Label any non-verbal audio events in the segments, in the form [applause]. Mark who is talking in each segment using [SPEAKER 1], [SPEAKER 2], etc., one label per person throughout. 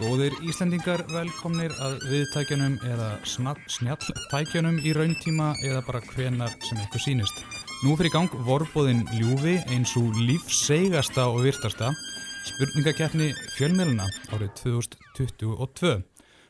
[SPEAKER 1] Góðir Íslendingar velkomnir að viðtækjunum eða snjalltækjunum í rauntíma eða bara hvenar sem eitthvað sínist. Nú fyrir gang vorbóðin ljúfi eins og lífsseigasta og virtasta spurningakeppni fjölmjöluna árið 2022.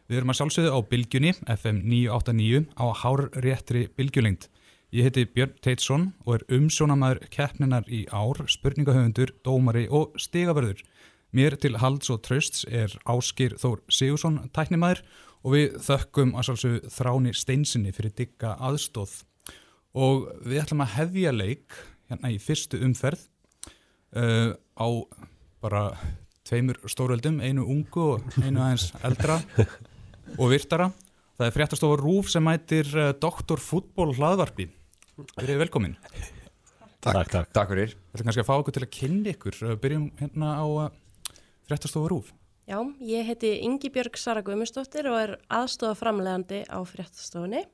[SPEAKER 1] Við erum að sjálfsögðu á Bilgjunni, FM 989 á hárréttri Bilgjulengt. Ég heiti Björn Teitsson og er umsjónamaður keppninar í ár, spurningahöfundur, dómari og stigavörður. Mér til halds og trösts er Áskir Þór Sigursson tæknimaður og við þökkum að sjálfsögðu þráni steinsinni fyrir digga aðstóð. Og við ætlum að hefja leik hérna í fyrstu umferð uh, á bara tveimur stóröldum, einu ungu og einu aðeins [laughs] eldra og virtara. Það er fréttastofa Rúf sem mætir uh, Doktor Fútból hlaðvarpi. Erum velkomin.
[SPEAKER 2] Takk, takk.
[SPEAKER 3] Takk fyrir.
[SPEAKER 1] Við ætlum kannski að fá okkur til að kynna ykkur. Uh, Byrjum hérna á uh, fréttastofa Rúf.
[SPEAKER 4] Já, ég heiti Ingi Björg Sara Guðmustóttir og er aðstofa framlegandi á fréttastofunni.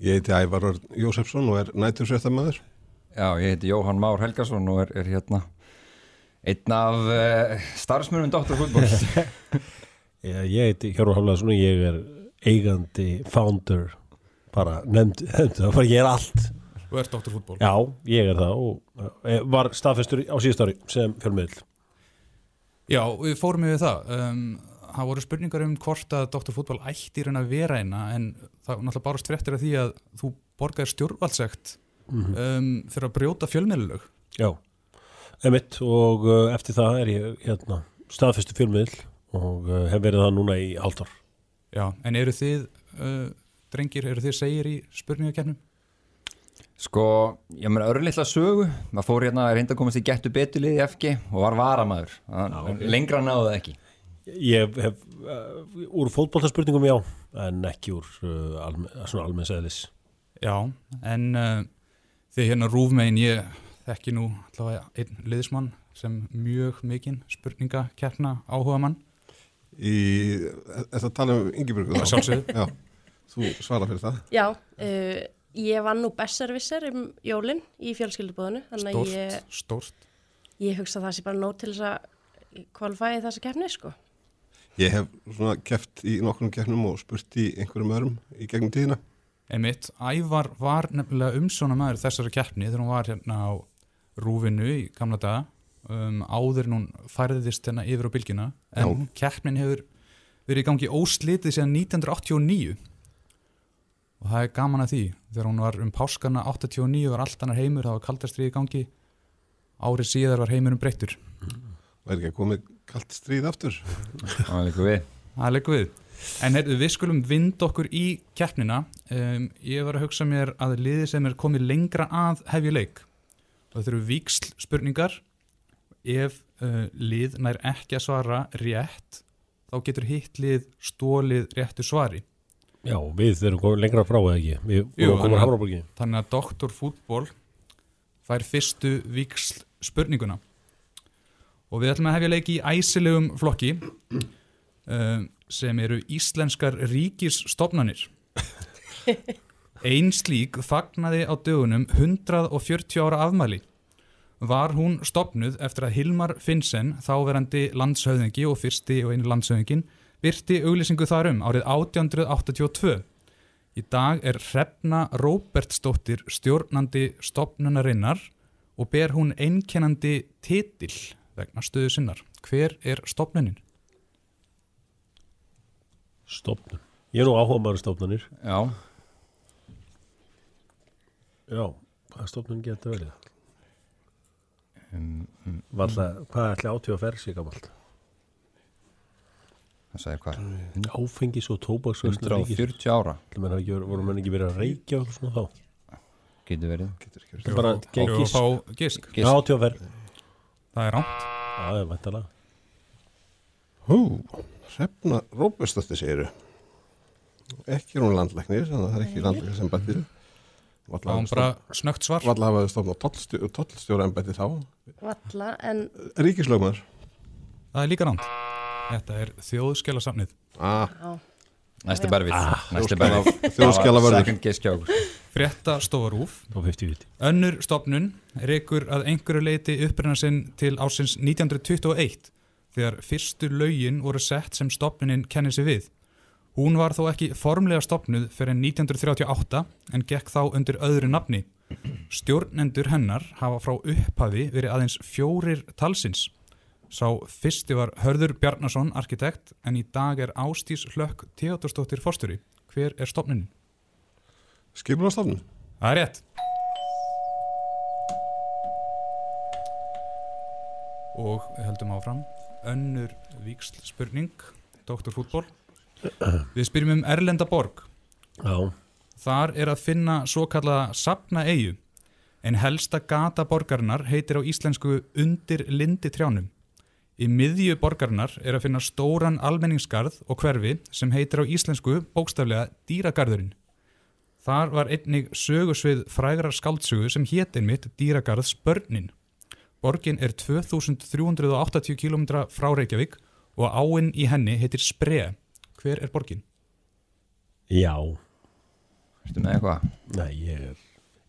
[SPEAKER 2] Ég heiti Ævar Jósefsson og er nætursréttamæður.
[SPEAKER 3] Já, ég heiti Jóhann Már Helgason og er, er hérna einn af uh, starfsmjörnum Dr. Fútból.
[SPEAKER 5] Ég, [laughs] [laughs] ég heiti Hjörður Haflaðsson og ég er eigandi, founder, bara nefnd, nefnd það, bara ég er allt.
[SPEAKER 1] Þú ert Doktor Fútból.
[SPEAKER 5] Já, ég er það og eh, var staðfestur á síðust ári sem fjölmiðl.
[SPEAKER 1] Já, við fórum við það. Um, það voru spurningar um hvort að Dr. Fútból ætti raun að vera eina en það náttúrulega bárast fréttir af því að þú borgaði stjórnvaldsegt um, fyrir að brjóta fjölmiðlulög.
[SPEAKER 5] Já, emitt og uh, eftir það er ég hérna, staðfestur fjölmiðl og uh, hef verið það núna í haldar.
[SPEAKER 1] Já, en eru þið, uh, drengir, eru þið segir í spurningakernum?
[SPEAKER 3] Sko, ég meina örlittla sögu. Það fór hérna að reynda að komast í gettu betulið í FG og var varamæður. Okay. Lengra náðu það ekki.
[SPEAKER 5] Ég hef uh, úr fótballtarspurningum já, en ekki úr uh, alme, svona almenns eðlis.
[SPEAKER 1] Já, en uh, þið hérna rúfmegin, ég þekki nú allavega einn liðismann sem mjög mikinn spurningakerna áhuga mann.
[SPEAKER 2] Í, er það að tala um Ingeborgu?
[SPEAKER 1] Það sjálfsögðu.
[SPEAKER 2] Já, þú svara fyrir það.
[SPEAKER 4] Já, uh, ég vann nú besservisser um jólinn í fjölskyldubóðinu,
[SPEAKER 1] Stórt,
[SPEAKER 4] ég,
[SPEAKER 1] stórt.
[SPEAKER 4] ég hugsa að það sé bara nót til þess að kvalifæði þessa keppni, sko.
[SPEAKER 2] Ég hef svona keft í nokkrum keppnum og spurt í einhverjum öðrum í gegnum tíðina.
[SPEAKER 1] Einmitt, Ævar var nefnilega umsóna maður þessari keppni þegar hún var hérna á rúfinu í gamla daga um, áður en hún færðist hérna yfir á bylgina en keppnin hefur verið í gangi óslitið síðan 1989 og það er gaman að því þegar hún var um páskana 89 var allt annar heimur, það var kaldastrið í gangi árið síðar var heimurum breyttur
[SPEAKER 2] Það er ekki að komið kallt stríð aftur. [laughs]
[SPEAKER 3] Það var líka við.
[SPEAKER 1] Það er leikur við. En heyrðu, við skulum vind okkur í keppnina. Um, ég var að hugsa mér að liðið sem er komið lengra að hefja leik. Og þetta eru víksl spurningar. Ef uh, lið nær ekki að svara rétt, þá getur hitt lið stólið réttu svari.
[SPEAKER 5] Já, við erum lengra frá eða ekki. Við
[SPEAKER 1] Jú, þannig
[SPEAKER 5] að Hafraborgi.
[SPEAKER 1] Þannig að Doktor Fútból fær fyrstu víksl spurninguna. Og við ætlum að hefja leik í æsilegum flokki um, sem eru íslenskar ríkisstofnanir. [laughs] Einn slík fagnaði á dögunum 140 ára afmæli. Var hún stopnuð eftir að Hilmar Finnsen, þáverandi landshöfðingi og fyrsti og einu landshöfðingin, byrti auglýsingu þarum árið 1882. Í dag er Hrefna Róbertsdóttir stjórnandi stopnunarinnar og ber hún einkennandi titil vegna stöðu sinnar. Hver er stopnunin?
[SPEAKER 5] Stofnun. Ég er nú áhuga maður stofnunir.
[SPEAKER 3] Já,
[SPEAKER 5] Já, hvað stofnun getur verið?
[SPEAKER 3] um, um,
[SPEAKER 5] Valla, hvað ætli átíð að ferð sig gammalt?
[SPEAKER 3] Það sagði hvað.
[SPEAKER 5] Áfengis og tóbaksvörslu
[SPEAKER 3] 140 ára
[SPEAKER 5] voru menn ekki verið að reykja og svona þá?
[SPEAKER 3] getur verið.
[SPEAKER 2] Getur ekki verið.
[SPEAKER 5] Þetta er bara
[SPEAKER 1] að
[SPEAKER 5] ferð.
[SPEAKER 1] Það er rámt.
[SPEAKER 5] Já, það er væntalega.
[SPEAKER 2] Hú, Hrefna Róbestóttir segiru. Ekki er hún landlæknir, þannig að það er ekki landlæknir sem bættir.
[SPEAKER 1] Það var bara snögt svar.
[SPEAKER 2] Valla hafaði stofnað tollstjóra embætti þá.
[SPEAKER 4] Valla, en
[SPEAKER 2] Ríkislögmaður.
[SPEAKER 1] Það er líka rámt. Þetta er þjóðskjálasamnið.
[SPEAKER 2] Ah,
[SPEAKER 4] já,
[SPEAKER 3] Næsti berfið.
[SPEAKER 1] Frétta stofurúf.
[SPEAKER 5] Og 50-50.
[SPEAKER 1] Önnur stopnun reykur að einhverju leiti upprinna sinn til ásins 1921 þegar fyrstu lögin voru sett sem stopnunin kennir sig við. Hún var þó ekki formlega stopnuð fyrir 1938 en gekk þá undir öðru nafni. Stjórnendur hennar hafa frá upphafi verið aðeins fjórir talsins. Sá fyrsti var Hörður Bjarnason, arkitekt, en í dag er Ástís Hlökk Teodorsdóttir Fosturi. Hver er stopnunin?
[SPEAKER 2] Skipulastofnun.
[SPEAKER 1] Það er rétt. Og heldum áfram. Önnur víksl spurning, doktorfútból. Við spyrjum um Erlenda borg.
[SPEAKER 5] Já,
[SPEAKER 1] Þar er að finna svo kallaða sapna eigu. En helsta gata borgarinnar heitir á íslensku undir lindi trjánum. Í miðju borgarinnar er að finna stóran almenningsgarð og hverfi sem heitir á íslensku bókstaflega dýragarðurinn. Þar var einnig sögusvið frægrar skáldsögu sem hét einmitt dýragarðs börnin. Borgin er 2380 km frá Reykjavík og áinn í henni heitir Spree. Hver er borgin?
[SPEAKER 5] já,
[SPEAKER 3] Ertu með eitthvað?
[SPEAKER 5] nei, ég er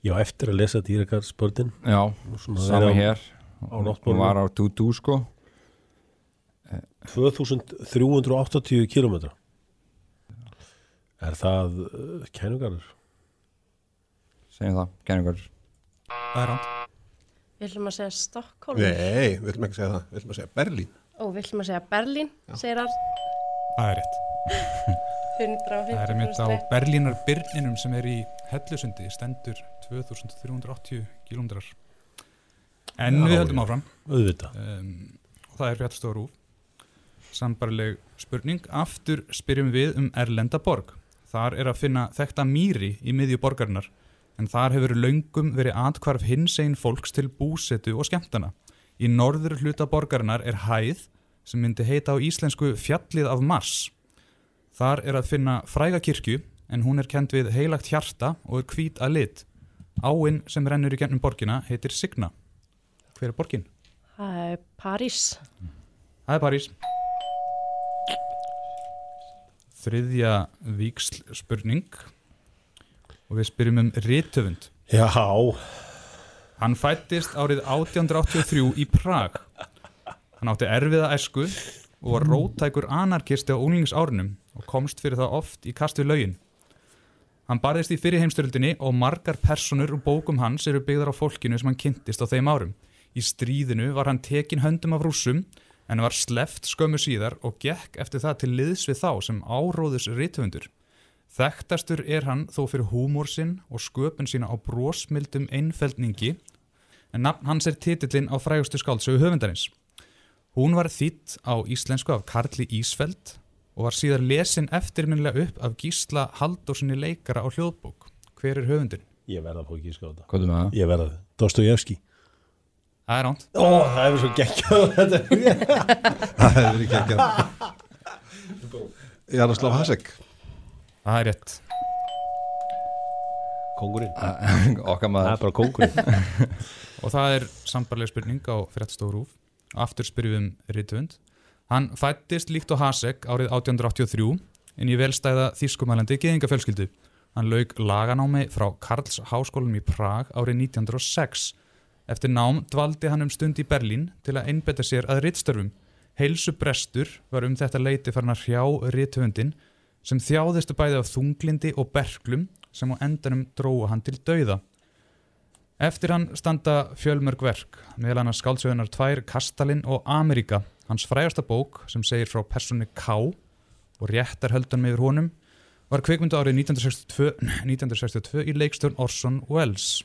[SPEAKER 5] ég á eftir að lesa dýragarðsportin
[SPEAKER 3] Já,
[SPEAKER 5] svona
[SPEAKER 3] sama
[SPEAKER 5] vera á-
[SPEAKER 3] hér
[SPEAKER 5] á
[SPEAKER 3] Hún
[SPEAKER 5] náttborðinu.
[SPEAKER 3] var á 22 sko
[SPEAKER 5] 2380 kilometra Er það uh, kænugarður?
[SPEAKER 3] Segjum það, kenningar
[SPEAKER 1] Það er ránt.
[SPEAKER 4] Við ætlum að segja Stokkólm.
[SPEAKER 2] Nei, við viljum ekki segja það. Við viljum að segja Berlín.
[SPEAKER 4] Ó, við ætlum að segja Berlín, segir Arn.
[SPEAKER 1] Það er rétt. [laughs]
[SPEAKER 4] 150
[SPEAKER 1] Það er mitt á Berlínar byrninum sem er í Hellusundi, stendur 2380 kilómetrar. En
[SPEAKER 5] Já,
[SPEAKER 1] við höldum
[SPEAKER 5] já.
[SPEAKER 1] áfram.
[SPEAKER 5] Auðvitað
[SPEAKER 1] Um, og það er fréttastofa rúf. Sambarleg spurning. Aftur spyrjum við um Erlenda borg. Þar er að finna þekta mýri í miðju borgarinnar. En þar hefur löngum verið atkvarf hins einn fólks til búsetu og skemmtana. Í norður hluta borgarinnar er hæð sem myndi heita á íslensku fjallið af Mars. Þar er að finna fræga kirkju en hún er kent við heilagt hjarta og er hvít að lit. Áinn sem rennur í gennum borgina heitir Signa. Hver er borgin?
[SPEAKER 4] Það er París.
[SPEAKER 1] Það er París. Þriðja víksl spurning og við spyrjum um Ritöfund.
[SPEAKER 5] Já,
[SPEAKER 1] Hann fættist árið 1883 í Prag. Hann átti erfiða æsku og var rótækur anarkisti á unglingsárunum og komst fyrir það oft í kast við lögin. Hann barðist í fyrir heimstyrildinni og margar personur og bókum hans eru byggðar á fólkinu sem hann kynntist á þeim árum. Í stríðinu var hann tekin höndum af rússum en var sleft skömmu síðar og gekk eftir það til liðs við þá sem áróðus rithöfundur. Þekktastur er hann þó fyrir húmór sinn og sköpun sína á brósmildum einfeldningi en nafn hans er titillin á frægustu skáldsögu höfundarins. Hún var þýtt á íslensku af Karli Ísfeld og var síðar lesin eftirminnilega upp af Gísla Haldósinni leikara á hljóðbók. Hver er höfundin?
[SPEAKER 5] ég verða að fá ekki skáta
[SPEAKER 3] Hvað er það?
[SPEAKER 5] Ég verða það, Dostojevski
[SPEAKER 1] Það er ránt.
[SPEAKER 5] Ó, það hefur svo geggjað [laughs]
[SPEAKER 2] Það hefur ekki ekki. Jaroslav Hasek.
[SPEAKER 1] Það er rétt.
[SPEAKER 5] Kongurinn, [laughs]
[SPEAKER 3] Okkar
[SPEAKER 5] það
[SPEAKER 3] maður
[SPEAKER 5] er bara kongurinn [laughs]
[SPEAKER 1] Og það er sambarleg spurning á fréttstofurúf. Aftur spyrjum við um Ritvund. Hann fættist líkt og Hasek árið 1883 en í velstæða þýskumælandi geðingafjölskyldu. Hann lauk laganámi frá Karls háskólum í Prag árið 1906. Eftir nám dvaldi hann um stund í Berlín til að einbetta sér að rittstörfum. Heilsu brestur var um þetta leiti farin að hrjá Ritvundin sem þjáðistu bæði af þunglindi og berklum sem á endanum dróa hann til dauða. Eftir hann standa fjölmörg verk, meðal hann að skáldsögunar tvær Kastalin og Ameríka, hans frægasta bók sem segir frá persónu K og réttar höldan með honum, var kvikmyndu árið 1962, 1962 í leikstjórn Orson Welles.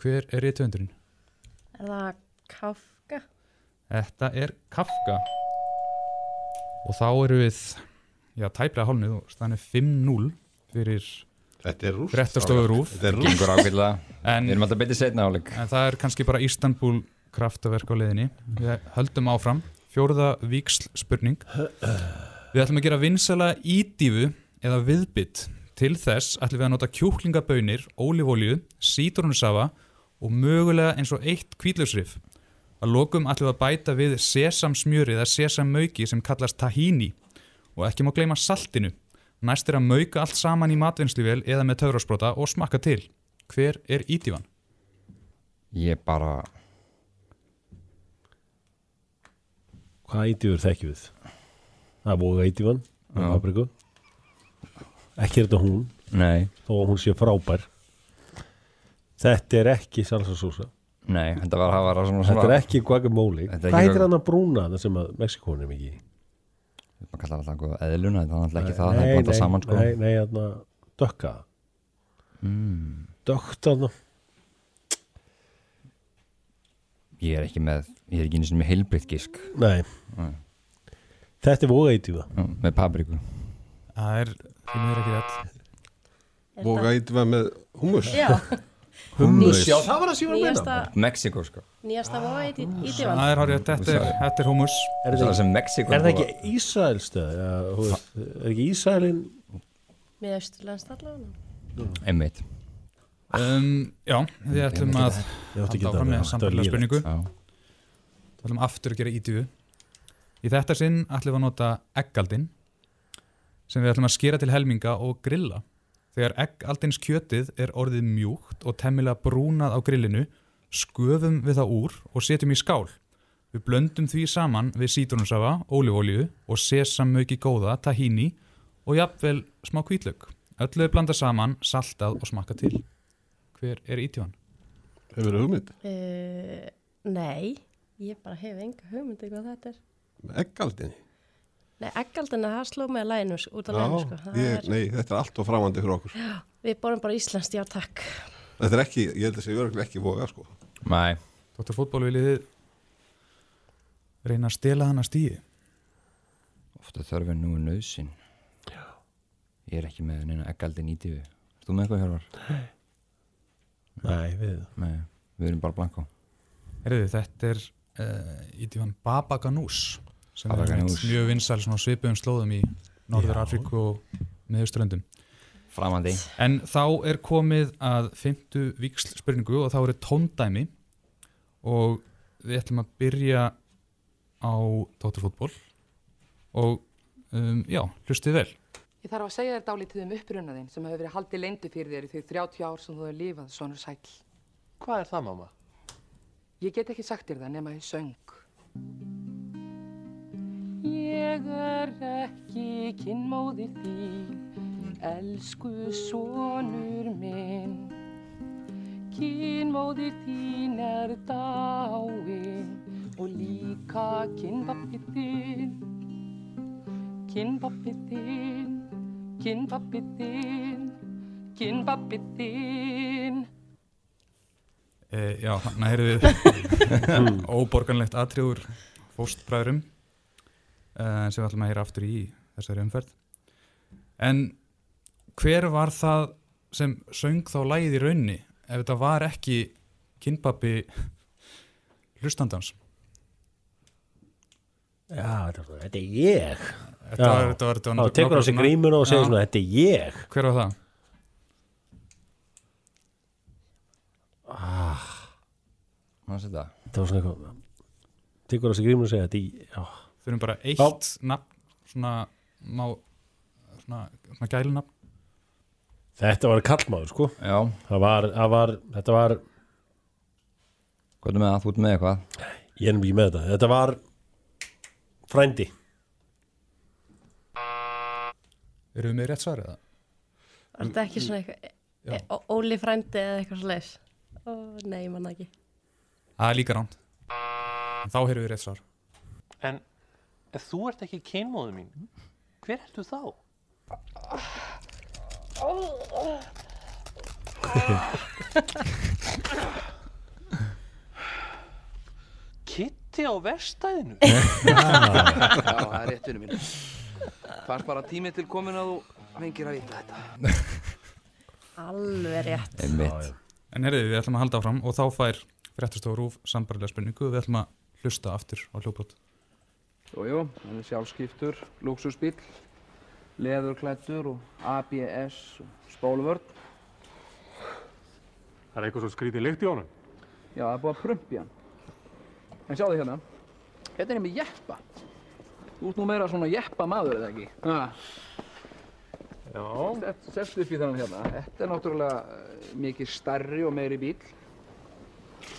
[SPEAKER 1] Hver er rithöfundurinn?
[SPEAKER 4] Er það Kafka?
[SPEAKER 1] Þetta er Kafka. Og þá eru við, já, tæplega hálfnið og er 5-0 fyrir
[SPEAKER 2] er.
[SPEAKER 1] Fréttastofu RÚV.
[SPEAKER 2] Þetta er rúst.
[SPEAKER 1] En
[SPEAKER 3] Við erum alltaf betið setna áleik
[SPEAKER 1] En það er kannski bara Istanbul kraftaverk á leiðinni. Við höldum áfram. Fjóruða víksl spurning. Við ætlum að gera vinsala ídífu eða viðbytt. Til þess ætlum við að nota kjúklingabönir, ólífólju, sítrónusafa og mögulega eins og eitt kvíðlausrif. Að lokum ætlum við að bæta við sesamsmjöri eða sesammauki sem kallast tahini og ekki má gleyma saltinu. Næst er að mauka allt saman í matvinnsluvél eða með taurasprota og smakka til. Hver er ídífan?
[SPEAKER 3] Ég bara
[SPEAKER 5] Hvaða ídjúður þekkjum við? Það er voga ídjúvan með
[SPEAKER 3] Já.
[SPEAKER 5] papriku Ekki er þetta hún
[SPEAKER 3] Nei,
[SPEAKER 5] þó að hún sé frábær Þetta er ekki salsa sósa
[SPEAKER 3] nei, þetta var að hafa svona
[SPEAKER 5] Þetta er ekki guacamole
[SPEAKER 3] er
[SPEAKER 5] Hvað heitir hann að brúna það sem að Mexikóin er mikið í?
[SPEAKER 3] maður kallar alltaf eitthvað eðluna, þetta er alltaf ekki það, það er blandað saman sko
[SPEAKER 5] nei, nei, hérna dökka
[SPEAKER 3] mm.
[SPEAKER 5] Dökkt þarna
[SPEAKER 3] Ég er ekki með, ég er ekki einu sinni með heilbritt gisk
[SPEAKER 5] Nei
[SPEAKER 3] Nei.
[SPEAKER 5] Þetta er
[SPEAKER 3] Já, með papriku
[SPEAKER 1] Það er, því miður ekki rétt.
[SPEAKER 2] Voga eitthvað með hummus.
[SPEAKER 4] Já, [laughs]
[SPEAKER 2] Hummus.
[SPEAKER 5] Já, það var að síðan
[SPEAKER 4] nýjasta,
[SPEAKER 3] Mexiko sko
[SPEAKER 4] nýjasta voga í, í divan.
[SPEAKER 1] Það er hárið, þetta er, hummus.
[SPEAKER 5] Er
[SPEAKER 3] Það
[SPEAKER 5] það
[SPEAKER 3] sem
[SPEAKER 5] það ekki veist, er ekki Ísraelin
[SPEAKER 4] Með austurlandst allavega.
[SPEAKER 3] Einmitt
[SPEAKER 1] Um, já, við ætlum að
[SPEAKER 5] Ég átti ekki
[SPEAKER 1] halda áfram með sambarlega spurningu. Við ætlum aftur að gera ítífu. Í þetta sinn ætlum við að nota eggaldin sem við ætlum að skera til helminga og grilla. Þegar eggaldins kjötið er orðið mjúkt og temmilega brúnað á grillinu, sköfum við það úr og setjum í skál. Við blöndum því saman við sítrónusafa, ólífólíu og sesamauki góða, tahini og jafnvel smá hvítlaug. Öllu er blanda saman, saltað og smakka til. Hver er ítífan?
[SPEAKER 2] Hefur það hugmynd?
[SPEAKER 4] Uh, nei, ég bara hef enga hugmyndi hvað þetta er.
[SPEAKER 2] Eggaldinni?
[SPEAKER 4] Nei, eggaldina, það sló mig að læginu út af læginu, sko.
[SPEAKER 2] Ég,
[SPEAKER 4] er,
[SPEAKER 2] nei, þetta er allt og framandi fyrir okkur.
[SPEAKER 4] við borum bara íslenskt, já takk.
[SPEAKER 2] Þetta er ekki, ég held að það sé örgulega ekki voga, sko.
[SPEAKER 3] Nei,
[SPEAKER 1] Dóttar fótból viljið þið reyna að stela hana stíði?
[SPEAKER 3] ofta þörfin nú er nöðsin Ég er ekki með neina eggaldin í tífi þú með eitthvað hjálpar?
[SPEAKER 5] Nei, við
[SPEAKER 3] Nei, við erum bara blanko
[SPEAKER 1] Herðu, þetta er uh, ítífan Baba Ganús sem er mjög á svipuðum slóðum í Norður
[SPEAKER 5] Já.
[SPEAKER 1] Afríku og meðuströndum.
[SPEAKER 3] Framandi
[SPEAKER 1] En þá er komið að fymtu víksl spurningu og þá er tóndæmi og við ætlum að byrja á Dóttarfútból og um, já, hlustið vel.
[SPEAKER 6] Ég þarf að segja þér dálítið um uppruna þinn sem hefur verið haldið leyndu fyrir þér í þau 30 ár sem þú hefur lifað sonur sæll.
[SPEAKER 7] Hvað er það, mamma?
[SPEAKER 6] Ég get ekki sagt þér það nema í söng. Ég er ekki kynmóðir þín, elsku sonur minn. Kynmóðir þín er dáin og líka kynpappið þinn. Kynpappið þinn, kynpappið þinn, kynpappið þinn.
[SPEAKER 1] E, já, hann heyrðu við [laughs] óborganlegt atriður fóstbræðurum e, sem við ætlum að heyra aftur í þessari umferð. En hver var það sem söng þá lægið í raunni ef þetta var ekki kynpappi hlustandans?
[SPEAKER 5] Já, þetta, er- ég Þá tekur á sig grímuna og segir svona, þetta er ég
[SPEAKER 1] Hver var það?
[SPEAKER 3] Þetta?
[SPEAKER 5] Þetta var svona eitthvað Tekur á sig grímuna og segir, þetta er ég Já,
[SPEAKER 1] Fyrir bara eitt nafn svona, má, svona, svona gælunafn
[SPEAKER 5] Þetta var kallmaður, sko
[SPEAKER 3] Já,
[SPEAKER 5] Það var, það var, þetta var
[SPEAKER 3] hvað er með það? Þú ert með eitthvað?
[SPEAKER 5] Ég er nefnilega ekki með þetta Þetta var frændi
[SPEAKER 1] Erum við með rétt svarið það?
[SPEAKER 4] Var þetta ekki svona
[SPEAKER 1] Já.
[SPEAKER 4] eitthvað, Ó- Óli frændi eða eitthvað svo leis? Ó, nei, ég manna ekki.
[SPEAKER 1] Það er líka ránt Þá heyrðum við rétt svar
[SPEAKER 7] En ef þú ert ekki kynmóðu mín, hver ertu þá? Kitty á verstæðinu?
[SPEAKER 8] Já, það er rétt fyrir mín. Fannst bara tími til komin að þú fengir að vita þetta.
[SPEAKER 4] Alveg rétt.
[SPEAKER 3] Einmitt
[SPEAKER 1] En heyrðu, við ætlum að halda áfram og þá fær fréttastofa rúf sambarilega spurningu og við ætlum að hlusta aftur á hljóbrot.
[SPEAKER 8] Jú, jú, hann er sjálfskiptur, luxusbíl, leðurklættur og ABS og spóluvörn.
[SPEAKER 9] Það er eitthvað svo skrítið lykt í honum.
[SPEAKER 8] Já, það er búið að prumpi hann. En sjáðu hérna, hérna er ég með jeppa. Þú ert nú meira svona jeppa maður, eða ekki? Ha,
[SPEAKER 9] Já.
[SPEAKER 8] sest, sest upp í þennan hérna. Þetta er náttúrulega eh, mikið stærri og meiri bíl.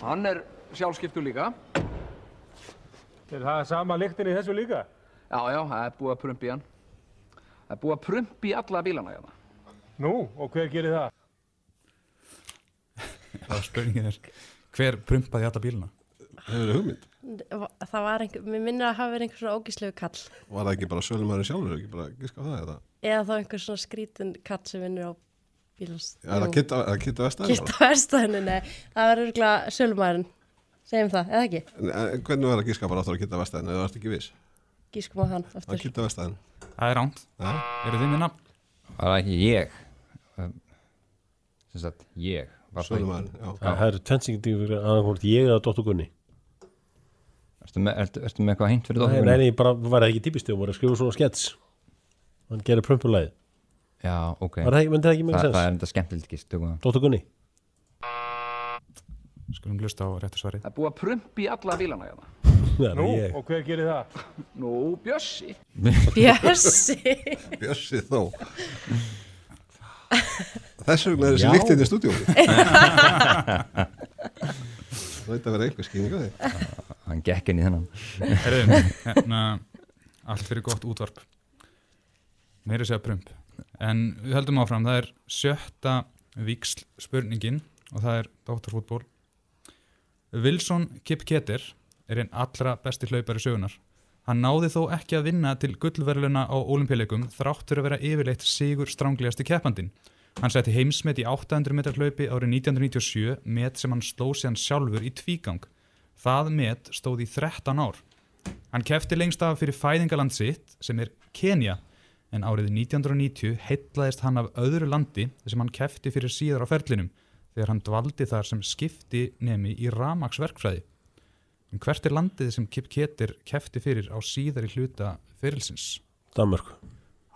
[SPEAKER 8] Hann er sjálfskiptur líka.
[SPEAKER 9] Er það sama lyktin í þessu líka?
[SPEAKER 8] Já, já, það er búið að prumpi hann. Það er búið að prumpi alla bílana hérna.
[SPEAKER 9] Nú, og hver gerir það?
[SPEAKER 1] Það er spurningin er, hver prumpaði alla bíluna?
[SPEAKER 2] Hefur þið hugmynd?
[SPEAKER 4] Það var einhver, mér minnir að hafa verið einhver svona ógíslegu kall.
[SPEAKER 2] Var það ekki bara sölumæri sjálfur, ekki bara giska á það eða?
[SPEAKER 4] Eða þá einhver svona skrítin kall sem vinnur á bílans.
[SPEAKER 2] Já, er það kitta, það kitta vestæðin?
[SPEAKER 4] Kitta verstaðinu, nei. Það var örgulega sölumærin. Segjum það, eða ekki?
[SPEAKER 2] Hvernig var það giska bara áttur að kitta vestæðin eða varst ekki viss?
[SPEAKER 4] Gískum á hann
[SPEAKER 2] Það
[SPEAKER 4] aftur.
[SPEAKER 2] kitta vestæðin.
[SPEAKER 1] Það er ránt. Eru þið með nafn?
[SPEAKER 3] Var það ekki ég? Um, Sem sagt, ég. Það?
[SPEAKER 2] Sölumærin, já.
[SPEAKER 5] Það eru tvennsingin fyrir annarkvort ég eða Dóttur Gunni.
[SPEAKER 3] Ertu með, ertu, ertu með eitthvað hint fyrir dóttur?
[SPEAKER 5] nei, nei, bara var það ekki típist þegar voru að skrifa svona skets. Hann gerir prumpulæði.
[SPEAKER 3] Já, ok.
[SPEAKER 5] Var það ekki, myndi það ekki
[SPEAKER 3] það,
[SPEAKER 5] mjög
[SPEAKER 3] það
[SPEAKER 5] sens?
[SPEAKER 3] er enda skemmtilegt gist, tökum það.
[SPEAKER 5] Dóttur Gunni.
[SPEAKER 1] Skulum hlusta á réttu svarið.
[SPEAKER 8] Það er búið að prumpi alla bílana hérna.
[SPEAKER 9] Nú,
[SPEAKER 5] ég.
[SPEAKER 9] og hver gerir það?
[SPEAKER 8] Nú, Bjössi.
[SPEAKER 4] Bjössi.
[SPEAKER 2] Bjössi þó. Þess vegna er þessi líktinn í stúdíónu. Það veit að vera einhver skýning á því.
[SPEAKER 3] Hann gekk inn í þennan.
[SPEAKER 1] Herðu, hérna, allt fyrir gott útvarp. Meiri segja prump. En við höldum áfram, það er sjötta víksl spurningin og það er Dóttarfútból. Wilson Kipketer er einn allra besti hlaupari sögunar. Hann náði þó ekki að vinna til gullverluna á olimpíuleikum þráttur að vera yfirleitt sigur stránglegasti keppandinn. Hann setti heimsmet í 800 metrar hlaupi árið 1997 met sem hann sló síðan sjálfur í tvígang. Það met stóð í 13 ár. Hann kefti lengst af fyrir fæðingaland sitt sem er Kenya en árið 1990 heitlaðist hann af öðru landi sem hann kefti fyrir síðar á ferlinum þegar hann dvaldi þar sem skipti nemi í ramaksverkfræði. En hvert er landið sem Kip Keter kefti fyrir á síðari hluta fyrirlsins?
[SPEAKER 5] Danmörk.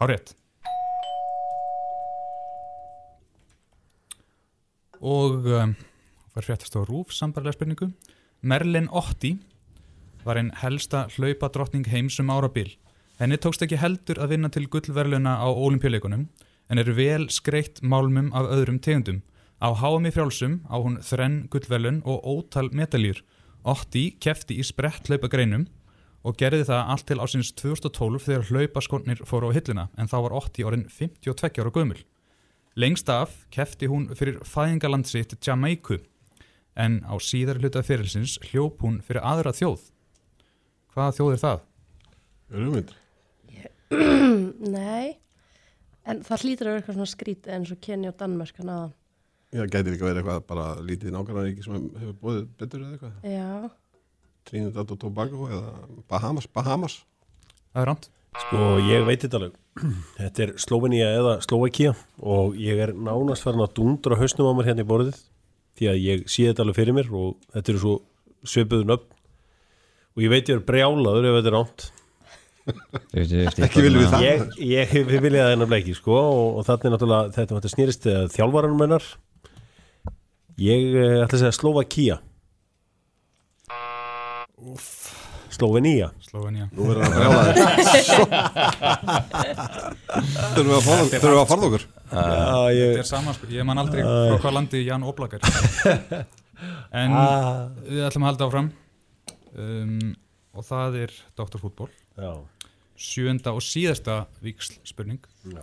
[SPEAKER 1] Hárétt. Og um, var fréttast á rúf sambarlega spurningu. Merlin Otti var einn helsta hlaupadrottning heims um árabil. Henni tókst ekki heldur að vinna til gullverluna á olimpíuleikunum en er vel skreitt málmum af öðrum tegundum. Á í frjálsum á hún þrenn gullverlun og ótal metaljur. Otti kefti í sprett hlaupagreinum og gerði það allt til ásins 2012 þegar hlaupaskonnir fóru á hilluna en þá var Otti orðin 52 ára gömul. Lengst af kefti hún fyrir fæðingaland sitt Jamaiku en á síðar hluta fyrirlsins hljóp hún fyrir aðra þjóð. Hvaða þjóð er það?
[SPEAKER 2] Hugmynd? [clears throat]
[SPEAKER 4] Nei. En það hlýtur að vera eitthvað svona skrít eins og Kenya og Danmörk hann aðan.
[SPEAKER 2] Já, gæti líka verið eitthvað bara lítið nákvæmlega sem hefur búið betur eða eitthvað.
[SPEAKER 4] Já.
[SPEAKER 2] Trinidad og Tobago eða Bahamas, Bahamas.
[SPEAKER 1] Það er ránt.
[SPEAKER 5] Sko, ég veit þetta alveg. Þetta er Slovenia eða Slovakia og ég er nánast farin að dundra hausnum á mér hérna í borðið því að ég sé þetta alveg fyrir mér og þetta eru svo svipuðu nöfn og ég veit ég er brjálaður ef þetta er ránt.
[SPEAKER 2] Ekki viljum við það.
[SPEAKER 5] Ég, ég við vilja það ennabla ekki, sko og, og þannig náttúrulega þetta, þetta snýrist þjálfaranum mennar. Ég uh, ætla að segja Slovakia. Slovenia.
[SPEAKER 1] Slovenia.
[SPEAKER 2] Nú verður það brjálaður. [laughs] Þurfum við að forða- þurfum við að forða okkur?
[SPEAKER 1] Þetta er sama, sko. ég man aldrei frá hvað landi Jan Oblakar. [laughs] En
[SPEAKER 5] Ah.
[SPEAKER 1] við ætlum að halda áfram um, og það er Dr.
[SPEAKER 5] já,
[SPEAKER 1] Sjönda og síðasta víksl spurning.
[SPEAKER 5] já.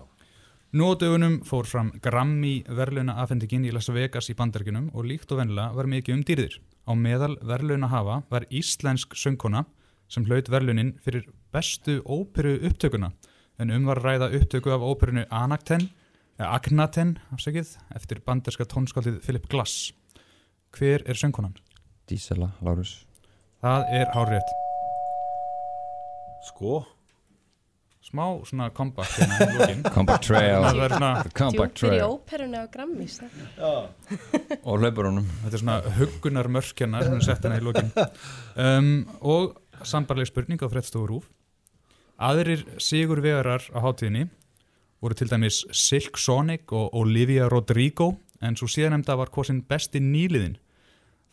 [SPEAKER 1] Nú á dögunum fór fram Grammy verðlauna afhendingin í Las Vegas í bandarginum og líkt og vennilega var mikið um dýrðir. Á meðal verðlauna hafa var íslensk söngkona sem hlaut verðlunin fyrir bestu óperu upptökuna en um var að ræða upptöku af óperunu Anakten, eða Agnaten afsakið, eftir banderska tónskaldið Philip Glass. Hver er söngkonan?
[SPEAKER 3] Dísela, Lárus.
[SPEAKER 1] Það er hárrétt.
[SPEAKER 5] Sko,
[SPEAKER 1] Smá svona comeback hérna í lokin. [laughs]
[SPEAKER 3] Compact Trail.
[SPEAKER 1] Það er svona
[SPEAKER 3] Compact
[SPEAKER 4] Djúpir í
[SPEAKER 3] Trail.
[SPEAKER 4] óperunni á Grammys. það.
[SPEAKER 3] Og hlaupurunum.
[SPEAKER 1] Þetta er svona huggunar mörkjana sem er sett hérna í lokin. Um, og sambarleg spurning á fréttstofu rúf. Aðrir sigur vegarar á hátíðinni voru til dæmis Silk Sonic og Olivia Rodrigo en svo síðanemda var kosin besti nýliðin.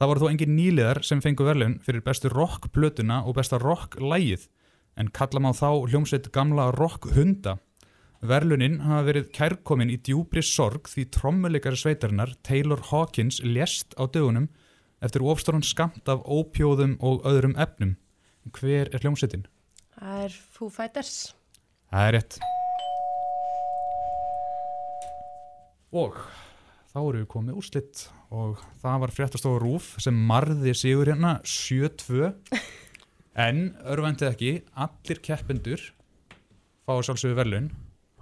[SPEAKER 1] Það voru þó engin nýliðar sem fengu verðlaun fyrir bestu rock-plötuna og besta rock-lægið en kalla má þá hljómsveit gamla rock-hunda. Verlunin hafa verið kærkomin í djúbri sorg því trommuleikari sveitarinnar Taylor Hawkins lést á dögunum eftir ofstóran skamt af ópjóðum og öðrum efnum. Hver er hljómsveitin?
[SPEAKER 4] Það er Foo Fighters.
[SPEAKER 1] Það er rétt. Og þá eru við komið úrslitt og það var fréttastofa Rúf sem marði sigur hérna 7-2 [laughs] en örvendið ekki, allir keppendur fá sjálfsögur verðlun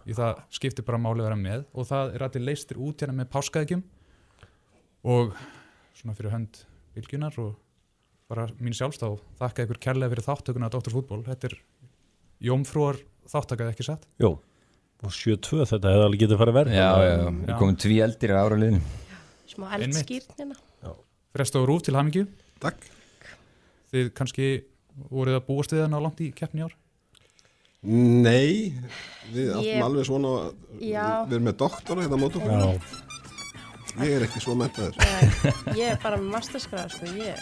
[SPEAKER 1] því það skiptir bara máli að vera með. Og það er allir leistir út hérna með páskaðgjum og svona fyrir hönd bylgjunar og bara mín sjálfstáð. Þakka ykkur kærlega fyrir þáttökuna að Dr. Fútból, þetta er jómfrúar þáttakað ekki satt?
[SPEAKER 5] Jó, og 7-2 þetta hefði alveg getið farið verð
[SPEAKER 3] Já, já, já, við komum tví eldir á ára liðinu.
[SPEAKER 4] Smá eldskýrnina.
[SPEAKER 1] Fresta og rúf til hamingju.
[SPEAKER 2] Takk.
[SPEAKER 1] Þið kannski voruð að búast við ná langt í keppni ár
[SPEAKER 2] Nei, við áttum
[SPEAKER 4] Ég-
[SPEAKER 2] alveg svona,
[SPEAKER 4] Já.
[SPEAKER 2] við erum með doktora hérna mót okkur.
[SPEAKER 5] Já,
[SPEAKER 2] Ég er ekki svo mentaður.
[SPEAKER 4] Nei, ég er bara með masterskráð, sko, ég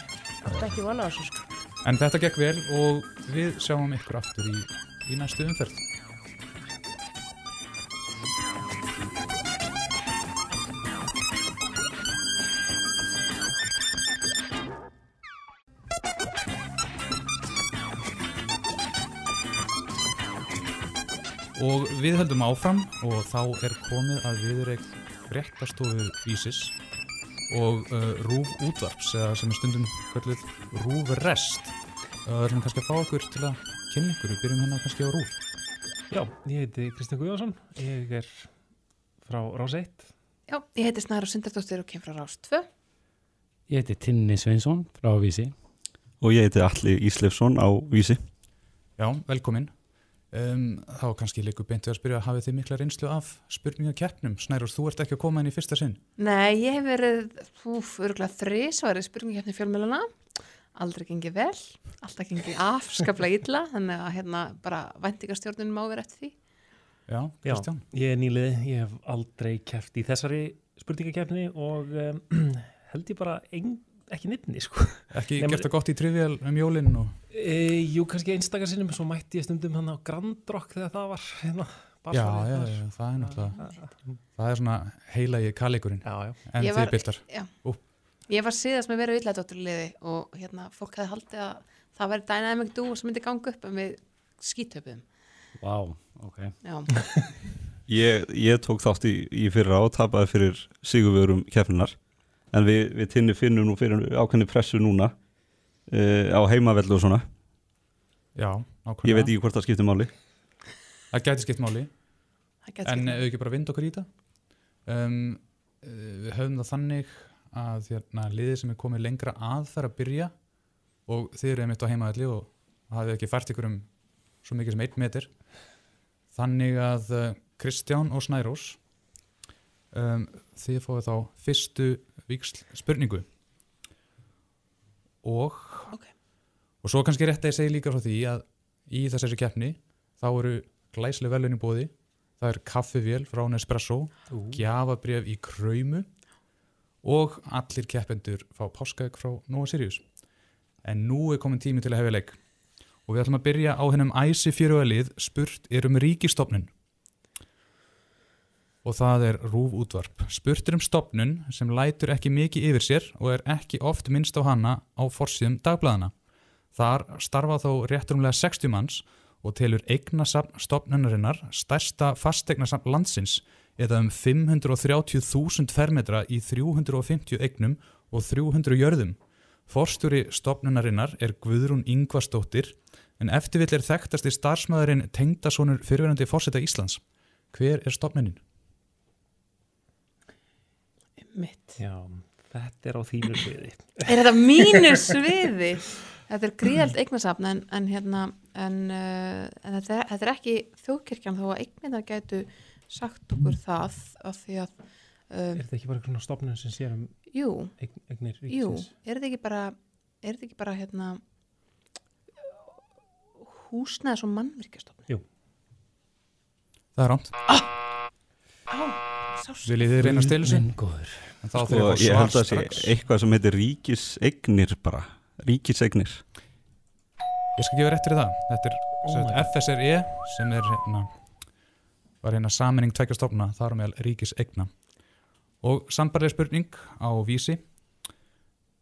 [SPEAKER 4] átti ekki vona á þessu, sko.
[SPEAKER 1] En þetta gekk vel og við sjáum ykkur aftur í, í næstu umferð Og við höldum áfram og þá er komið að viðreik fréttastofu Ísis og uh, Rúf útvarps eða sem er stundum kallið Rúf rest. Það er kannski að fá okkur til að kynna ykkur, við byrjum hérna kannski á Rúf.
[SPEAKER 9] Já, ég heiti Kristján Guðjónsson, ég er frá Rás 1.
[SPEAKER 10] Já, ég heiti Snæra Sindardóttir og kem frá Rás 2.
[SPEAKER 11] Ég heiti Tinni Sveinsson frá Vísi.
[SPEAKER 12] Og ég heiti Alli Íslefsson á Vísi.
[SPEAKER 1] Já, velkomin. Um, þá kannski líku beint við að spyrja, hafið þið mikla reynslu af spurningakeppnum? Snærós, þú ert ekki að koma inn í fyrsta sinn.
[SPEAKER 10] Nei, ég hef verið, úf, örgulega þrís og verið spurningkeppni fjölmjöluna. Aldrei gengið vel, alltaf gengið afskaplega illa, þannig að hérna bara væntingastjórnun má vera eftir því.
[SPEAKER 1] Já,
[SPEAKER 9] Já,
[SPEAKER 1] Kristján.
[SPEAKER 9] ég er nýlið, ég hef aldrei keft í þessari spurningakeppni og um, [clears throat] held ég bara ein, ekki nýttni, sko.
[SPEAKER 1] Ekki gert það gott í trivial um jólinn og...
[SPEAKER 9] E, jú, kannski einstakar sinnum, svo mætti ég stundum hann á Grand Rock þegar það var hérna.
[SPEAKER 1] Já, já, já, það er náttúrulega, það er svona heilagi kalleikurinn.
[SPEAKER 9] Já, já.
[SPEAKER 1] En
[SPEAKER 10] Ég
[SPEAKER 1] þið. Ú.
[SPEAKER 10] Ég var síðast með verið villadótturliði og hérna fólk hefði haldið að það væri dynamic duo sem myndi ganga upp en við skítöpum.
[SPEAKER 11] Vá, ok.
[SPEAKER 10] Já. [laughs]
[SPEAKER 12] Ég, ég tók þátt í, í fyrra og tapaði fyrir sigurvörum keppninar. En við, við tinni finnum nú fyrir ákveðni pressu núna á heimavellu og svona.
[SPEAKER 1] Já, nákvæmlega.
[SPEAKER 12] Ég veit ekki hvort það skiptir máli.
[SPEAKER 1] Það gæti skipt máli.
[SPEAKER 10] Það gæti
[SPEAKER 1] En við ekki bara vind okkur í þetta. Um, uh, við höfum það þannig að hérna, liðið sem er komið lengra að þar að byrja og þið eru einmitt á heimaðalli og hafið ekki fært ykkur um svo mikið sem einn metir. Þannig að uh, Kristján og Snærós um, þið fóðu þá fyrstu víksl spurningu og
[SPEAKER 10] Ok.
[SPEAKER 1] og svo kannski rétt að ég segi líka frá því að í þessari keppni þá eru glæslega velun í bóði það er kaffivél frá Nespresso
[SPEAKER 9] Ú.
[SPEAKER 1] gjafabref í kröymu og allir keppendur fá páskaegg frá Nova Sirius en nú er komin tími til að hefja leik og við ætlum að byrja á hennum æsi fjöruðalið spurt er um ríkistofnun og það er rúf útvarp spurt er um stofnun sem lætur ekki mikið yfir sér og er ekki oft minnst á hana á forsíðum dagbladana þar starfa þó rétturumlega 60 manns og telur eignasafn stofnunarinnar stærsta fastegnasafn landsins eða um 530.000 fermetra í 350 eignum og 300 jörðum. Forstjóri stofnunarinnar er Guðrún Ingvarsdóttir en eftirvill er þekktasti starfsmæðurinn tengdasonur fyrirverandi fórseta Íslands. Hver er stofnunin?
[SPEAKER 10] Mitt.
[SPEAKER 9] Já, þetta er á þínu sviði.
[SPEAKER 10] Er þetta mínu sviði? Þetta er gríðald eignasafn en, en, hérna, en, uh, en þetta, er, þetta er ekki þjóðkirkjan þó að eignina gætu sagt okkur það af því að um,
[SPEAKER 9] Er þetta ekki bara einhvern stofnun sem sér um
[SPEAKER 10] jú,
[SPEAKER 9] eign, eignir
[SPEAKER 10] jú,
[SPEAKER 9] ríkisins?
[SPEAKER 10] er þetta ekki bara er þetta ekki bara hérna húsnæðis og mannvirkjastofnun
[SPEAKER 9] Jú.
[SPEAKER 1] Það er rámt.
[SPEAKER 10] Á, sást
[SPEAKER 1] Viljið þið reyna að stila sér?
[SPEAKER 11] Minn góður.
[SPEAKER 12] Sko,
[SPEAKER 1] þurfum við
[SPEAKER 12] ég
[SPEAKER 1] að
[SPEAKER 12] held að
[SPEAKER 1] svar
[SPEAKER 12] sé
[SPEAKER 1] strax.
[SPEAKER 12] eitthvað sem heitir ríkisegnir bara. Ríkisegnir.
[SPEAKER 1] Ég skal gefa rétt fyrir það. Þetta er
[SPEAKER 9] Oh
[SPEAKER 1] FSRE sem er hérna var hérna saminning tveikja stofna þar á meðal ríkis egna. Og sambarlega spurning á vísi.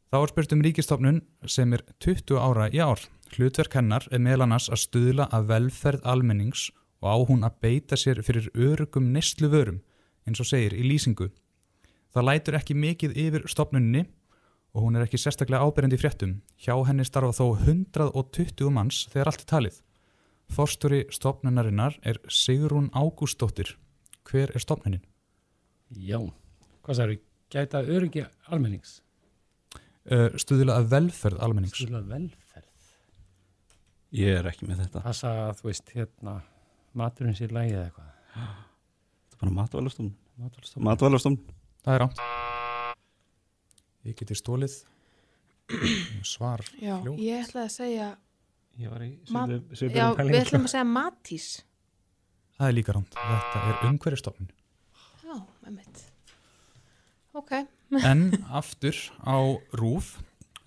[SPEAKER 1] Þá er spurt um ríkistofnun sem er 20 ára í ár. Hlutverk hennar er meðal annars að stuðla að velferð almennings og á hún að beita sér fyrir örugum neslu vörum, eins og segir í lýsingu. Það lætur ekki mikið yfir stofnunni og hún er ekki sérstaklega ábyrjandi í fréttum. Hjá henni starfa þó 120 manns þegar allt er talið. Forstjóri stofnunarinnar er Sigrún Ágústóttir. Hver er stofnunin?
[SPEAKER 11] Já, hvað sagður, gæta öryggi almennings?
[SPEAKER 1] Uh, stuðla að velferð almennings.
[SPEAKER 11] Stuðla að velferð.
[SPEAKER 12] Ég er ekki með þetta.
[SPEAKER 11] Passa að þú veist, hérna, maturinn sér lægið eða eitthvað. [gasps]
[SPEAKER 12] Það er bara matvælastofn.
[SPEAKER 11] Matvælastofnun.
[SPEAKER 1] Það er átt. Ég geti stólið svar
[SPEAKER 10] Já,
[SPEAKER 1] fljótt.
[SPEAKER 10] ég ætlaði að segja
[SPEAKER 11] Ég var í
[SPEAKER 10] Ma-
[SPEAKER 11] svipuðum- svipuðum
[SPEAKER 10] Já, við ætlum
[SPEAKER 11] sko.
[SPEAKER 10] að segja Matís
[SPEAKER 1] Það er líka rámt. Þetta er umhverjastofnun.
[SPEAKER 10] Já, með mitt Ok [laughs]
[SPEAKER 1] En aftur á rúf,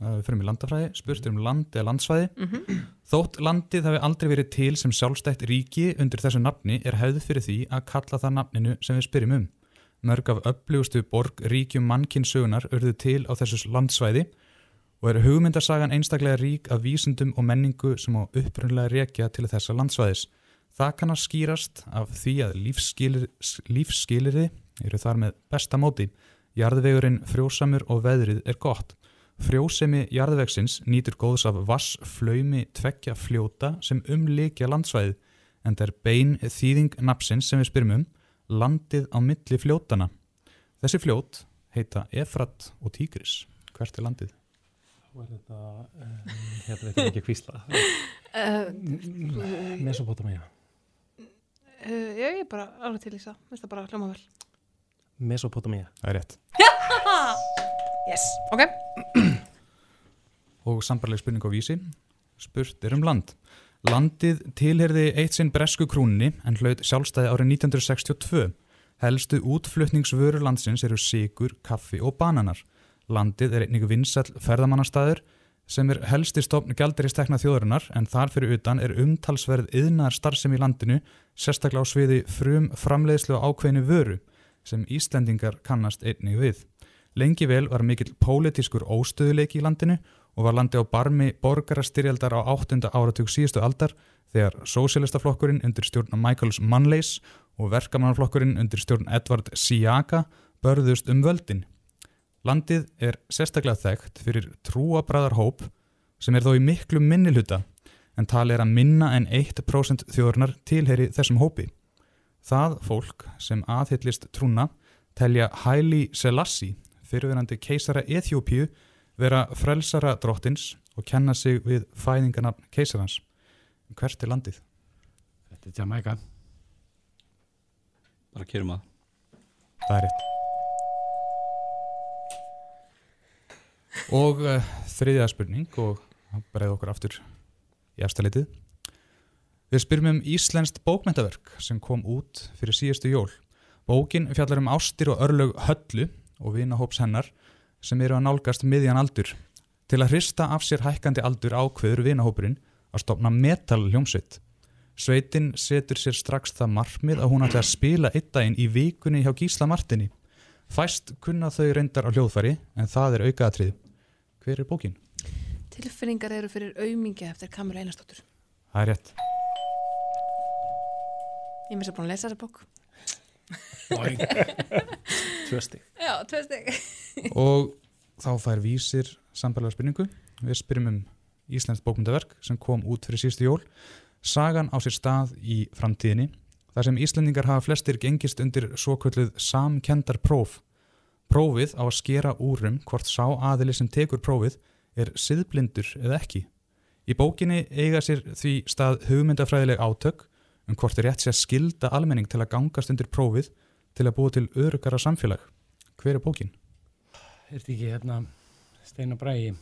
[SPEAKER 1] uh, fyrir mig landafræði, spurt um land eða landsvæði.
[SPEAKER 10] Mhm.
[SPEAKER 1] Þótt landið hafi aldrei verið til sem sjálfstætt ríki undir þessu nafni er hefð fyrir því að kalla það nafninu sem við spyrjum um. Mörg af öflugustu borg ríkjum mannkinsögunar urðu til á þessu landsvæði og er hugmyndasagan einstaklega rík af vísindum og menningu sem á upprunlega rekja til þessa landsvæðis. Það kann að skýrast af því að lífsskilir, lífsskilirði eru þar með besta móti. Jarðvegurinn frjósamur og veðrið er gott. Frjósemi jarðvegsins nýtur góðs af vass, flaumi, tvekja fljóta sem umlikja landsvæðið en það er bein þýðing napsins sem við spyrjum um, landið á milli fljótana. Þessi fljót heita Efrat og Tígris. Hvert er landið?
[SPEAKER 9] Nú er þetta, um, hérna veit ég ekki að kvísla. [laughs] Mesopotamía.
[SPEAKER 10] uh, Já, ég er bara alveg til í það Mér finnst það bara hljóma vel
[SPEAKER 9] Mesopotamía.
[SPEAKER 1] Það er rétt. [laughs]
[SPEAKER 10] Yes, ok
[SPEAKER 1] og sambarleg spurning á vísi spurt er um land landið tilherði eitt sinn bresku krúnni en hlaut sjálfstæði árið 1962 helstu útflutningsvöru landsins eru sigur, kaffi og bananar. Landið er einnig vinsall ferðamannastæður sem er helsti stofn gjaldiristekna þjóðurinnar en þar fyrir utan er umtalsverð yðnar starfsemi í landinu sérstaklega á sviði frum framleiðslu á ákveðinu vöru sem Íslendingar kannast einnig við. Lengi vel var mikill pólitískur óstöðuleiki í landinu og var landi á barmi borgarastyrjaldar á 8. áratug síðustu aldar þegar sósélistaflokkurinn undir stjórn Michaels Manleys og verkamannaflokkurinn undir stjórn Edvard Siaka börðust um völdin. Landið er sérstaklega þekkt fyrir trúabræðarhóp sem er þó í miklu minniluta en tali er að minna en 1% þjóðurnar tilheri þessum hópi. Það fólk sem aðhyllist trúna telja Haile Selassie fyrirverandi keisara Eþjópíu vera frelsara drottins og kenna sig við fæðingarnafn keisarans. Hvert er landið?
[SPEAKER 11] Þetta er Jamaica.
[SPEAKER 12] Bara kýrum að.
[SPEAKER 1] Það er rétt. Og uh, þriðja spurning og breiða okkur aftur í efstalitið. Við spyrjum um Íslenskt bókmentaverk sem kom út fyrir síðustu jól. Bókin fjallar um ástir og örlög höllu og vinahóps hennar sem eru að nálgast miðjan aldur. Til að hrista af sér hækkandi aldur ákveður vinahópurinn að stopna metal hljómsveit. Sveitin setur sér strax það markmið að hún ætla að spila eitt daginn í vikunni hjá Gísla Martini. Fæst kunna þau reyndar á hljóðfæri en það er aukaðatrið. Hver er bókin?
[SPEAKER 10] Tilfinningar eru fyrir aumingja eftir Kamil Einarsdóttur
[SPEAKER 1] Það er rétt.
[SPEAKER 10] Ég mér sér búin að lesa þessa bók [laughs]
[SPEAKER 9] Tvö stig.
[SPEAKER 10] Já, tvö stig [laughs]
[SPEAKER 1] Og þá fær vísir sambarlega spurningu. Við spyrjum um Íslands bókmyndaverk sem kom út fyrir síðustu jól. Sagan á sér stað í framtíðinni þar sem Íslandingar hafa flestir gengist undir svokvölduð samkendar próf. Prófið á að skera úrum hvort sá aðili sem tekur prófið er siðblindur eða ekki. Í bókinni eiga sér því stað hugmyndafræðileg átök um hvort er rétt sér skilda almenning til að gangast undir prófið til að búa til örugara samfélag. Hver er bókin?
[SPEAKER 11] Er þetta ekki hérna Steinar Bræði?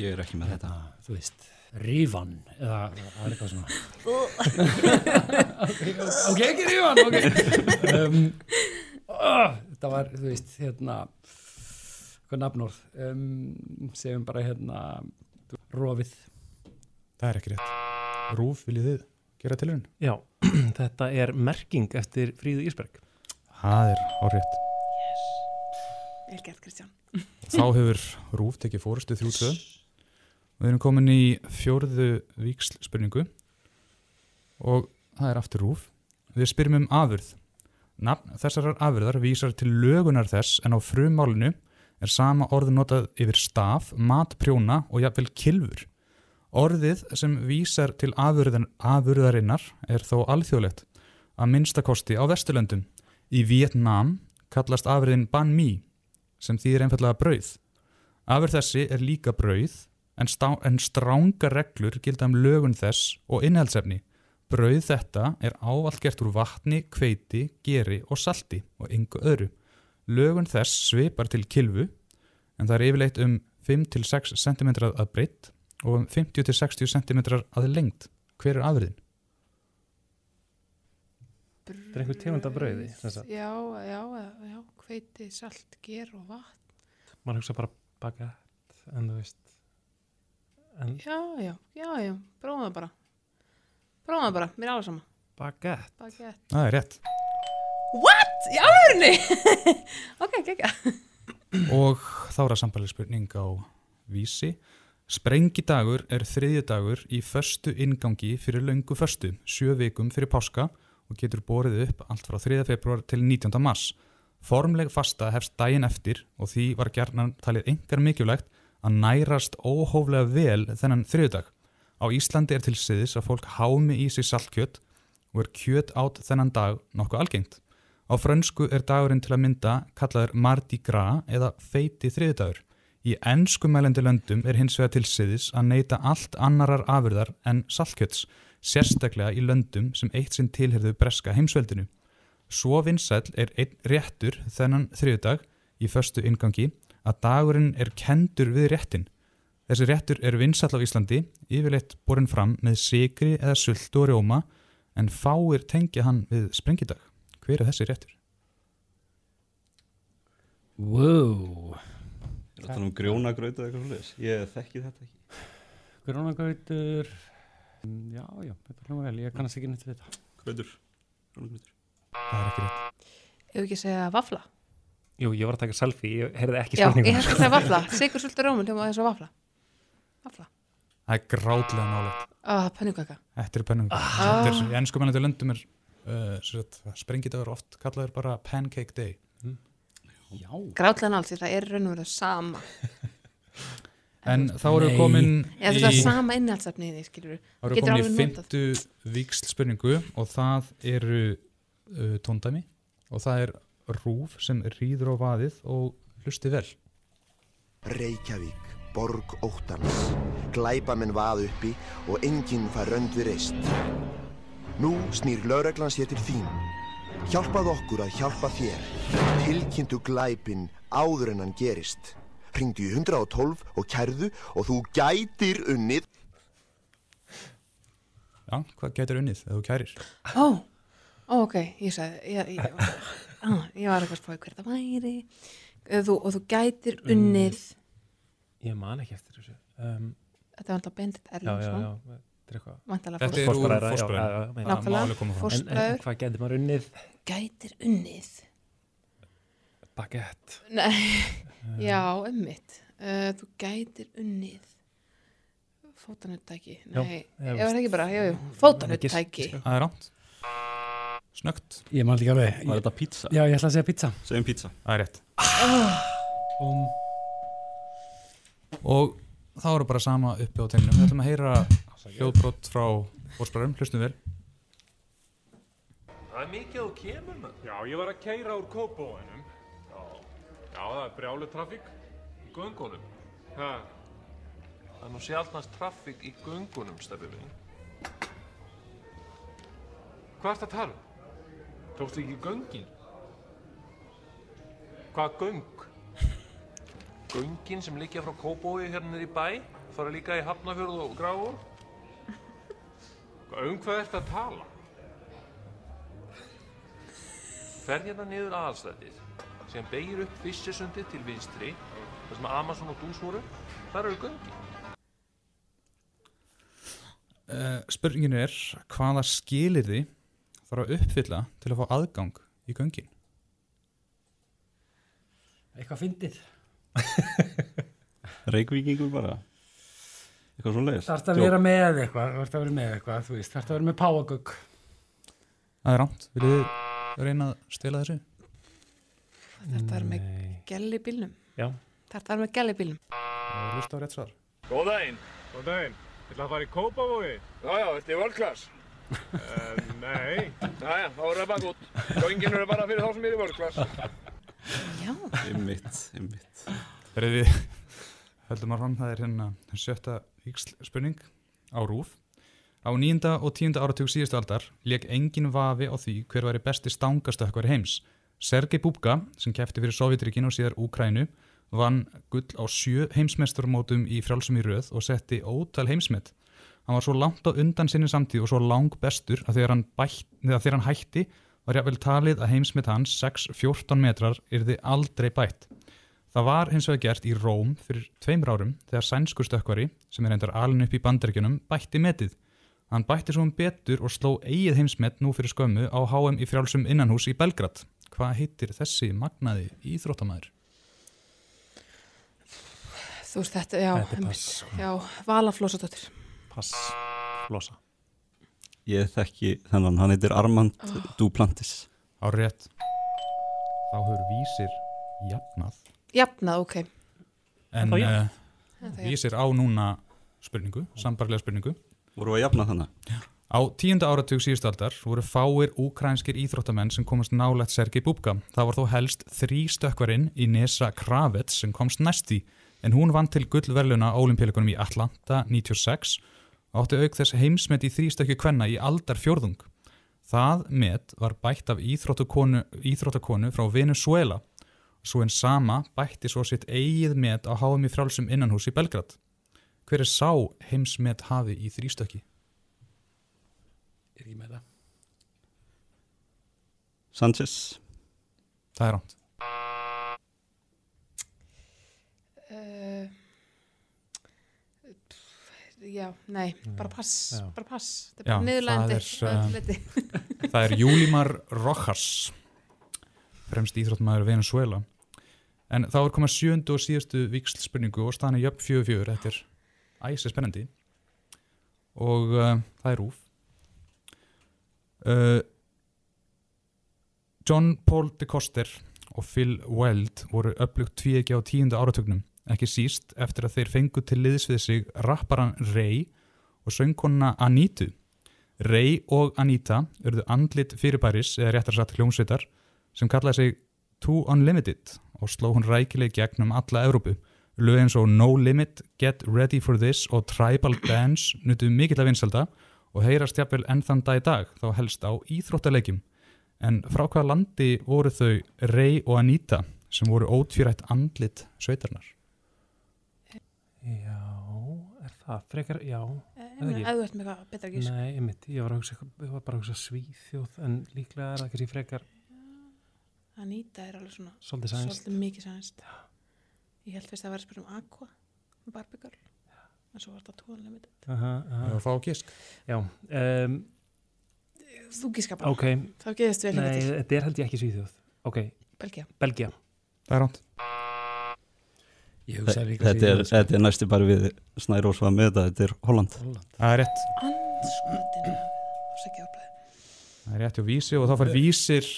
[SPEAKER 12] Ég er ekki með þetta.
[SPEAKER 11] Þú veist, Rífan eða er eitthvað svona. ok, ekki Rífan, ok. um, oh, þetta var, þú veist, hérna, hvað nafnórð, um, segjum bara hérna, Rófið.
[SPEAKER 1] Það er ekki rétt. Rúf, viljið þið gera tilhörun?
[SPEAKER 9] Já, [clears throat] þetta er merking eftir Fríðu Ísberg.
[SPEAKER 1] Það er árétt.
[SPEAKER 10] Vel gert Kristján [laughs]
[SPEAKER 1] Þá hefur Rúf tekið fórustu þrjú tvö. Við erum komin í fjórðu víksl spurningu og það er aftur Rúf. Við spyrjum um afurð. Nafn þessarar afurðar vísar til lögunar þess en á frumálinu er sama orð notað yfir staf, matprjóna og jafnvel kilfur. Orðið sem vísar til afurðan, afurðarinnar er þó alþjóðlegt, að minnstakosti á Vesturlöndum. Í Vietnam kallast afurðin banh mi, sem þýðir einfallega brauð. Afurð þessi er líka brauð, en, stá, en stránga reglur gilda um lögun þess og innhaldsefni. Brauð þetta er ávallt gert úr vatni, kveiti, geri og salti og yngu öðru. Lögun þess svipar til kilvu, en það er yfirleitt um 5-6 cm að breytt og um 50-60 cm að lengt. Hver er afurðin?
[SPEAKER 9] Það er einhver tegund af brauði.
[SPEAKER 10] Já, já, já, hveiti, salt, ger og vatn.
[SPEAKER 9] Man hugsa bara baguette, en þú veist. En
[SPEAKER 10] Já, já, já, já, prófum það bara. Prófum það bara, mér er alveg sama.
[SPEAKER 9] Baguette.
[SPEAKER 1] Það er rétt.
[SPEAKER 10] What? Í alvörunni? [laughs] ok, gekka.
[SPEAKER 1] Og þá er það sambalið spurning á vísi. Sprengidagur er þriðji dagur í föstu ingangi fyrir löngu föstu, sjö vikum fyrir páska og getur borið upp allt frá 3. februar til 19. mars. Formleg fasta hefst daginn eftir og því var gerðnan talið engar mikilvægt að nærast óhóflega vel þennan þriðdag. Á Íslandi er til siðis að fólk hámi í sig saltkjött og er kjöt átt þennan dag nokkuð algengt. Á frönsku er dagurinn til að mynda kallaður Mardi Gras eða feiti þriðdagur. Í enskumælandi löndum er hins vegar til siðis að neyta allt annarar afurðar en saltkjöts, sérstaklega í löndum sem eitt sinn tilherðu breska heimsveldinu. Svo vinsæll er einn réttur þennan þriðdag í förstu ingangi að dagurinn er kendur við réttin. Þessi réttur er vinsæll á Íslandi, yfirleitt borin fram með sigri eða sultu og rjóma en fáir tengja hann við sprengidag. Hver er þessi réttur?
[SPEAKER 11] Wow.
[SPEAKER 12] Það nú grjónagraut eða eitthvað svolítið? Ég þekki þetta ekki.
[SPEAKER 11] Grónagautur. Já, já, þetta hljóma vel. Ég kannast ekki neitt við þetta.
[SPEAKER 12] Grautur. Grjónagrautur.
[SPEAKER 1] Það er ekki rétt.
[SPEAKER 10] Ef ekki segja vafla.
[SPEAKER 9] Jú, ég var að taka selfie, ég heyrði ekki
[SPEAKER 10] Já,
[SPEAKER 9] spurningum.
[SPEAKER 10] ég hef að segja vafla. Sigur sultur rómun, hljóma þess að vafla. Vafla.
[SPEAKER 1] Það er grátlega nálægt.
[SPEAKER 10] Ah, pennugaka.
[SPEAKER 1] Þetta er pennum.
[SPEAKER 10] Ah.
[SPEAKER 1] Þetta er, í ennskumælandi löndum er uh, sprengidagur
[SPEAKER 10] Grátlega nált því það er raun og verið sama. [laughs]
[SPEAKER 1] En þá erum við komin
[SPEAKER 10] Eða það er sama innhaldsefni í því, skilur
[SPEAKER 1] Þá erum við komin í fymtu víksl spurningu og það eru uh, tóndæmi og það er rúf sem rýður á vaðið og hlusti vel.
[SPEAKER 13] Reykjavík, borg óttans, glæpamenn vað uppi og enginn fær rönd við reist. Nú snýr lögreglan sér til þín. Hjálpað okkur að hjálpa þér. Tilkynntu glæpin áður en hann gerist. Ringdu í 112 og kærðu og þú gætir unnið.
[SPEAKER 1] Já, hvað getur unnið ef þú kærir?
[SPEAKER 10] Ó, ó, ok, ég sagði, ég, ég, á, ég var eitthvað spáði hver það væri þú, og þú gætir unnið,
[SPEAKER 9] Ég man ekki eftir þessu. Um,
[SPEAKER 10] þetta var alltaf Bendit
[SPEAKER 9] já, já,
[SPEAKER 10] Erlingsson.
[SPEAKER 9] já, þetta er eitthvað.
[SPEAKER 10] Væntanlega
[SPEAKER 1] Þetta er úr
[SPEAKER 9] já, já, já,
[SPEAKER 1] alveg
[SPEAKER 10] Nákvæmlega,
[SPEAKER 1] fram.
[SPEAKER 9] En, hvað getur maður unnið?
[SPEAKER 10] Gætir unnið.
[SPEAKER 9] Baguette.
[SPEAKER 10] Nei, [laughs] já, ummitt. Uh, þú gætir unnið fótanuttæki. Nei,
[SPEAKER 9] já,
[SPEAKER 10] ég var ekki bara, fótanuttæki.
[SPEAKER 1] Það er ránt. Snögt.
[SPEAKER 11] Ég man ekki alveg.
[SPEAKER 12] Var þetta pizza?
[SPEAKER 11] Já, ég ætla að segja pizza.
[SPEAKER 12] Segjum pizza.
[SPEAKER 1] Það er rétt.
[SPEAKER 11] Um,
[SPEAKER 1] Og þá eru bara sama uppi á tennum. Við ætlum að heyra hljóðbrott frá fórspræðum, hlustum vel.
[SPEAKER 14] Það er mikið að þú kemur með. Já, ég var að keira úr kópóinum. Já. Já, það er brjálu trafík í göngunum. Hæ? Það er nú sjálfnast trafík í göngunum, stefið minn. Hvað ert að tala um? Tókstu ekki göngin? Hvað göng? Göngin sem liggja frá Kópói hérna í bæ, fara líka í Hafnafjörð og Gráur. [laughs] Um hvað ert að tala? Fer hérna niður aðalstættið sem beigir upp Fissesundið til vinstri þar sem Amazon og Dús voru þar eru göngin
[SPEAKER 1] Uh, spurningin er hvaða skilirði þarf að uppfylla til að fá aðgang í göngin?
[SPEAKER 11] eitthvað fyndið. [laughs]
[SPEAKER 12] Reykvíkingur bara eitthvað svo leiðis
[SPEAKER 11] Þarf að vera með eitthvað, þarf að vera með eitthvað, þú veist, þarf að vera með páagögg.
[SPEAKER 1] Það er rámt, viljið þið reyna að stela þessu?
[SPEAKER 10] Þetta er með gæl í bílnum.
[SPEAKER 9] Já.
[SPEAKER 10] Þetta er með gæl í bílnum.
[SPEAKER 1] Það er hlust á rétt svar.
[SPEAKER 14] Góð daginn. Góð daginn. Vil það fara í Kópavogi? Já, já, þetta er world class. Uh, nei. Næja, þá er það bara gott. Göngin eru bara fyrir þá sem er í world class.
[SPEAKER 10] Já.
[SPEAKER 12] Einmitt, einmitt.
[SPEAKER 1] Þegar við höldum að fram, það er hérna sjötta víksl spurning á rúf. Á nýjunda og tíunda áratug síðustu aldar leik engin vafi á því hver væri besti stangastökkvari heims. Sergei Bubka, sem kefti fyrir Sovjetríkin og síðar Úkrænu, vann gull á sjö heimsmeisturmótum í frjálsum í röð og setti ótal heimsmet. Hann var svo langt á undan sinni samtíð og svo lang bestur að þegar hann, bætt, eða þegar hann hætti var jáfnvel talið að heimsmet hans 6-14 metrar yrði aldrei bætt. Það var hins vegar gert í Róm fyrir tveimur árum þegar sænskur stökkvari, sem er endar alin upp í bandaríkjunum, bætti metið. Hann bætti svo um betur og sló eigið heimsmet nú fyrir skömmu á HM í frjálsum innanhús í Belgrad. Hvað heitir þessi magnaði íþróttamæður?
[SPEAKER 10] Þú veist þetta, já,
[SPEAKER 12] pass, sko.
[SPEAKER 10] já, Vala Flósadóttir.
[SPEAKER 12] Pass, flosa. Ég þekki þennan, hann heitir Armand
[SPEAKER 10] Oh.
[SPEAKER 12] Duplantis.
[SPEAKER 1] Á rétt. Þá höfur vísir jafnað.
[SPEAKER 10] Jafnað, ok.
[SPEAKER 1] En uh,
[SPEAKER 10] er
[SPEAKER 1] vísir á núna spurningu, sambarlega spurningu.
[SPEAKER 12] Voru að jafna þannig?
[SPEAKER 1] Á tíunda áratug síðustaldar voru fáir úkrænskir íþróttamenn sem komast nálægt Sergei Bubka. Það var þó helst þrý stökkvarinn í Nesa Kravets sem komst næsti en hún vann til gullverluna á olimpíuleikunum í Atlanta 96 og átti auk þess heimsmet í þrýstökju kvenna í aldar fjórðung. Það met var bætt af íþróttakonu frá Venezuela svo en sama bætti svo sitt eigið met á háum í frálsum innanhús í Belgrad. Hver er sá heimsmet hafi í þrýstökki?
[SPEAKER 11] Er ég með það?
[SPEAKER 12] Sanchez.
[SPEAKER 1] Það er rámt.
[SPEAKER 10] Uh, já, nei, bara pass,
[SPEAKER 1] Já.
[SPEAKER 10] bara pass. Þetta er
[SPEAKER 1] Já,
[SPEAKER 10] bara niðurlegandi. [laughs]
[SPEAKER 1] það er, uh,
[SPEAKER 10] leiti.
[SPEAKER 1] það er Júlimar Rojas fremst íþróttmaður Venezuela en þá er komað sjöndu og síðustu vikslspurningu og staðan er jöfn fjögur fjögur þetta er æsi spennandi. Og uh, það er rúf uh, John Paul de Koster og Phil Weld voru upplugt tvíegi á tíunda áratugnum ekki síst eftir að þeir fengu til liðs við sig rapparan Ray og söngkonna Anitu Ray og Anita urðu andlit fyrirbæris eða réttar satt hljómsveitar sem kallaði sig Too Unlimited og sló hún rækileg gegnum alla Evrópu. Lög eins og No Limit, Get Ready for This og Tribal Dance nutu mikill að vinsalda og heyrast jafnvel enn þann dag í dag þá helst á íþróttaleikjum. En frá hvaða landi voru þau Ray og Anita sem voru ótvírætt andlit sveitarnar?
[SPEAKER 9] Já, er það frekar, já.
[SPEAKER 10] Eh,
[SPEAKER 9] eða ekki?
[SPEAKER 10] þú ert með eitthvað betra gís.
[SPEAKER 9] Nei, einmitt, ég var, að hugsa, ég var bara að hugsa svíþjóð, en líklega er það kannski frekar,
[SPEAKER 10] Anita er alveg svona
[SPEAKER 9] Svolítið
[SPEAKER 10] mikið sænst. Ég held fyrst að það var að spyrja um Aqua, um Barbie Girl. En svo var þetta.
[SPEAKER 1] Já, fá gisk.
[SPEAKER 9] Já, um,
[SPEAKER 10] Þú gíska bara.
[SPEAKER 9] ok.
[SPEAKER 10] Þá geðist vel
[SPEAKER 9] Nei, þetta er held ég ekki svíþjóð. Ok.
[SPEAKER 10] Belgía.
[SPEAKER 9] Belgia.
[SPEAKER 1] Það er ránt.
[SPEAKER 11] Líka
[SPEAKER 12] Þetta er, þetta er næstu bara við Snærós var með þetta, þetta er Holland.
[SPEAKER 1] Það er rétt. Það er rétt hjá vísi og þá fær vísir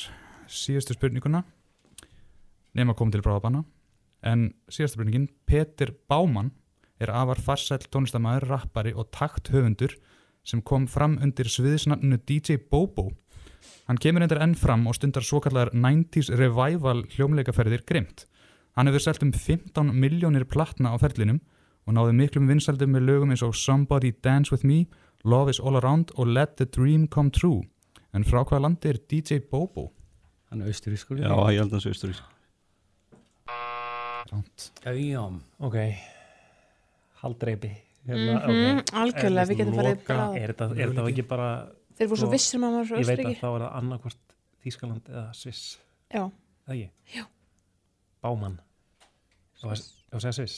[SPEAKER 1] síðustu spurninguna nema að koma til bráðabanna en síðustu spurningin Peter Báman er afar farsæll tónlistamæður, rappari og takthöfundur sem kom fram undir sviðisnafninu DJ Bobo Hann kemur endur enn fram og stundar svo kallar 90s revival hljómleikaferðir grimt. Hann hefur selt um 15 miljónir platna á ferlinum og náði miklum vinsaldum með lögum eins og Somebody Dance With Me, Love Is All Around og Let The Dream Come True. En frá hvaða landi er DJ Bobo?
[SPEAKER 11] Hann er austurískur.
[SPEAKER 12] Já, ég held að hann sé austurískur.
[SPEAKER 1] Ránt.
[SPEAKER 11] Já,
[SPEAKER 9] ok. Haldreipi.
[SPEAKER 10] Mhm, algjörlega, við getum farið bara
[SPEAKER 9] Er þetta, er þetta ekki bara...
[SPEAKER 10] Þeir voru svo
[SPEAKER 9] sko,
[SPEAKER 10] vissir um að maður var frá
[SPEAKER 9] Ég veit að þá er það annarkvort Þískaland eða Sviss.
[SPEAKER 10] Já.
[SPEAKER 9] Það ekki?
[SPEAKER 10] Já.
[SPEAKER 9] Bámann. Og segja Sviss.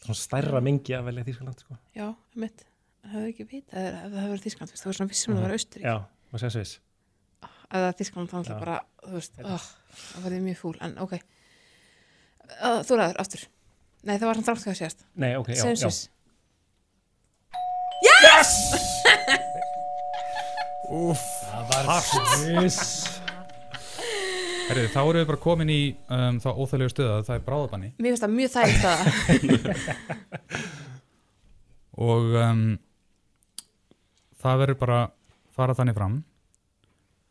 [SPEAKER 9] Svona stærra mengi að velja Þískaland, sko.
[SPEAKER 10] Já, mitt. Það hefur ekki vitað ef það hefur verið þú veist, það var svona vissum að það var Austuríki.
[SPEAKER 9] Já, og segja Sviss.
[SPEAKER 10] Eða Þískland, þannig
[SPEAKER 9] Já.
[SPEAKER 10] bara, þú veist, oh, það verði mjög fúl, en ok. Uh, þú ræður, aftur Nei, það var hann þrátt hjá sérst
[SPEAKER 9] Nei, ok, já, já.
[SPEAKER 10] sís. Yes!
[SPEAKER 1] Úf,
[SPEAKER 11] Það var sviss.
[SPEAKER 1] Herri, þá erum við bara komin í um, þá óþæglega stöða að það er bráðabanni
[SPEAKER 10] Mér finnst það mjög þægt það [laughs]
[SPEAKER 1] og um, það verður bara fara þannig fram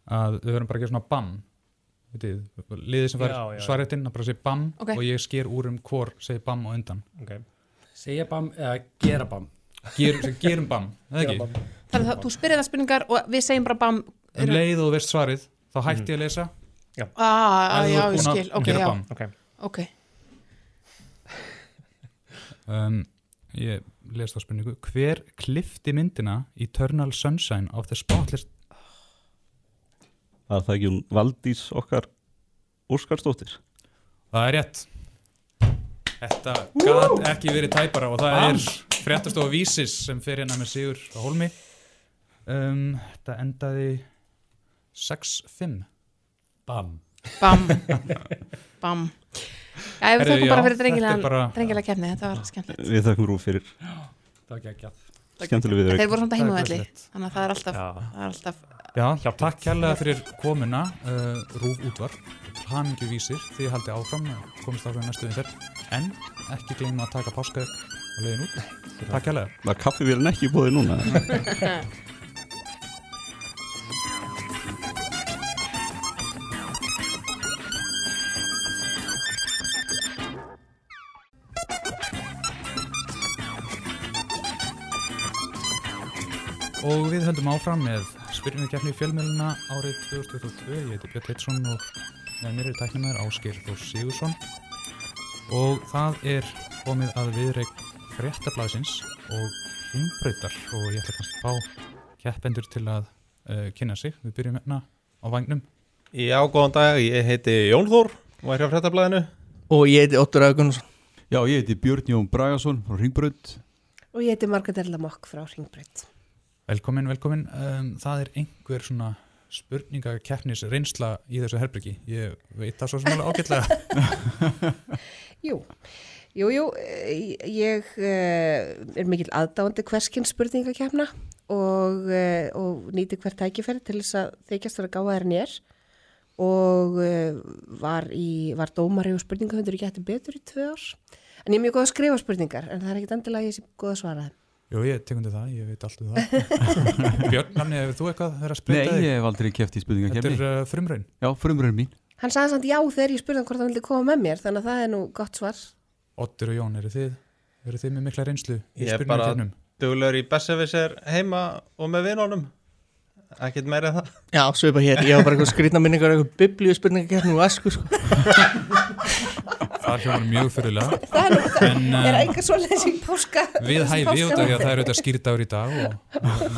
[SPEAKER 1] að við verðum bara að gera svona Vitið, liðið sem
[SPEAKER 11] já.
[SPEAKER 1] svarréttin að bara segja bam
[SPEAKER 11] Ok.
[SPEAKER 1] og ég sker úr um hvor segja bam og undan
[SPEAKER 9] okay.
[SPEAKER 11] Segja bam eða gera bam
[SPEAKER 1] Ger, gerum bam, eða
[SPEAKER 11] Gera
[SPEAKER 1] ekki?
[SPEAKER 11] bam.
[SPEAKER 10] Þannig að þú spyrir það spurningar og við segjum bara bam
[SPEAKER 1] Um leið og þú veist svarið þá hætti ég að lesa
[SPEAKER 9] Já.
[SPEAKER 10] Ah,
[SPEAKER 1] Ef þú
[SPEAKER 10] já, ég
[SPEAKER 1] búin að
[SPEAKER 10] skil, ok,
[SPEAKER 1] gera
[SPEAKER 10] já
[SPEAKER 1] bam.
[SPEAKER 9] Ok.
[SPEAKER 1] Um, Ég les þá spurningu Hver klifti myndina Eternal Sunshine of the Spotless
[SPEAKER 12] Er það ekki hún Valdís okkar Óskarsdóttir?
[SPEAKER 1] Það er rétt. Þetta gat ekki verið tæpara og það er fréttastofa Vísis sem fer hérna með Sigur á Hólmi. Um, Þetta endaði 6-5
[SPEAKER 11] Bam.
[SPEAKER 10] Bam. [laughs] Bam. Já, við
[SPEAKER 1] já,
[SPEAKER 10] bara fyrir drengilega kefni, þetta var skemmtilegt.
[SPEAKER 12] Við þakkum rúf fyrir.
[SPEAKER 11] Það var geggjað.
[SPEAKER 12] Skemmtileg við
[SPEAKER 10] Þeir voru samt að
[SPEAKER 1] Það er
[SPEAKER 10] heimavelli
[SPEAKER 1] glæsilegt.
[SPEAKER 10] Þannig að það er alltaf,
[SPEAKER 1] Já, takk kærlega fyrir komuna uh, Rúf útvar. Hamingju vísir ég haldi áfram komist áfram næstu við en ekki gleyma að taka páskaðeg og leiðin út. Takk kærlega.
[SPEAKER 12] Var kaffivélin ekki búið núna?
[SPEAKER 1] Og við höldum áfram með spyrjumkeppni fjölmjöluna árið 2022. Ég heiti Björn Teitsson og með mér er tæknumæður Áskir Þór Sigursson. Og það er komið að viðreik fréttablaðsins og hringbrautar og ég ætla kannski að fá keppendur til að uh, kynna sig. Við byrjum hérna á vagnum.
[SPEAKER 15] Já, góðan dag, ég heiti Jón Þór og er hjá fréttablaðinu.
[SPEAKER 16] Og ég heiti Ottur Augunsson.
[SPEAKER 17] Já, ég heiti Björn Jón Bragason frá Ringbraut.
[SPEAKER 18] Og ég heiti Margrét Erla Mokk frá Ringbraut.
[SPEAKER 1] Velkomin, velkomin. Um, það er einhver svona spurningakeppnis reynsla í þessu herbyggi. Ég veit það svo sem alveg ágætlega. [laughs] [laughs]
[SPEAKER 18] Jú, jú, jú, eh, ég uh, er mikil aðdáandi hverskinn spurningakefna og, uh, og nýti hvert tækifæri til þess að þykjast vera ég er og var, í, var dómari og spurningahundur í gæti betur í tvö ár. En ég er mjög góð að skrifa spurningar en það er ekkit endilega ég sem góð að svara þeim.
[SPEAKER 1] Jú, ég tekundi það, ég veit allt um það. [laughs] Björn, namni, hefur þú eitthvað verið að
[SPEAKER 17] Nei,
[SPEAKER 1] spreita þig?
[SPEAKER 17] ég hef aldrei keft í spurningakefni.
[SPEAKER 1] Þetta er uh, frumraun.
[SPEAKER 17] Já, frumraun mín.
[SPEAKER 18] Hann sagði samt já þegar ég spurði hann hvort hann vildi koma með mér þannig að það er nú gott svar.
[SPEAKER 1] Ottur og Jón, eru þið, eru þið með mikla reynslu í
[SPEAKER 15] Ég er bara duglegur í Bessevisser heima og með vinónum. Ekkert meira en það.
[SPEAKER 16] Já, svipa hér, ég var bara eitthvað skrýtna minningar [laughs] eitthvað biblíu spurningakefni og esku sko.
[SPEAKER 1] Það hljóðan mjög fyrirlega.
[SPEAKER 18] Það er,
[SPEAKER 1] En,
[SPEAKER 18] er
[SPEAKER 1] um,
[SPEAKER 18] eitthvað svoleiðis í páska.
[SPEAKER 1] Við hæfi út af því að það er auðvitað skýrdagur í dag og,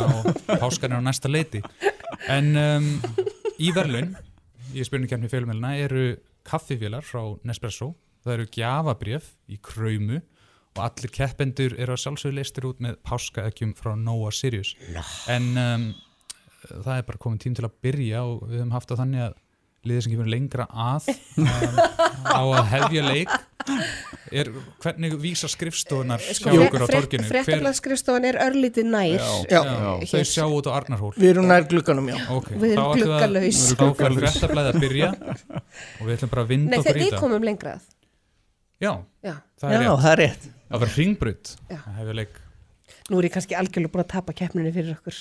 [SPEAKER 1] og páskan er á næsta leiti. En um, í verðlun, í spurningkefni fjölumæluna, eru kaffifélar frá Nespresso. Það eru gjafabrjöf í kröymu og allir keppendur eru að sjálfsögðu leistir út með páskaekjum frá Noah Sirius. En um, það er bara komin tím til að byrja og við höfum haft það þannig að liðið sem kemur lengra að um, á að hefja leik er hvernig vísa skrifstofunar
[SPEAKER 18] Sko,
[SPEAKER 1] hjá okkur á torginu
[SPEAKER 18] Fréttablaðskrifstofan er örlítið nær.
[SPEAKER 1] já, já, þau sjá út á Arnarhól
[SPEAKER 16] Við erum nær glugganum, já.
[SPEAKER 1] okay,
[SPEAKER 18] Við erum gluggalaus.
[SPEAKER 1] þá fyrir fréttablaðið að byrja og við ætlum bara að vinda
[SPEAKER 18] Nei,
[SPEAKER 1] okkur
[SPEAKER 18] þegar
[SPEAKER 1] í
[SPEAKER 18] við komum lengra að.
[SPEAKER 1] já,
[SPEAKER 18] Já.
[SPEAKER 1] það er
[SPEAKER 16] Já,
[SPEAKER 1] rétt
[SPEAKER 16] það er rétt.
[SPEAKER 1] það var hringbrut
[SPEAKER 18] Já.
[SPEAKER 1] að hefja leik
[SPEAKER 18] Nú er ég kannski algjörlega búin að tapa keppninu fyrir okkur.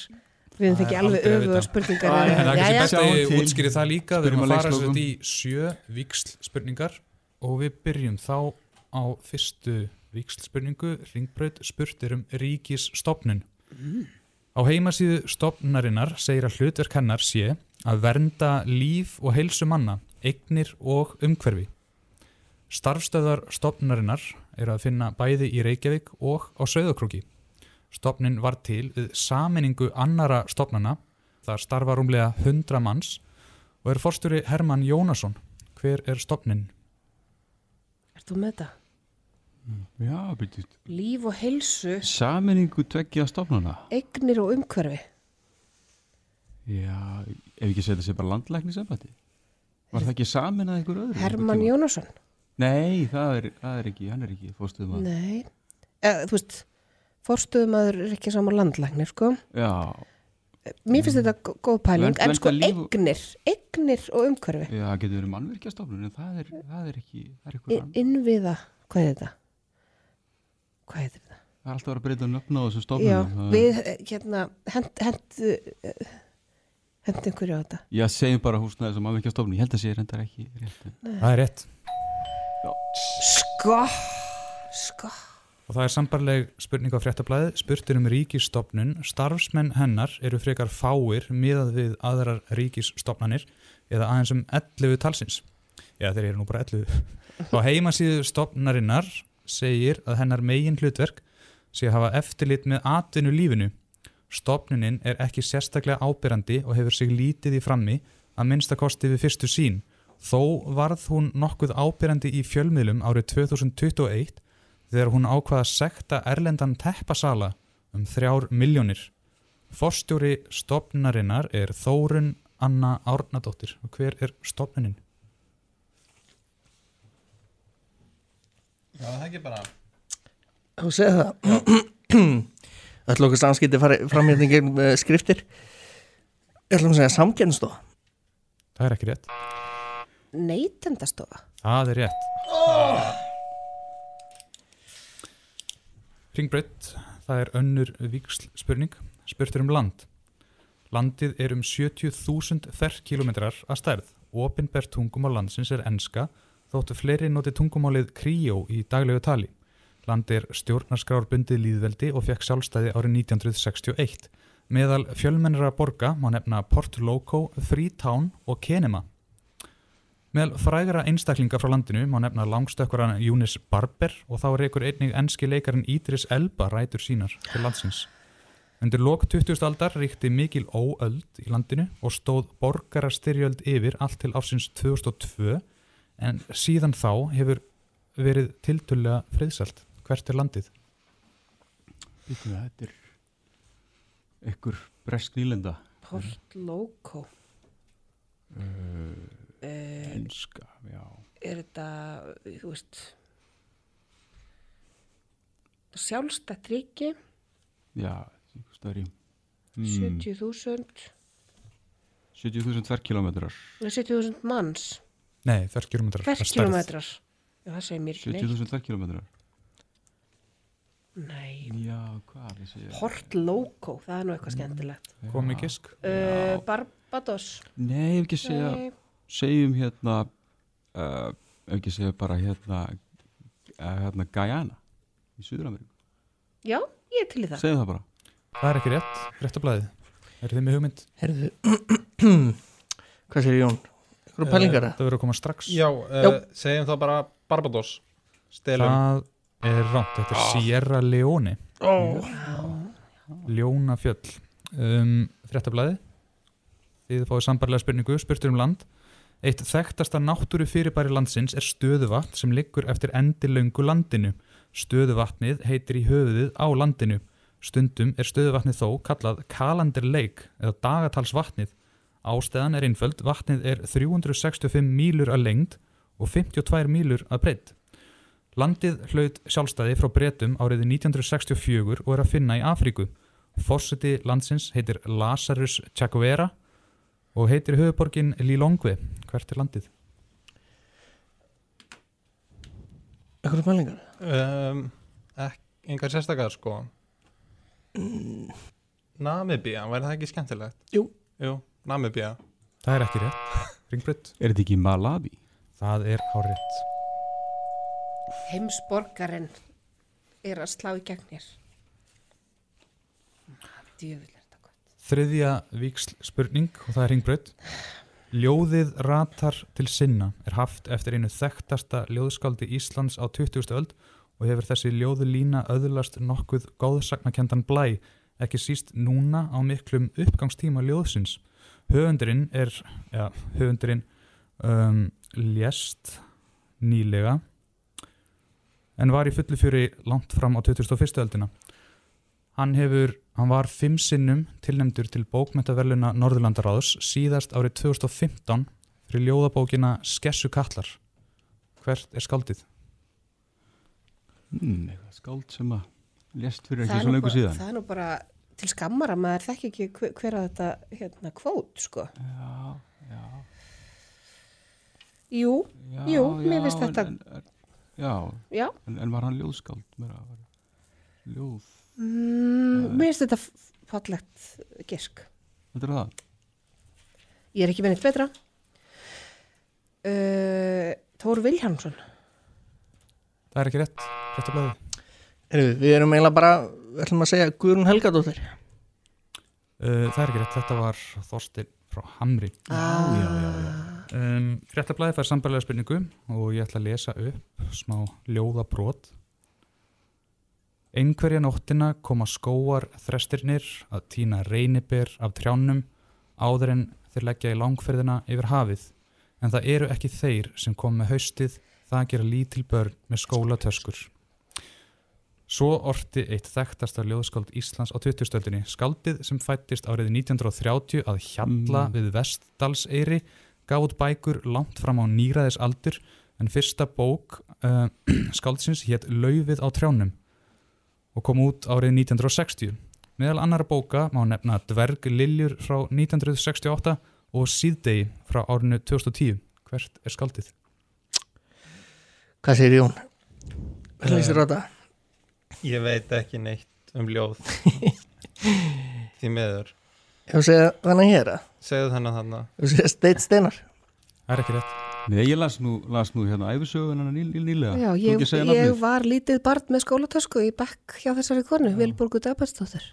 [SPEAKER 18] Við fengið
[SPEAKER 1] er
[SPEAKER 18] alveg
[SPEAKER 1] vita.
[SPEAKER 18] spurningar.
[SPEAKER 1] en það er kannski
[SPEAKER 18] Jæja.
[SPEAKER 1] best að ég útskýri það líka við erum að
[SPEAKER 17] að
[SPEAKER 1] fara sér í sjö víksl spurningar og við byrjum þá á fyrstu víksl spurningu ringbraut spurtir um ríkisstofnun á heimasíðu stofnarinnar segir að hlutverk hennar sé að vernda líf og heilsu manna eignir og umhverfi Starfstöðar stofnarinnar er að finna bæði í Reykjavík og á Sauðakrúki. Stofnin var til við saminningu annara stofnana, þar starfa rúmlega 100 manns og er forstjóri Hermann Jónasson. Hver er stofnin?
[SPEAKER 18] Ert þú með þetta?
[SPEAKER 17] Já, byrju.
[SPEAKER 18] Líf og heilsu,
[SPEAKER 17] Saminningu tveggja stofnana.
[SPEAKER 18] eignir og umhverfi.
[SPEAKER 17] Já, ef ekki setja sér bara landlæknisembætti. Var það ekki samin að einhver öðru?
[SPEAKER 18] Hermann Jónasson.
[SPEAKER 17] Nei, það er, það er ekki, hann er ekki fórstuðum
[SPEAKER 18] Nei, eða, þú veist fórstuðumadur er ekki saman landlæknir sko
[SPEAKER 17] Já,
[SPEAKER 18] Mér finnst þetta gó- góð pæling, en sko
[SPEAKER 17] líf
[SPEAKER 18] eignir, eignir og umhverfi
[SPEAKER 17] já, það getur verið mannvirkjastofnun en það er, það er ekki, það er eitthvað
[SPEAKER 18] In, innviða, hvað er þetta? Hvað er þetta?
[SPEAKER 17] Það er alltaf að vera að breyta nöfn á þessu stofnun
[SPEAKER 18] Já, við eh, hérna hend, hend, hend einhverju á þetta
[SPEAKER 17] Já, segjum bara húsnæði sem mannvirkjastofnun Ég held að sé reyndar ekki rétt.
[SPEAKER 1] Það er rétt.
[SPEAKER 18] Sko, sko
[SPEAKER 1] Og það er sambarleg spurning á fréttablaði, spurtur um ríkisstofnun, starfsmenn hennar eru frekar fáir miðað við aðrar ríkisstofnanir eða aðeins um 11 talsins. Já, þeir eru nú bara 11. [laughs] Á heimasíðu stofnarinnar segir að hennar megin hlutverk sé að hafa eftirlit með atvinnu lífinu. Stofnunin er ekki sérstaklega ábyrrandi og hefur sig lítið í frammi að minnstakosti við fyrstu sín. Þó varð hún nokkuð ábyrrandi í fjölmiðlum árið 2021 þegar hún ákvaða að sekta erlendan teppasala um þrjár miljónir. Forstjóri stopnarinnar er Þórun Anna Árnadóttir. Og hver er stopnunin?
[SPEAKER 15] Já, það er ekki bara
[SPEAKER 16] Þú segir það ætlum [clears throat] okkur samskipti fara fram hérna í gegnum uh, skriftir ætlum að segja samkennstof
[SPEAKER 1] Það er ekki rétt.
[SPEAKER 18] Neytendastofa
[SPEAKER 1] Það er rétt.
[SPEAKER 18] oh.
[SPEAKER 1] Ringbraut, það er önnur viksl spurning. Spurtur um land. Landið er um 70.000 ferkilometrar að stærð. Opinbert tungumál landsins er enska, þóttu fleiri noti tungumálið kríó í daglegu tali. Landið er stjórnarskrárbundið líðveldi og fekk sjálfstæði árið 1961. Meðal fjölmennara borga má nefna Port Loco, Freetown og Kenema. Meðal frægara einstaklinga frá landinu má nefna langstökkuran Júnis Barber og þá reykur einnig enski leikarin Ídris Elba rætur sínar til landsins. Undir lok 20. aldar ríkti mikil óöld í landinu og stóð borgarastyrjöld yfir allt til ásins 2002 en síðan þá hefur verið tiltölulega friðsælt. Hvert er landið?
[SPEAKER 17] Þetta er ykkur bresk nýlenda
[SPEAKER 18] Port Loco
[SPEAKER 17] uh,
[SPEAKER 18] Eh,
[SPEAKER 17] Enska, já.
[SPEAKER 18] Er þetta, þú veist sjálfstætt ríki.
[SPEAKER 17] Já, í mm,
[SPEAKER 18] 70.000
[SPEAKER 17] 70.000 ferkilometrar
[SPEAKER 18] 70.000 manns.
[SPEAKER 1] Nei, ferkilometrar.
[SPEAKER 18] ferkilometrar Já, það segir mér ekki neitt.
[SPEAKER 17] 70.000 ferkilometrar
[SPEAKER 18] Nei,
[SPEAKER 17] Já, hvað er þessi
[SPEAKER 18] Port Loco, það er nú eitthvað skemmtilegt.
[SPEAKER 1] Kom í gisk.
[SPEAKER 18] uh, Barbados.
[SPEAKER 17] Nei, ekki segja
[SPEAKER 18] Nei.
[SPEAKER 17] Segjum hérna uh, ekki segja bara hérna uh, hérna Guyana í Suður-Ameríku
[SPEAKER 18] Já, ég er til í það
[SPEAKER 17] segjum það bara
[SPEAKER 1] Það er ekki rétt, réttablaðið. Er þið með hugmynd?
[SPEAKER 16] Herðu, [clears throat] hvað sér Jón? Eitthvað pælingar
[SPEAKER 1] Það verður að koma strax.
[SPEAKER 15] Já, uh,
[SPEAKER 16] Já.
[SPEAKER 15] segjum þá bara Barbados Stelum
[SPEAKER 1] Það er rámt, þetta er Sierra Leone.
[SPEAKER 16] Ó.
[SPEAKER 1] Ljónafjöll. Um, Fréttablaði. Þið fáið sambarlega spurningu, spurtur um land. Eitt þekktasta náttúru fyrirbæri landsins er stöðuvatn sem liggur eftir endilöngu landinu. Stöðuvatnið heitir í höfuðið á landinu. Stundum er stöðuvatnið þó kallað Calendar Lake eða dagatalsvatnið. Ástæðan er einföld, vatnið er 365 mílur að lengd og 52 mílur að breytt. Landið hlaut sjálfstæði frá Bretum árið 1964 og er að finna í Afríku. Fórseti landsins heitir Lazarus Chakwera og heitir höfuborgin Lilongwe. Hvert er landið?
[SPEAKER 16] Eitthvað pælingar?
[SPEAKER 15] um, ek, Engar sérstakar sko
[SPEAKER 16] Mm.
[SPEAKER 15] Namibía, væri það ekki skemmtilegt?
[SPEAKER 16] Jú.
[SPEAKER 15] Jú, Namibía
[SPEAKER 1] Það er ekki rétt. Ringbrut. [laughs]
[SPEAKER 17] Er þetta ekki Malawi?
[SPEAKER 1] Það er hárétt.
[SPEAKER 18] Heimsborgarinn er að slá í gegn hér Djöfull er þetta gott
[SPEAKER 1] Þriðja víksl spurning og það er ringbraut. Ljóðið ratar til sinna er haft eftir einu þekktasta ljóðskáldi Íslands á 20. öld og hefur þessi ljóðulína öðlast nokkuð góðsagnakendan blæ, ekki síst núna á miklum uppgangstíma ljóðsins. Höfundurinn er, ja, höfundurinn um, lést nýlega en var í fullu fjöri langt fram á 2001. öldina. Hann hefur, hann var fimm sinnum tilnefndur til bókmentaverluna Norðurlandaráðs síðast árið 2015 fyrir ljóðabókina Skessu kallar. Hvert er skáldið?
[SPEAKER 17] Hmm, eitthvað skáld sem að lést fyrir ekki svo lengur
[SPEAKER 18] bara-
[SPEAKER 17] síðan.
[SPEAKER 18] Það er nú bara til skammar að maður þekki ekki hver, hver að þetta hérna kvót, sko.
[SPEAKER 17] Já, já.
[SPEAKER 18] Jú,
[SPEAKER 17] Já,
[SPEAKER 18] jú,
[SPEAKER 17] já,
[SPEAKER 18] mér finnst
[SPEAKER 17] en-
[SPEAKER 18] þetta.
[SPEAKER 17] en- en- Já,
[SPEAKER 18] Já.
[SPEAKER 17] En, en var hann ljóðskáld? Meira, var, ljóð?
[SPEAKER 18] Mm, mér finnst þetta fallegt gisk.
[SPEAKER 17] Þetta er það?
[SPEAKER 18] Ég er ekki með neitt betra. Uh, Tór Viljámsson.
[SPEAKER 1] Það er ekki rétt, rétt að blæði.
[SPEAKER 16] Heyrðu, Við erum eiginlega bara, við ætlum að segja Guðrún Helgadóttir
[SPEAKER 1] Uh, það er ekki rétt, þetta var Þorstin frá Hamri.
[SPEAKER 16] Ah. Já, já, já,
[SPEAKER 1] Um, Fréttablaði fær sambarlega spurningu og ég ætla að lesa upp smá ljóðabrot. Einhverja nóttina koma skóar þrestirnir að týna reyniber af trjánum áður en þeir leggja í langferðina yfir hafið. En það eru ekki þeir sem kom með haustið, það gera lítil börn með skólatöskur. Svo orti eitt þekktasta ljóðskáld Íslands á 20-stöldinni, skaldið sem fættist árið 1930 að Hjalla
[SPEAKER 17] Mm.
[SPEAKER 1] við Vestdalseyri, gaf út bækur langt fram á nýraðis aldur en fyrsta bók uh, [clears throat] skáldsins hétt Laufið á trjánum og kom út árið 1960. Meðal annara bóka má nefna Dverg Liljur frá 1968 og Síðdegi frá árinu 2010. Hvert er skaldið?
[SPEAKER 16] Hvað segir Jón? Hvað leysir á þetta?
[SPEAKER 15] Ég veit ekki neitt um ljóð [laughs] Því miður
[SPEAKER 16] Ef þú segja þannig hér að
[SPEAKER 15] Segðu þennan þarna
[SPEAKER 16] Ef þú segja Steit Steinar
[SPEAKER 1] Það er ekki rétt
[SPEAKER 17] Nei, ég las nú, las nú hérna æfisögun ný, ný, nýlega.
[SPEAKER 18] Já, ég, ég var lítið barn með skólatösku í bekk hjá þessari konu, Vilborgu Dagbærsdóttir.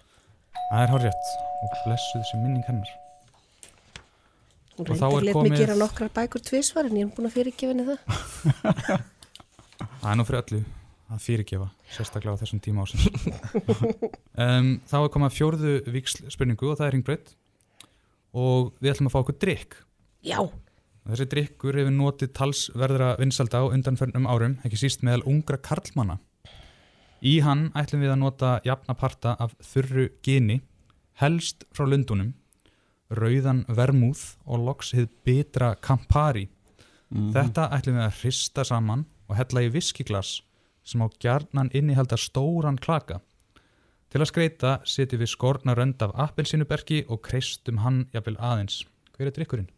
[SPEAKER 1] Það er rétt og blessuð sem minning hennar.
[SPEAKER 18] Hún
[SPEAKER 1] Og þá
[SPEAKER 18] reyndar
[SPEAKER 1] er
[SPEAKER 18] let mig gera nokkrar bækur tvisvar en ég er búin að fyrirgefa henni það. [laughs]
[SPEAKER 1] Það er nú fyrir öllu að fyrirgefa, sérstaklega á þessum tíma ásins. um, [laughs] þá er komað fjórðu víksl spurningu og það er ringbreytt og við ætlum að fá okkur drikk.
[SPEAKER 18] Já.
[SPEAKER 1] Þessi drikkur hefur notið talsverðra vinsalda á undanförnum árum, ekki síst meðal ungra karlmanna. Í hann ætlum við að nota jafna parta af þurru gini, helst frá lundunum, rauðan vermúð og loks hið bitra Campari.
[SPEAKER 17] Mhm.
[SPEAKER 1] Þetta ætlum við að hrista saman og hella í viskiglas sem á gjarnan innihalda stóran klaka. Til að skreita setjum við skorna rönd af appelsinuberki og kreistum hann jafnvel aðeins. Hver er drikkurinn?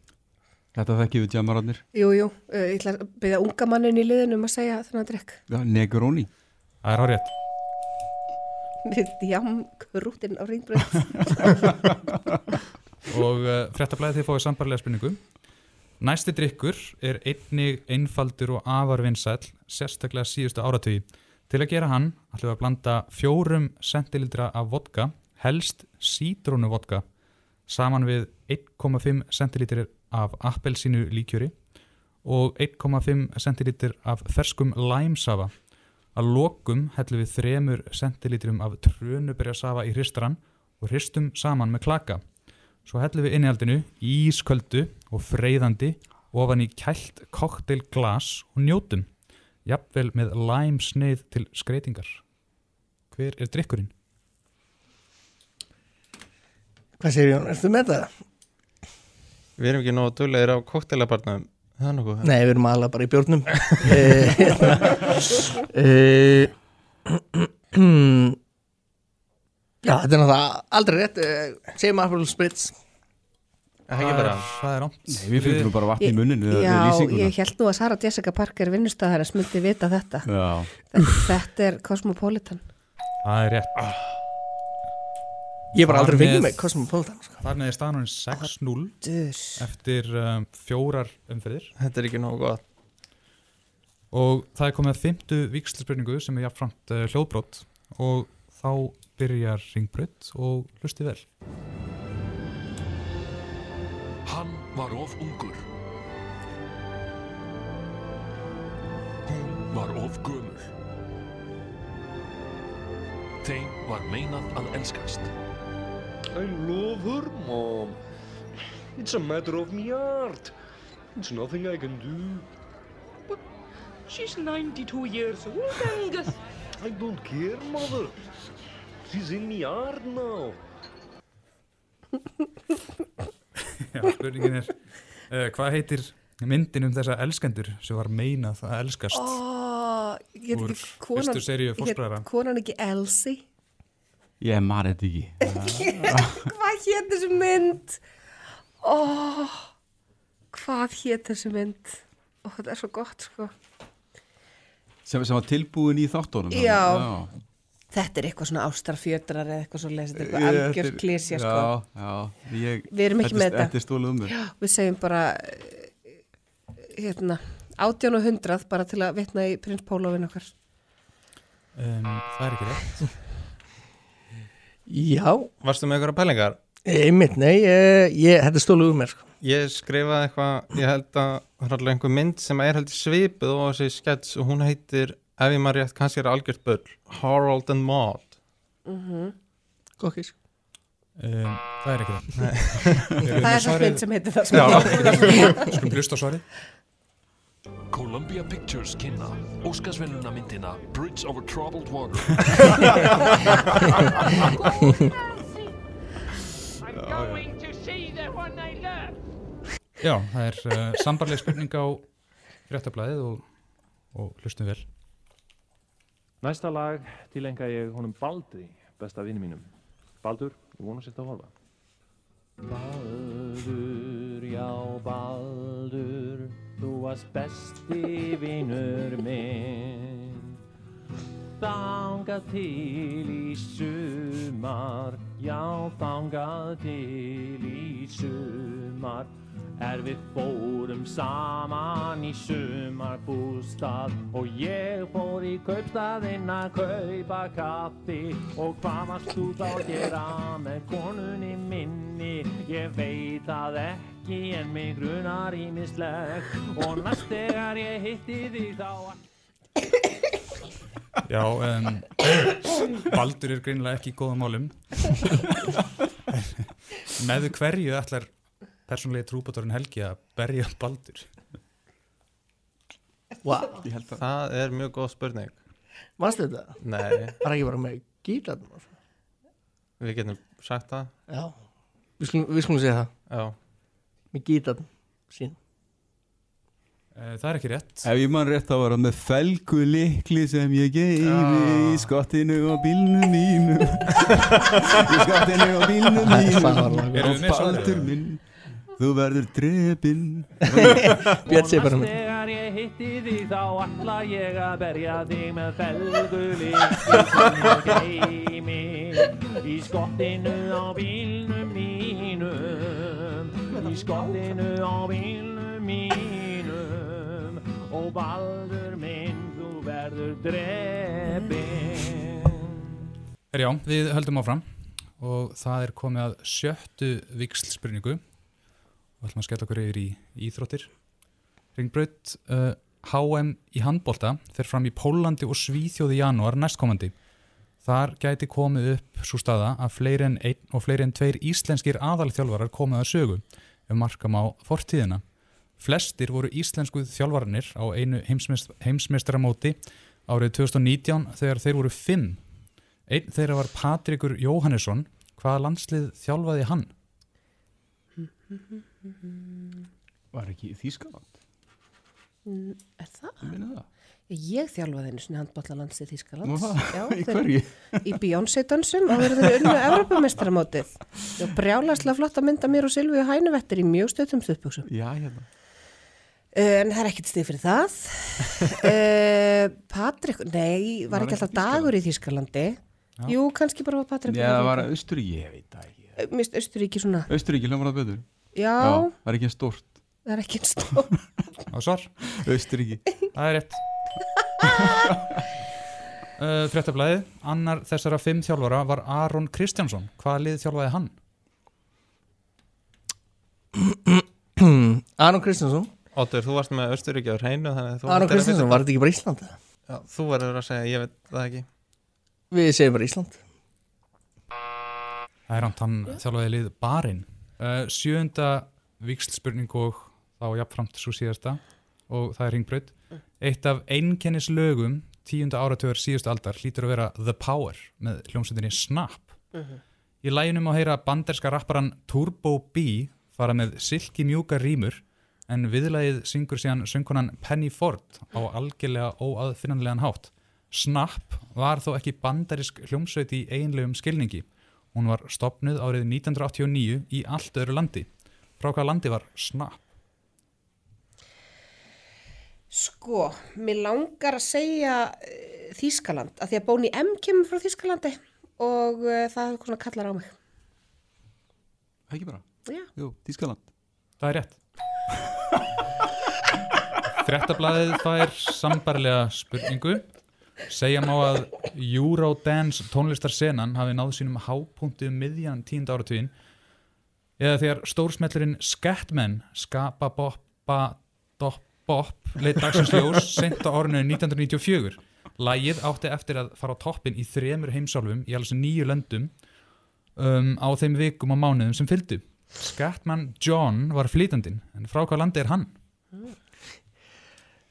[SPEAKER 17] Þetta þekkjum við djamararnir.
[SPEAKER 18] Jú, jú, uh, ég ætla að byrja unga mannin í liðinu um að segja þennan drekk.
[SPEAKER 17] Já, Negroni.
[SPEAKER 1] Það er hárétt.
[SPEAKER 18] Við jam krútin á ringbröð. [laughs]
[SPEAKER 1] og uh, fréttablaðið þið fáið sambarlega spurningu. Næsti drikkur er einnig einfaldur og afar vinsæll, sérstaklega síðustu áratugi. Til að gera hann ætlum við að blanda fjórum centilitra af vodka, helst sítrónu vodka, saman við 1,5 centilitrir af appelsínu líkjöri og 1,5 centilitrir af ferskum læmsafa. Að lokum hellum við þremur centilitrum af trönuberjasafa í hristaran og hristum saman með klaka. Svo hellum við innihaldinu ísköldu og freyðandi ofan í kælt kokteilglas og njótum, jafnvel með læmsneið til skreitingar. Hver er drikkurinn?
[SPEAKER 16] Hvað segir Jón? Ertu með það?
[SPEAKER 15] Við erum ekki nógu duglegir á koktelabarnum Það er
[SPEAKER 16] Nei, við erum alveg bara í bjórnum [laughs] Eh, hérna. Eh, [clears throat] Já, þetta er náttúrulega aldrei rétt eh, Segjum Apple Spritz
[SPEAKER 15] Ekki bara.
[SPEAKER 1] Það er rámt.
[SPEAKER 17] Nei, við fengum nú bara vatn í við
[SPEAKER 18] Já, ég held nú að Sara Jessica Parker vinnustæðar að smulti vita þetta.
[SPEAKER 17] Já.
[SPEAKER 18] Þetta, þetta er Cosmopolitan.
[SPEAKER 1] Það er rétt.
[SPEAKER 16] Ég bara aldrei fengið
[SPEAKER 1] með-
[SPEAKER 16] Cosmopolitan, sko.
[SPEAKER 1] Þar með er staðan 6-0 eftir um, fjórar umferðir.
[SPEAKER 15] Þetta er ekki nógu gott.
[SPEAKER 1] Og það er komið að fymtu víkslisspurningu sem er jafnframt uh, hljóðbrott og þá byrjar ringbrödd og hlusti vel.
[SPEAKER 19] Hann var of ungur. Hún var of gömul. Þeim var meinað að elskast.
[SPEAKER 20] I love her, Mom. It's a matter of my heart. It's nothing I can do. But she's 92 years old, Angus. I don't care, Mother. She's in my heart now. [laughs]
[SPEAKER 1] Já, spurningin er, uh, hvað heitir myndin um þessa elskendur sem var meinað að elskast
[SPEAKER 18] Ó, ég get ekki konan hét
[SPEAKER 1] Fóstbræðra.
[SPEAKER 18] konan ekki Elsie
[SPEAKER 17] Ég man þetta ekki? [laughs]
[SPEAKER 18] Hvað hétt þessi mynd? Ó hvað hétt þessi mynd? Ó þetta er svo gott sko.
[SPEAKER 17] Sem, sem var tilbúin í þáttunum
[SPEAKER 18] já, þetta er eitthvað svona ástarfjötrar eða eitthvað svo lesið þetta er eitthvað algjör klísja sko.
[SPEAKER 17] Já, já. Ég,
[SPEAKER 18] við erum ekki
[SPEAKER 17] þetta,
[SPEAKER 18] með þetta.
[SPEAKER 17] Þetta er stólið um mér
[SPEAKER 18] Já, við segjum bara eh, hérna, átján og hundrað bara til að vitna í prins Pólófin okkar.
[SPEAKER 1] Um, Það er ekki rétt
[SPEAKER 16] Já
[SPEAKER 15] Varstu með einhverja pælingar?
[SPEAKER 16] Einmitt, nei, ég, ég, þetta er stólu um mér sko.
[SPEAKER 15] Ég skrifaði eitthvað, ég held að það er alveg einhver mynd sem er heldur svipuð og þessi skets og hún heitir, ef ég maður rétt, kannski er algjört bull, Harold and Maude.
[SPEAKER 18] mm -hmm.
[SPEAKER 16] Gokkis
[SPEAKER 1] um, Það er ekki
[SPEAKER 15] Nei.
[SPEAKER 18] Það er það mynd sem heitir það, sko.
[SPEAKER 15] Já.
[SPEAKER 1] Skulum hlusta á svarið
[SPEAKER 19] Columbia Pictures kynna Óskarsvennuna myndina Bridge over Troubled Water. [laughs]
[SPEAKER 1] Já, það er uh, sambarleg spurning á fréttablaðið og, og hlustum vel.
[SPEAKER 14] Næsta lag tilenga ég honum Baldri, besta vinni mínum. Baldur, ég vona sér þetta að horfa.
[SPEAKER 21] Baldur, já Baldur, þú varst besti vinur minn. Þangað til í sumar, já þangað til í sumar. Er við fórum saman í sumarbústað og ég fór í kaupstaðinn að kaupa kaffi og hvað varst þú þá að gera með konunni minni? Ég veit það ekki en mig grunar ímislegt og næst þegar ég hitti þig þá
[SPEAKER 1] Já, um, Baldur er greinilega ekki í góðum málum Með hverju ætlar persónulegi trúbátorinn Helgi að berja Baldur?
[SPEAKER 16] Wow.
[SPEAKER 15] Það er mjög góð spurning.
[SPEAKER 16] Manstu þetta?
[SPEAKER 15] Nei.
[SPEAKER 16] Var ekki bara með gítarnum?
[SPEAKER 15] Við getum sagt það.
[SPEAKER 16] Já, við skulum, við skulum segja það
[SPEAKER 15] Já.
[SPEAKER 16] Með gítarnum sín.
[SPEAKER 1] Eh, Það er ekki rétt.
[SPEAKER 17] Ef ég man rétt þá var það með felgu likli sem ég geymi í skottinu og bílnum mínum. Í skottinu og
[SPEAKER 1] Erum við
[SPEAKER 17] og baldur minn þú verður drepinn. [laughs]
[SPEAKER 16] Björn
[SPEAKER 21] Næst þegar ég hitti þig þá ætla ég að berja þig með felgulíki sem ég geymi í skottinu bílnum mínum í skottinu á bílnum mínum. Og baldur minn þú verður drepinn.
[SPEAKER 1] Er já, við höldum áfram. Og það er komið að sjöttu vikslspurningu og ætlum að skella okkur yfir í íþróttir. Ringbraut uh, HM í handbolta fer fram í Pólandi og Svíþjóði janúar næstkomandi. Þar gæti komið upp svo staða að fleiri en einn og fleiri en tveir íslenskir aðalþjálfarar komið að sögu ef markam á fortíðina. Flestir voru íslensku þjálfararnir á einu heimsmeist, heimsmeistaramóti árið 2019 þegar þeir voru fimm. Einn þeirra var Patrikur Jóhannesson. Hvaða landslið þjálfaði hann?
[SPEAKER 17] Var ekki Þýskaland?
[SPEAKER 18] Mm, Er það?
[SPEAKER 17] Ég meina það.
[SPEAKER 18] Ég þjálfaði
[SPEAKER 17] Nú,
[SPEAKER 18] Þýskalands.
[SPEAKER 17] það?
[SPEAKER 18] Já,
[SPEAKER 17] Í hverju?
[SPEAKER 18] Í Beyoncé-dansum og verður unnu Evropamestaramótið. Og brjálaslega flott að mynda mér og Silvíu Hænuvettir í mjög stöðum stuðbuksum.
[SPEAKER 17] Já, hérna.
[SPEAKER 18] En það er ekkert stig fyrir það. uh, Patrik, nei, var ekki alltaf dagur í Þýskalandi?
[SPEAKER 17] Já.
[SPEAKER 18] Jú, kannski bara var Patrik.
[SPEAKER 17] Já, það var Austuríki, ég veit það ekki
[SPEAKER 18] Mist Austuríki svona.
[SPEAKER 17] Austuríki hljómar það betur
[SPEAKER 18] Já.
[SPEAKER 17] Það er ekki stórt
[SPEAKER 18] Það er ekki einn.
[SPEAKER 1] Og? [laughs]
[SPEAKER 17] Austuríki
[SPEAKER 1] Það er rétt. Uh, [laughs] Fréttablaðið, annar þessara fimm þjálfara var Aron Kristjánsson. Hvaða lið þjálfaði hann? [clears throat]
[SPEAKER 16] Aron Kristjánsson
[SPEAKER 15] Óttur, þú varst með Östuríki á hreinu þannig að þú
[SPEAKER 16] Aron Kristjánsson, var þetta ekki bara Ísland?
[SPEAKER 15] Já, þú verður að segja, ég veit það ekki.
[SPEAKER 16] Við segjum bara Ísland
[SPEAKER 1] Það er hann, hann þjálfaði lið Barinn. Uh, sjöunda vikslspurning og þá jafnframt svo síðasta og það er ringbraut. Eitt af einkennis lögum tíunda áratugur síðustu aldar hlýtur að vera The Power með hljómsveitinni Snap.
[SPEAKER 18] Mhm.
[SPEAKER 1] Í læginum á heyra banderska rapparan Turbo B fara með silki mjúka rýmur en viðlagið syngur síðan söngkonan Penny Ford á algjörlega óaðfinnanlegan hátt. Snap var þó ekki bandarisk hljómsveit í einlegum skilningi. Hún var stopnuð árið 1989 í allt öðru landi. Frá hvað landi var Snap?
[SPEAKER 18] Sko, mér langar að segja uh, Þískaland, af því að Bóni M kemur frá Þískalandi og uh, það svona kallar á mig.
[SPEAKER 17] Ekki bara?
[SPEAKER 18] Já.
[SPEAKER 17] Jú, Þískaland.
[SPEAKER 1] Það er rétt. [laughs] Frettablaðið fær sambarlega spurningu. Segja má að Eurodance tónlistarsenan hafi náð sínum hápunkti um miðjan tíund áratugin eða þegar stórsmellurinn Scatman skapa boppa dopp bop leitt dagsins ljós sent á árinu 1994. Lægið átti eftir að fara á toppin í þremur heimsálfum í alls nýju löndum um, á þeim vikum og mánuðum sem fylgdu. Scatman John var flýtandinn, en frá hvað landi er hann?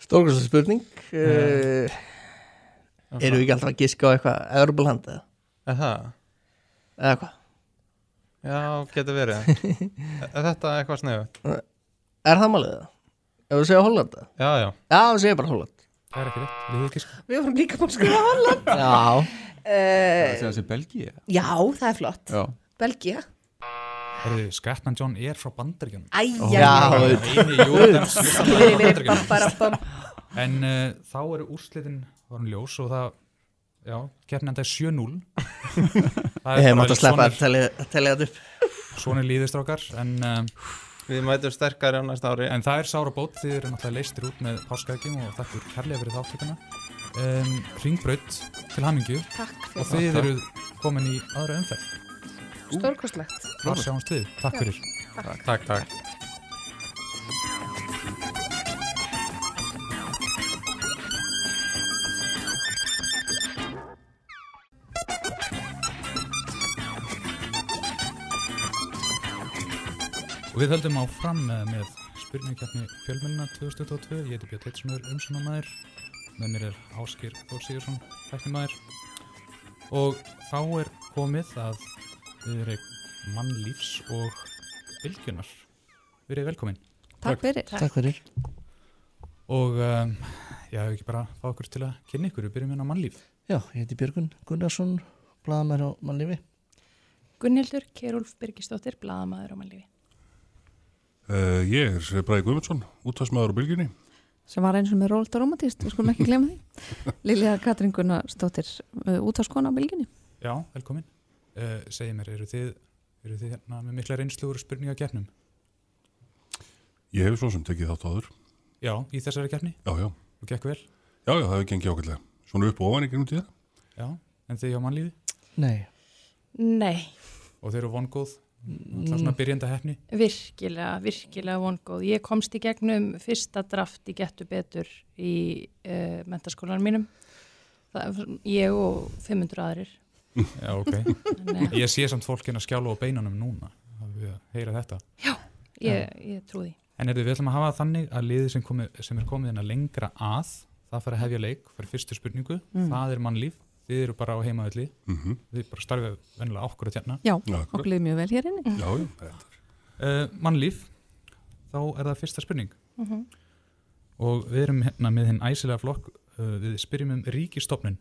[SPEAKER 16] Stórkvæmsta spurning
[SPEAKER 15] Eh,
[SPEAKER 16] uh, Eru við ekki alltaf að giska á eitthvað?
[SPEAKER 15] Er það?
[SPEAKER 16] Eða hvað?
[SPEAKER 15] Já, getur verið. [laughs] er þetta eitthvað sniðut?
[SPEAKER 16] Er það málið það? Ef við segja Holland eða?
[SPEAKER 15] Já, já.
[SPEAKER 16] Já, við segja bara Holland
[SPEAKER 1] Það er ekki rétt, við ekki sko.
[SPEAKER 18] Við vorum líka búin að skrifa Holland. [laughs]
[SPEAKER 16] Já.
[SPEAKER 18] Uh,
[SPEAKER 17] Það segja þessi Belgía.
[SPEAKER 18] já, það er flott.
[SPEAKER 17] Já.
[SPEAKER 18] Belgia.
[SPEAKER 1] Herðu, Scatman John er frá Bandaríkjum.
[SPEAKER 18] Æ,
[SPEAKER 1] Ó.
[SPEAKER 18] já, já.
[SPEAKER 1] Eini Eurodance
[SPEAKER 18] Skilur við,
[SPEAKER 1] Bandaríkjunum.
[SPEAKER 18] bam, bara, bam.
[SPEAKER 1] En uh, þá eru úrslitin varum ljós og það, já, keppni enda er 7-0. [laughs] Það
[SPEAKER 16] Ég hef
[SPEAKER 1] bara
[SPEAKER 16] mátt að sleppa að telja- þetta upp.
[SPEAKER 1] Svona er líðist okkar, en... Uh,
[SPEAKER 15] Við mætum sterkari á næsta ári.
[SPEAKER 1] En það er sára bót, þið eru náttúrulega leistir út með páskaækjum og þakk fyrir kærlega fyrir þáttökuna. Um, Ringbraut til hamingju.
[SPEAKER 18] Takk fyrir.
[SPEAKER 1] Og þið eru komin í aðra umferð.
[SPEAKER 18] Stórkostlegt.
[SPEAKER 1] Þar sjáumst við. Takk
[SPEAKER 18] Já.
[SPEAKER 1] fyrir.
[SPEAKER 18] Takk.
[SPEAKER 15] Takk, takk.
[SPEAKER 1] Og við höldum áfram með, með spurningkeppni fjölmjöluna 2022. Ég heiti Björn Teitsson, umsjónamæður. Með mér er Áskir Þór Sigursson, tæknimæður. Og þá er komið að við erum mannlífs og bylgjunar. Við erum velkomin.
[SPEAKER 10] Takk fyrir.
[SPEAKER 16] Takk fyrir.
[SPEAKER 1] Og um, já, ekki bara fá okkur til að kynna ykkur. Við byrjum hérna á mannlíf.
[SPEAKER 16] Já, ég heiti Björgun Gunnarsson, blaðamæður á mannlífi.
[SPEAKER 22] Gunnhildur Kjærúlf Birgisdóttir, blaðamaður á mannlífi.
[SPEAKER 23] Uh, ég er Bræði Guðmundsson, útvarsmaður á bylginni.
[SPEAKER 10] sem var eins og með rólt og romantíst, við skulum ekki glemja því [laughs] Lilja Katrín Gunnarsdóttir uh, útvarskona á bylginni
[SPEAKER 1] Já, velkomin. Uh, Segji mér, eru þið, eru þið hérna með mikla reynslu úr spurningakeppnum?
[SPEAKER 23] Ég hef svo sem tekið þátt áður.
[SPEAKER 1] Já, í þessari keppni?
[SPEAKER 23] Já, já.
[SPEAKER 1] Og gekk vel?
[SPEAKER 23] Já, já, það hefur gengið ákveðlega. Svona upp og ofan í gegnum tíða.
[SPEAKER 1] Já, en þið hjá mannlífi?
[SPEAKER 16] Nei.
[SPEAKER 22] Nei,
[SPEAKER 1] Og þeir eru vongóð? Er svona byrjanda hefni?
[SPEAKER 22] virkilega, virkilega vongóð. Ég komst í gegnum fyrsta draft í Gettu betur í uh, mentaskólanum mínum. Það, ég og 500 aðrir.
[SPEAKER 1] Já, ok. [laughs]
[SPEAKER 22] Nei.
[SPEAKER 1] Ég sé samt fólkin að skjála á beinunum núna að heyra þetta.
[SPEAKER 22] Já, ég, ég trú því.
[SPEAKER 1] En er við ætlum að hafa þannig að liðið sem, komi, sem er komið inn að lengra að, það fara að hefja leik, í fyrstu spurningu,
[SPEAKER 10] Mm.
[SPEAKER 1] það er mannlíf, þið eru bara á heimaðalli,
[SPEAKER 23] Mhm.
[SPEAKER 1] þið bara starfið vennilega okkur að tjena.
[SPEAKER 10] Já, okkur liði mjög vel hér
[SPEAKER 23] Já, já, er.
[SPEAKER 1] Uh, mannlíf, þá er það fyrsta spurning.
[SPEAKER 10] Mhm.
[SPEAKER 1] Og við erum hérna með hinn æsilega flokk, uh, við spyrjum um ríkistofnun.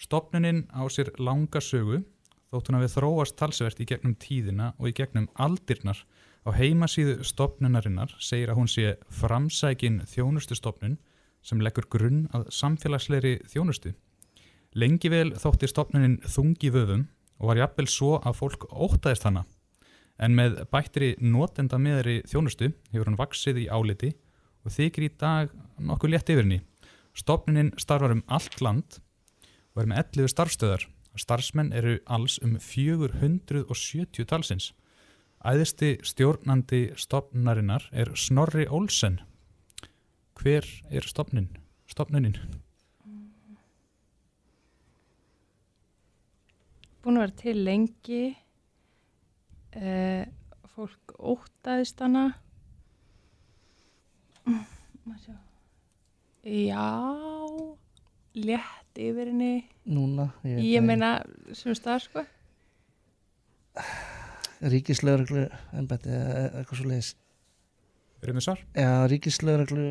[SPEAKER 1] Stofnunin á sér langa sögu, þótt hún að við þróast talsvert í gegnum tíðina og í gegnum aldirnar. Á heimasíðu stofnunarinnar segir að hún sé framsækin þjónustustofnun sem leggur grunn að samfélagsleiri þjónustu. Lengi vel þótti stofnunin þungi vöfum og var jafnvel svo að fólk óttaðist hana. En með bættri notenda meðri þjónustu hefur hann vaksið í áliti og þykir í dag nokkuð létt yfir henni. Stofnunin starfar um allt land og er með 11 starfstöðar. Starfsmenn eru alls um 470 talsins. Æðisti stjórnandi stofnunarinnar er Snorri Olsen. Hver er stofnin? stofnunin?
[SPEAKER 22] Búin að vera til lengi. Uh, fólk óttaðist hana. Já, létt yfir henni.
[SPEAKER 16] Núna, ég
[SPEAKER 22] Ég meina, sem stað, sko.
[SPEAKER 16] Ríkislaureglu embætti eða eitthvað svo leiðis
[SPEAKER 1] svar?
[SPEAKER 16] Já, ríkislögreglu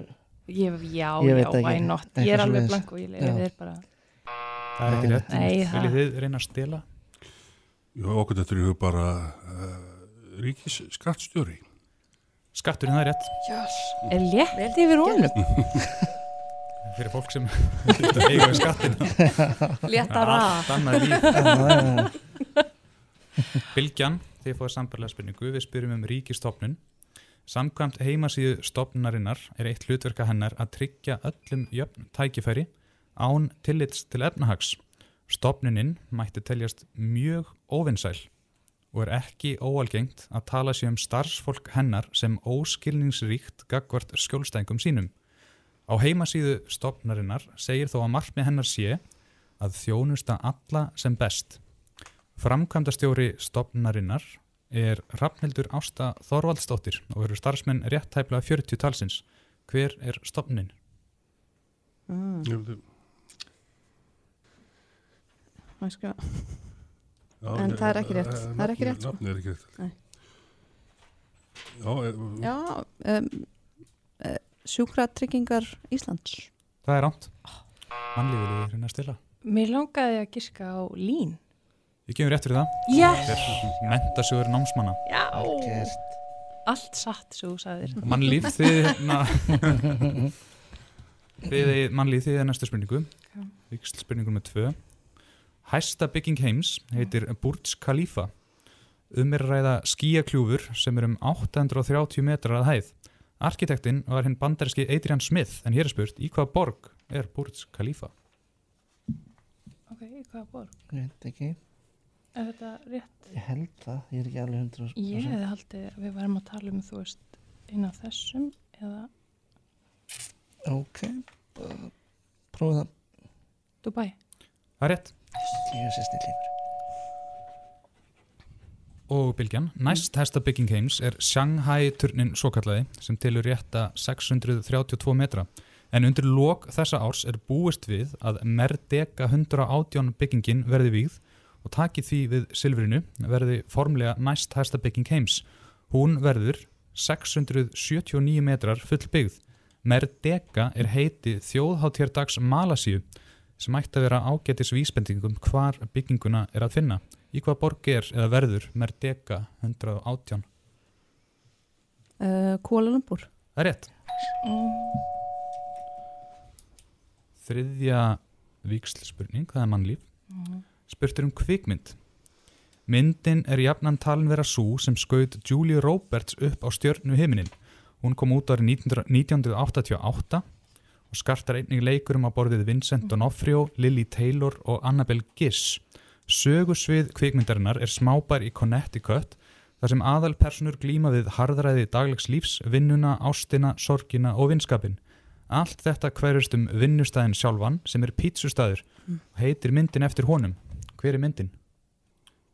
[SPEAKER 22] Ég, já, já,
[SPEAKER 16] ekki.
[SPEAKER 22] why not? Ég er alveg blank og ég þér bara
[SPEAKER 1] Það er ekki rétt.
[SPEAKER 22] Nei,
[SPEAKER 1] Viljið þið reyna að stela?
[SPEAKER 23] Já, okkur þetta er í hug bara uh, ríkis skattstjóri.
[SPEAKER 1] Skatturinn, það er rétt.
[SPEAKER 10] Yes.
[SPEAKER 22] Er létt yfir honum? [laughs]
[SPEAKER 1] Fyrir fólk sem eiga skattin. [laughs]
[SPEAKER 10] Léttara.
[SPEAKER 1] Allt annað líf. [laughs]
[SPEAKER 16] Já, já,
[SPEAKER 1] Bilgjan, þið fóðu sambarlega spurningu, við spyrjum um ríkistofnun. Samkvæmt heimasíðu stofnunarinnar er eitt hlutverka hennar að tryggja öllum jöfn tækifæri án tillits til efnahags. Stofnunin mætti teljast mjög óvinnsæl og er ekki óalgengt að tala sér um starfsfólk hennar sem óskilningsríkt gagvart skjólstængum sínum. Á heimasíðu stofnarinnar segir þó að markmið hennar sé að þjónusta alla sem best. Framkvæmdastjóri stofnarinnar er Rafnildur Ásta Þorvaldsdóttir og eru starfsmenn rétt tæplega 40 talsins. Hver er stofnin?
[SPEAKER 24] Mm.
[SPEAKER 23] Ég
[SPEAKER 24] skrifa?
[SPEAKER 23] Já,
[SPEAKER 24] en það er ekki rétt
[SPEAKER 23] eh,
[SPEAKER 24] það er ekki rétt sko.
[SPEAKER 23] er ekki rétt.
[SPEAKER 24] Nei.
[SPEAKER 23] Já, eh,
[SPEAKER 24] Já, um, uh, sjúkratryggingar Íslands
[SPEAKER 1] Það er rámt. Mannlífið við reyna að stila.
[SPEAKER 22] Mér langaði að giska á lín
[SPEAKER 1] Ég gefur rétt fyrir það.
[SPEAKER 22] Yes!
[SPEAKER 1] Er mentasjóður námsmanna.
[SPEAKER 22] Já Allt satt, svo þú sagðir
[SPEAKER 1] Mannlíf, [laughs] þið hérna mannlíf, þið er næstu spurningu
[SPEAKER 22] Já.
[SPEAKER 1] Víksl spurningu með tvö Hæsta bygging heims heitir Burj Khalifa Um er að ræða skíakljúfur sem er um 830 metrar að hæð Arkitektinn var hinn bandaríski Adrian Smith en hér er spurt, í hvaða borg er Burj Khalifa?
[SPEAKER 22] Ok, hvaða borg?
[SPEAKER 16] Ég veit ekki
[SPEAKER 22] Er þetta rétt?
[SPEAKER 16] Ég held það, ég er ekki alveg hundra
[SPEAKER 22] Ég hefði haldið að við varum að tala um, þú veist, eina af þessum eða
[SPEAKER 16] Ok, prófa það
[SPEAKER 22] Dubai.
[SPEAKER 1] Það er rétt
[SPEAKER 16] Ég sé snillíkur
[SPEAKER 1] Og Bilgjan, næst hæsta bygging heims er Shanghai-turnin svokallaði sem tilur rétta 632 metra. En undir lok þessa árs er búist við að Merdeka 118 byggingin verði vígð og taki því við Silfrinu verði formlega næst hæsta bygging heims. Hún verður 679 metrar full byggð. Merdeka er heiti þjóðháttjardags Malasíu sem ætti að vera ágætis vísbendingum hvar bygginguna er að finna. Í hvað borg er eða verður Merdeka 118?
[SPEAKER 24] uh, Kuala Lumpur
[SPEAKER 1] Það er rétt. Þriðja vikslspurning, það er mannlíf.
[SPEAKER 22] Mhm.
[SPEAKER 1] Spurtur um kvikmynd. Myndin er jafnan talin vera svo sem skaut Julie Roberts upp á stjörnu himinin. Hún kom út árið 19- 1988 og skartar einnig leikurum á borðið Vincent D'Onofrio, Lily Taylor og Annabelle Gish. Sögusvið kvikmyndarinnar er smábær í Connecticut þar sem aðalpersonur glíma við harðræði daglegs lífs, vinnuna, ástina, sorgina og vinskapin. Allt þetta hverjast um vinnustæðin sjálfan sem er pítsustæður og heitir myndin eftir honum. Hver er myndin?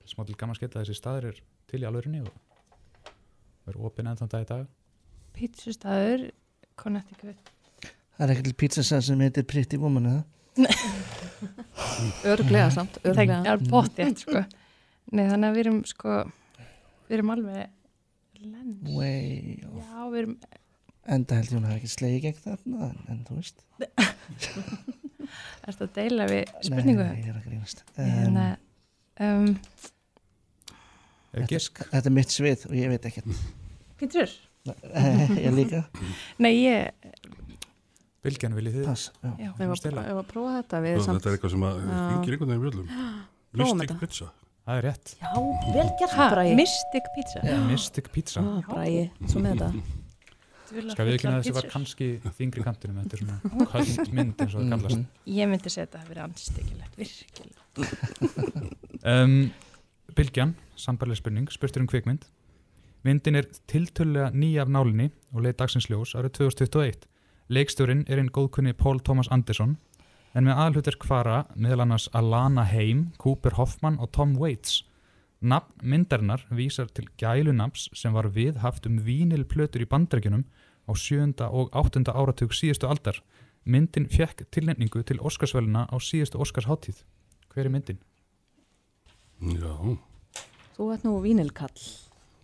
[SPEAKER 1] Smá til gaman skella þessi staður er til í alvörinni og er opinn ennþann dag í dag.
[SPEAKER 22] Pítsustæður, Connecticut.
[SPEAKER 16] Það er ekki til pizza sem heitir Pretty Woman, eða? [laughs]
[SPEAKER 24] Örugglega samt, örugglega.
[SPEAKER 22] Það er pottið, sko. Nei, þannig að við erum, sko, við erum alveg lens.
[SPEAKER 16] Way off.
[SPEAKER 22] Já, við erum,
[SPEAKER 16] Enda held ég hún hafi ekki slegið gegn þarna, en, þú veist. [laughs]
[SPEAKER 22] ertu að deila við spurningu?
[SPEAKER 16] Nei, ég er að grínast.
[SPEAKER 22] En, um,
[SPEAKER 1] Er gisk?
[SPEAKER 16] Þetta, þetta er mitt svið og ég veit ekkert.
[SPEAKER 22] Pítur? [laughs]
[SPEAKER 16] Ég líka.
[SPEAKER 22] Nei, ég,
[SPEAKER 1] Bilgjan viljið þið?
[SPEAKER 16] Pass, já.
[SPEAKER 24] Já, að, ef að prófa þetta við
[SPEAKER 23] Svo
[SPEAKER 24] samt
[SPEAKER 23] Þetta er eitthvað sem að hringir einhvern veginn. [gasps]
[SPEAKER 24] Prófum
[SPEAKER 23] Mystic
[SPEAKER 24] þetta.
[SPEAKER 23] pizza.
[SPEAKER 1] Það er rétt.
[SPEAKER 24] Já, vel gert
[SPEAKER 22] Ha,
[SPEAKER 24] Bragi
[SPEAKER 22] Mystic pizza?
[SPEAKER 1] Já. Mystic pizza.
[SPEAKER 24] Ó, Bragi, svo með þetta [laughs]
[SPEAKER 1] Skal við ekki að þessi var kannski [laughs] þingri kantinum þetta er svona [laughs] köld mynd eins og það kallast
[SPEAKER 22] ég myndi segja þetta að vera anstekilegt, virkilega.
[SPEAKER 1] um, Bilgjan, sambarlega spurning spurtur um kvikmynd myndin er tiltölulega ný af nálinni og leið dagsins ljós árið 2021 leikstjórin er einn góðkunni Paul Thomas Anderson en með aðalhutur kvara meðal annars Alana Haim, Cooper Hoffman og Tom Waits Nafn myndarinnar vísar til gælunafns sem var viðhaft um vínilplötur í bandrækjunum á sjönda og áttunda áratug síðustu aldar. Myndin fekk tilnefningu til Óskarsvöluna á síðustu Óskarsháttíð. Hver er myndin?
[SPEAKER 23] Já,
[SPEAKER 24] Þú ert nú vínilkall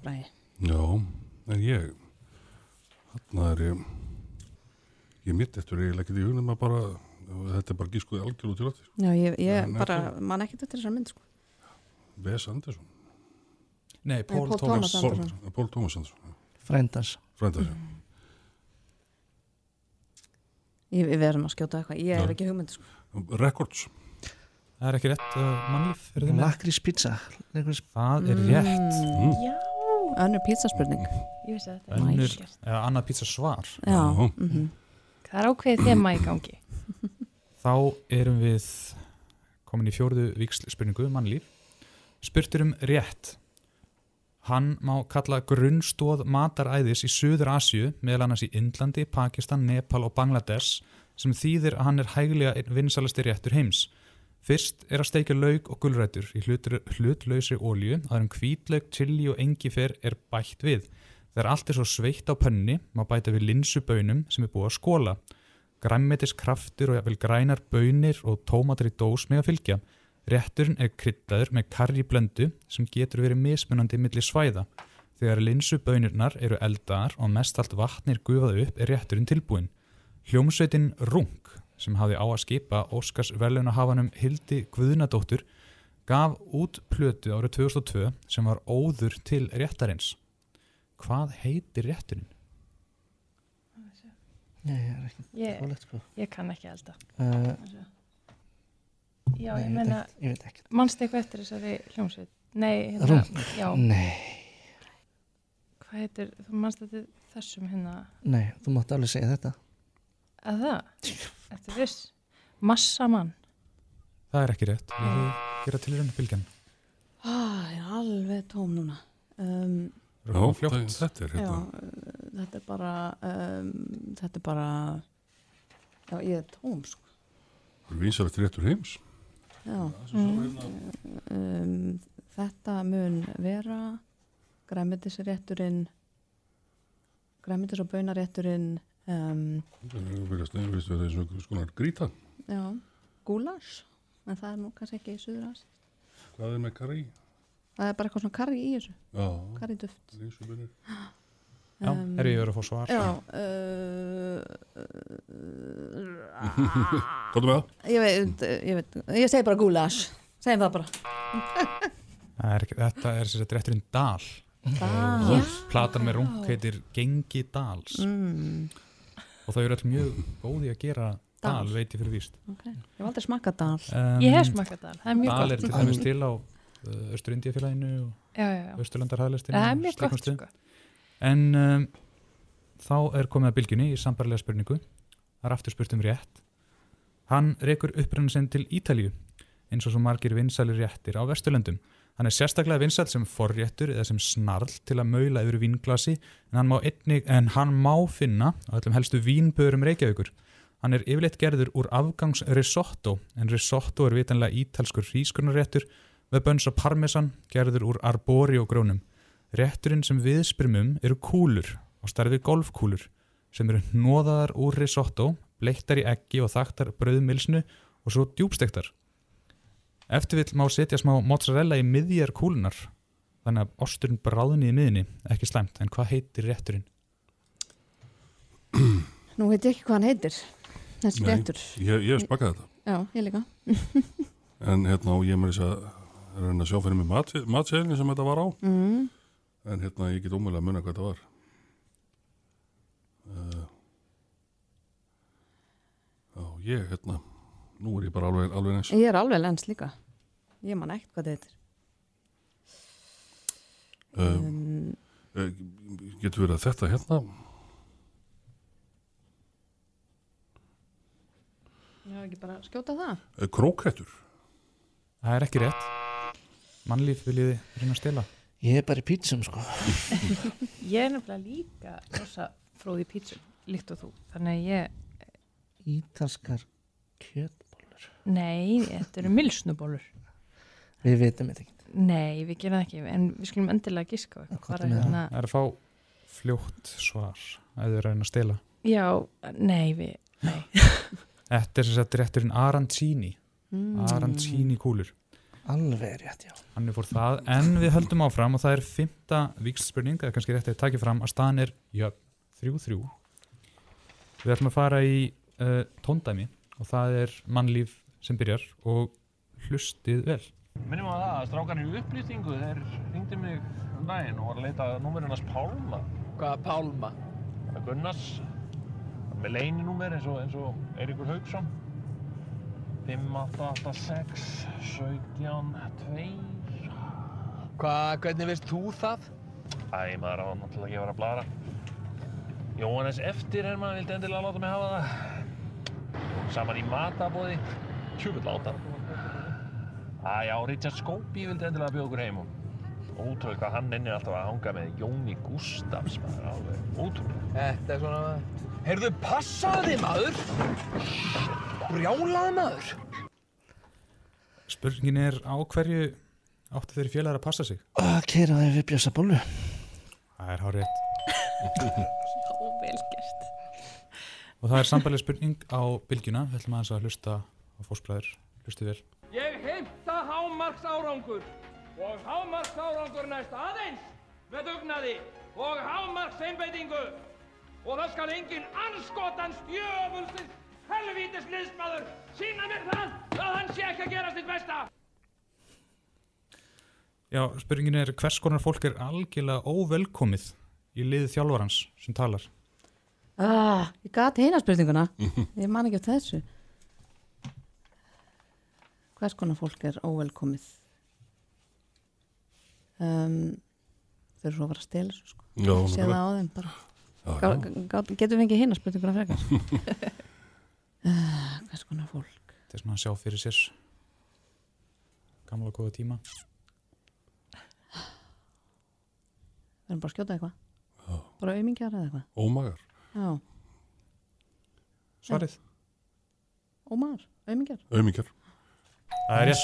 [SPEAKER 24] Bragi
[SPEAKER 23] já, en ég, Þarna er ég, ég mitt eftir eiginlega ekki í hugnum að bara, þetta er bara gískuði algjör út í lótti.
[SPEAKER 24] Já, ég, ég
[SPEAKER 23] En
[SPEAKER 24] bara,
[SPEAKER 23] ekki-
[SPEAKER 24] man ekki þetta þessar mynd, sko.
[SPEAKER 23] Wes Anderson.
[SPEAKER 1] Nei,
[SPEAKER 24] Paul Paul Thomas Thomas Anderson.
[SPEAKER 23] Thomas Anderson. já.
[SPEAKER 16] Frændans.
[SPEAKER 23] Frændans, já.
[SPEAKER 24] Ég, við verðum að skjóta eitthvað. Ég er ekki hugmynd, sko.
[SPEAKER 23] Records.
[SPEAKER 1] Það er ekki rétt uh, með.
[SPEAKER 16] Lakrís pizza. Lakrís...
[SPEAKER 1] Það er rétt.
[SPEAKER 24] Mm. Já. Önnur pizzaspurning.
[SPEAKER 22] Ég vissi að þetta er
[SPEAKER 1] Önnur,
[SPEAKER 22] nægilegt.
[SPEAKER 1] eða annað pizza svar.
[SPEAKER 24] Já. mhm.
[SPEAKER 22] Það er ákveðið þema í gangi.
[SPEAKER 1] Þá erum við komin í fjórðu vikslspurningu, mannlíf. Spurtur um rétt. Hann má kalla grunnstóð mataræðis í Suður Asju, meðal annars í Indlandi, Pakistan, Nepal og Bangladesh, sem þýðir að hann er hæglega vinsalasti réttur heims. Fyrst er að steikja lauk og gulrætur í hlutlausri ólju, að um hvítlauk, chili og engifer er bætt við. Þegar allt er svo sveitt á pönni, má bæta við linsubönum sem er búið að skóla. Græmmetis kraftur og jafnvel grænar bönir og tómatar í dós með að fylgja. Rétturinn er kryddaður með karriblöndu sem getur verið mismunandi milli svæða. Þegar linsubönirnar eru eldar og mest allt vatnir gufað upp er rétturinn tilbúin. Hljómsveitin Rung sem hafði á að skipa Óskars verðlunahafanum Hildi Guðnadóttur gaf út plötu árið 2002 sem var óður til réttarins. Hvað heitir rétturinn?
[SPEAKER 16] Nei, ég er ekki
[SPEAKER 22] Ég,
[SPEAKER 16] sko.
[SPEAKER 22] ég kann ekki elda.
[SPEAKER 16] Uh,
[SPEAKER 22] Já,
[SPEAKER 16] Nei,
[SPEAKER 22] ég meina,
[SPEAKER 16] ekkert- ég veit ekkert.
[SPEAKER 22] mannstu eitthvað eftir þessari hljómsveit? Nei, hérna, já.
[SPEAKER 16] Nei.
[SPEAKER 22] Hvað heitir, þú mannstu þetta þessum hérna,
[SPEAKER 16] Nei, þú mátt alveg segja þetta.
[SPEAKER 22] að það? Eftir viss, massamann.
[SPEAKER 1] Það er ekki rétt. Vil þið gera tilrönd fylgjan?
[SPEAKER 24] Ah, ég er alveg tóm núna. Um,
[SPEAKER 23] Já, það- þetta er
[SPEAKER 24] já,
[SPEAKER 23] hérna.
[SPEAKER 24] uh, þetta er bara, um, þetta er bara, já, ég er tóm, sko.
[SPEAKER 23] Vinsalegt réttur heims.
[SPEAKER 24] Já.
[SPEAKER 23] Mm.
[SPEAKER 24] Um, þetta mun vera græmitisrétturinn, græmitis- og baunarétturinn, um,
[SPEAKER 23] Það nefnist verið eins og einhvers konar gríta.
[SPEAKER 24] já, gúlas, en það er nú kannski ekki í Suðurás.
[SPEAKER 23] Hvað er með karri?
[SPEAKER 24] Það er bara eitthvað svona karri í þessu.
[SPEAKER 23] Já.
[SPEAKER 24] Karri duft.
[SPEAKER 1] Já, er ég verið að fá svar?
[SPEAKER 24] Já. Uh, [laughs]
[SPEAKER 23] Komdu með það.
[SPEAKER 24] ég veit, ég veit, ég segi bara gúlas. Segjum það bara. [laughs]
[SPEAKER 1] Það er ekki, þetta er sér að. Dal. Og
[SPEAKER 24] Já.
[SPEAKER 1] Platan með rung heitir Gengi Dals.
[SPEAKER 24] Mm.
[SPEAKER 1] Og þau eru alltaf mjög góði að gera Dal,
[SPEAKER 24] Dal.
[SPEAKER 1] veit ég fyrir víst.
[SPEAKER 24] Ok, ég hef aldrei smakkað dal.
[SPEAKER 1] Um,
[SPEAKER 22] Ég hef smakkað dal, það er mjög
[SPEAKER 1] Dal
[SPEAKER 22] gott.
[SPEAKER 1] er til dæmis til á Östur-Indíafélaginu og
[SPEAKER 22] já, já.
[SPEAKER 1] Östurlandarhæðlistinu.
[SPEAKER 22] Það er mjög gott, sko.
[SPEAKER 1] En um, þá er komið að bylgjunni í sambarlega spurningu. Það er aftur spurt um rétt. Hann rekur upprenna sinn til Ítalíu eins og svo margir vinsælir réttir á Vesturlöndum. Hann er sérstaklega vinsæl sem forréttur eða sem snarl til að maula yfir vínglasi en hann má, einnig, en hann má finna á öllum helstu vínbörum Reykjavíkur. Hann er yfirleitt gerður úr afgangs risotto en risotto er vitanlega ítalskur hrískurnaréttur með bönns og parmesan gerður úr arbori og grónum. Rétturinn sem við spyrmum eru kúlur og starfið golfkúlur sem eru hnóðaðar úr risotto, bleittar í eggi og þaktar brauðmilsnu og svo djúbstektar. Eftir vill má setja smá mozzarella í miðjar kúlunar þannig að osturinn bráðni í miðinni, ekki slæmt, en hvað heitir rétturinn? [clears throat]
[SPEAKER 24] Nú veit ég ekki hvað hann heitir. Þessi
[SPEAKER 23] Nei,
[SPEAKER 24] réttur.
[SPEAKER 23] Ég, ég hef smakað þetta.
[SPEAKER 24] Já, ég líka. [laughs]
[SPEAKER 23] En hérna, og ég með þess að reyna að sjá fyrir mig mat, matseðinni sem þetta var á.
[SPEAKER 24] Mm.
[SPEAKER 23] En hérna, ég get ómögulega að munna hvað þetta var. Uh, já, ég, hérna, nú er ég bara alveg, alveg eins.
[SPEAKER 24] Ég er alveg lens líka. Ég man ekkert hvað þetta heitir.
[SPEAKER 23] Um, uh, getur verið að þetta hérna,
[SPEAKER 24] Já, ekki bara skjóta það.
[SPEAKER 23] krókettur.
[SPEAKER 1] Það er ekki rétt. Mannlíf viljiði reyna að stela.
[SPEAKER 16] Ég er bara í pítsum, sko. [laughs]
[SPEAKER 22] Ég er nefnilega líka rosa fróði í pítsum, líkt og þú. Þannig að ég,
[SPEAKER 16] Ítalskar kjötbólur.
[SPEAKER 22] nei, þetta eru milsnubólur.
[SPEAKER 16] Við veitum þetta ekki.
[SPEAKER 22] Nei, við gerum það ekki, en við skulum endilega giska á eitthvað. Bara
[SPEAKER 16] með
[SPEAKER 22] hérna,
[SPEAKER 1] Það er að fá fljótt svar ef þau reyna að stela.
[SPEAKER 22] já, nei, við, nei.
[SPEAKER 1] Þetta er sem sagt rétturinn Arancini.
[SPEAKER 24] Mm.
[SPEAKER 1] Arancini kúlur.
[SPEAKER 16] Alveg rétt, já.
[SPEAKER 1] Hann er fór það, en við höldum áfram og það er fymta vikslspurning, eða kannski rétt að taka fram að staðan er jöfn 3-3 Við ætlum að fara í uh, tóndæmi og það er mannlíf sem byrjar og hlustið vel
[SPEAKER 14] Minnum á það að strákan í upplýstingu þeir ringdi mig um daginn og var að leita að númerinn hans Pálma.
[SPEAKER 25] Hvaða Pálma?
[SPEAKER 14] Það er Gunnars. Með leyninúmer eins og, eins og Eiríkur Haugsson. 5886 17 2
[SPEAKER 25] Hvað, hvernig veist þú það?
[SPEAKER 14] Æ, maður á náttúrulega ekki að vera að blara. Jóhannes eftir er maður vildi endilega láta mig hafa það. Saman í matabóði. Tjúfitt láta. Æ, já, Richard Scopey vildi endilega bjóða okkur heim ótrúlega hvað hann ennir alltaf að hanga með Jóni Gustafs, maður, alveg ótrúlega.
[SPEAKER 25] Þetta er svona... Heyrðu, passaðu þig, maður! Brjálaði maður!
[SPEAKER 1] Spurningin er á hverju áttu þeirri félagar að passa sig?
[SPEAKER 16] Að keira þeir við bjösa bólu
[SPEAKER 1] Það er hár rétt. [laughs]
[SPEAKER 4] Ó, vel gert.
[SPEAKER 1] Og það er sambarleg spurning á bylgjuna. Við ætlum aðeins að hlusta á fósbræður Hlustið vel.
[SPEAKER 25] Ég heimta hámarks árangur og hámarks árangur næst aðeins með dugnaði og hámarks einbeitingu og það skal engin anskotans djöfulsins helvítis liðsmaður sína mér það að hann sé ekki að gera sitt besta.
[SPEAKER 1] Já, spurningin er hvers konar fólk er algjörlega óvelkomið í lið þjálfarans sem talar
[SPEAKER 24] Ah, ég gati hina spurninguna. Ég man ekki á þessu. Hvers konar fólk er óvelkomið? Um, þau eru svo að fara að stela þessu sko.
[SPEAKER 23] Já,
[SPEAKER 24] Sé það á þeim bara.
[SPEAKER 23] Já, já.
[SPEAKER 24] gá, getum við ekki hina spurninguna frekar? [laughs] uh, hvers konar fólk?
[SPEAKER 1] Þetta er svona að sjá fyrir sér Gamla góða tíma
[SPEAKER 24] Við erum bara að skjóta eitthvað. Bara aumingjar eða eitthvað.
[SPEAKER 23] Ómagar.
[SPEAKER 24] Já.
[SPEAKER 1] Svarið
[SPEAKER 24] Ómar, aumingjar.
[SPEAKER 23] Aumingjar.
[SPEAKER 1] Það er rétt!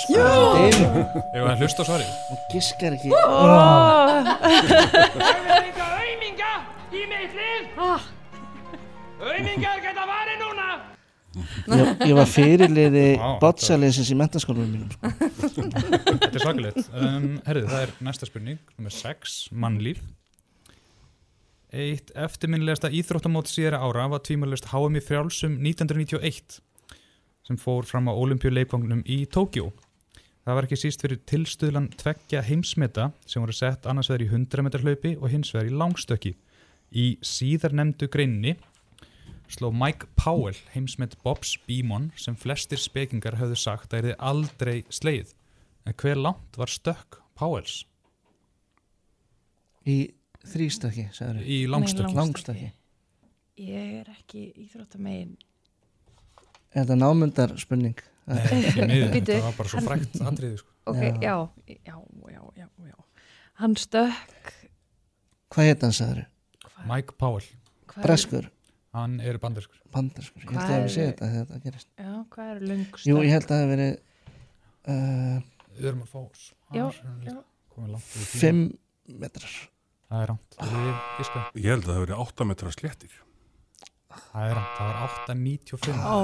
[SPEAKER 1] Ég var að hlusta á svarið
[SPEAKER 16] Hún giskar ekki
[SPEAKER 25] auðminga í mitt lið. Auðmingar geta varið núna.
[SPEAKER 16] Ég, ég var fyrirliði
[SPEAKER 1] Vá,
[SPEAKER 16] bottsalinsins í mentaskólanum mínum sko. [laughs]
[SPEAKER 1] Þetta er svakalegt um, Herðu, það er næsta spurning Númer 6, mannlíf Eitt eftirminnilegasta íþróttamót síðara ára var tvímælust HM í frjálsum 1991 sem fór fram á olimpíuleikvangnum í Tókjó. Það var ekki síst fyrir tilstuðlan tveggja heimsmeta sem voru sett annars vegar í 100 metrar hlaupi og hins vegar í langstökki. Í síðar nefndu greinni sló Mike Powell heimsmet Bobs Beamon sem flestir spekingar höfðu sagt að er aldrei sleið. En hver langt var stökk Powells?
[SPEAKER 16] Í þrýstöki, sagður
[SPEAKER 1] Í langstökki.
[SPEAKER 22] Nei,
[SPEAKER 16] Langstökki.
[SPEAKER 22] Ég er ekki íþróttamegin.
[SPEAKER 16] Er þetta námundar spurning?
[SPEAKER 1] Nei, því miður, þetta var bara svo frægt atriði, sko.
[SPEAKER 22] Ok, já, já, já, já, já. Hann stökk,
[SPEAKER 16] Hvað heit hann, sagður?
[SPEAKER 1] Mike Powell.
[SPEAKER 22] Hvað er-
[SPEAKER 16] Breskur?
[SPEAKER 1] Hann er bandarskur.
[SPEAKER 16] Bandarskur, ég held að
[SPEAKER 22] er-
[SPEAKER 16] ég sé þetta þegar þetta gerist.
[SPEAKER 22] já, hvað er löng stökk?
[SPEAKER 16] Jú, ég held að það hef verið uh,
[SPEAKER 1] Við erum að tíma.
[SPEAKER 16] Fimm metrar
[SPEAKER 1] Það er rámt. Ég,
[SPEAKER 23] held að það hefur verið 8 metra sléttir.
[SPEAKER 1] Það er rámt. Það var 8.95.
[SPEAKER 22] Ó,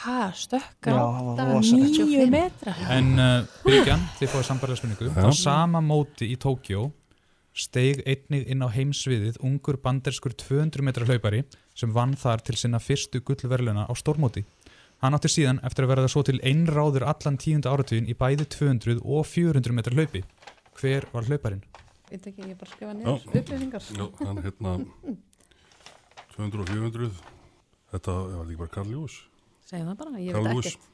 [SPEAKER 22] hæ, stökka
[SPEAKER 16] Já, það var
[SPEAKER 22] átta,
[SPEAKER 16] rosalegt.
[SPEAKER 22] níu metra.
[SPEAKER 1] En uh, Byrgjan, þið fóðu sambarlega spurningu.
[SPEAKER 23] Já.
[SPEAKER 1] Á sama móti í Tókjó steig einnig inn á heimsviðið ungur banderskur 200 metra hlaupari sem vann þar til sinna fyrstu gullverluna á stórmóti. Hann átti síðan eftir að verða svo til einráður allan tíunda áratugin í bæði 200 og 400 metra hlaupi. Hver var hlauparinn?
[SPEAKER 24] Veit ekki, ég bara skrifa niður upplýsingar.
[SPEAKER 23] já, hann hérna 200 og 400 þetta var líka bara Karl Lewis
[SPEAKER 24] Segðu það bara, ég
[SPEAKER 23] Carl
[SPEAKER 24] veit ekkert.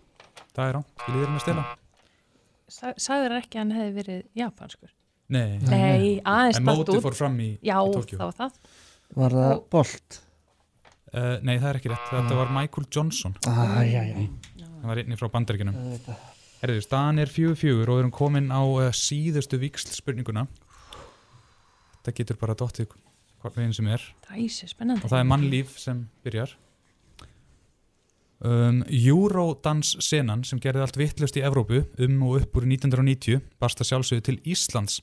[SPEAKER 1] Það er rámt. Ég líður hann að stela.
[SPEAKER 22] Sagður ekki að hann hefði verið japanskur?
[SPEAKER 1] Nei.
[SPEAKER 22] Nei, aðeins
[SPEAKER 1] En
[SPEAKER 22] út.
[SPEAKER 1] fór fram í,
[SPEAKER 22] Já,
[SPEAKER 1] í Tókjó.
[SPEAKER 22] það var það.
[SPEAKER 16] Var það
[SPEAKER 22] Og-
[SPEAKER 16] bolt?
[SPEAKER 1] Uh, nei, það er ekki rétt. Þetta var Michael Johnson.
[SPEAKER 16] Ah, já, já.
[SPEAKER 1] Það var einnig frá bandaríkinum. Herðu, staðan er fjögur fjögur og við erum komin á uh, síðustu viksl spurninguna. Þetta getur bara dottið hvað veginn sem er.
[SPEAKER 22] Æsi, spennandi.
[SPEAKER 1] Og það er mannlíf sem byrjar. Um, Eurodance-senan sem gerði allt vittlust í Evrópu um og upp úr 1990 barsta sjálfsögðu til Íslands.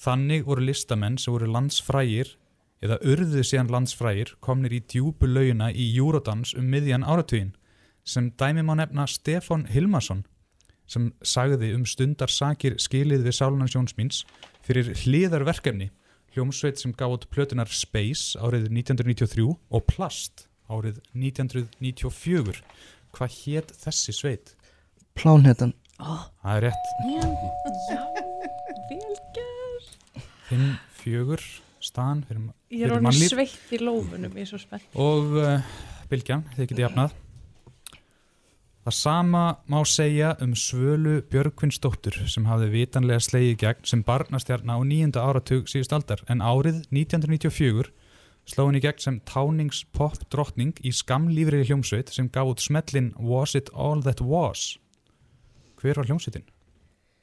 [SPEAKER 1] Þannig voru listamenn sem voru landsfrægir eða urðuð síðan landsfrægir komnir í djúbu laugina í Eurodance um miðjan áratvíðin sem dæmi má nefna Stefan Hilmarsson sem sagði um stundar sakir skilið við Sálunarsjónsmins fyrir hliðarverkefni hljómsveit sem gátt plötunar Space árið 1993 og Plast árið 1994 hvað hétt þessi sveit?
[SPEAKER 16] Plánhetan oh.
[SPEAKER 1] Það er rétt
[SPEAKER 24] Já, já,
[SPEAKER 1] velge 5, 4
[SPEAKER 22] staðan fyrir,
[SPEAKER 1] fyrir
[SPEAKER 22] mannlýf.
[SPEAKER 1] Ég er
[SPEAKER 22] sveitt í lófunum, ég er svo spennt.
[SPEAKER 1] Og uh, Bilgjan, þið getið jafnað. Það sama má segja um Svölu Björgvinnsdóttur sem hafði vitanlega slegið gegn sem barnastjarna á nýjunda áratug síðust aldar en árið 1994 sló henni gegn sem táningspop drottning í skamlýfrið hljómsveit sem gaf út smellin Was It All That Was hver var hljómsveitin?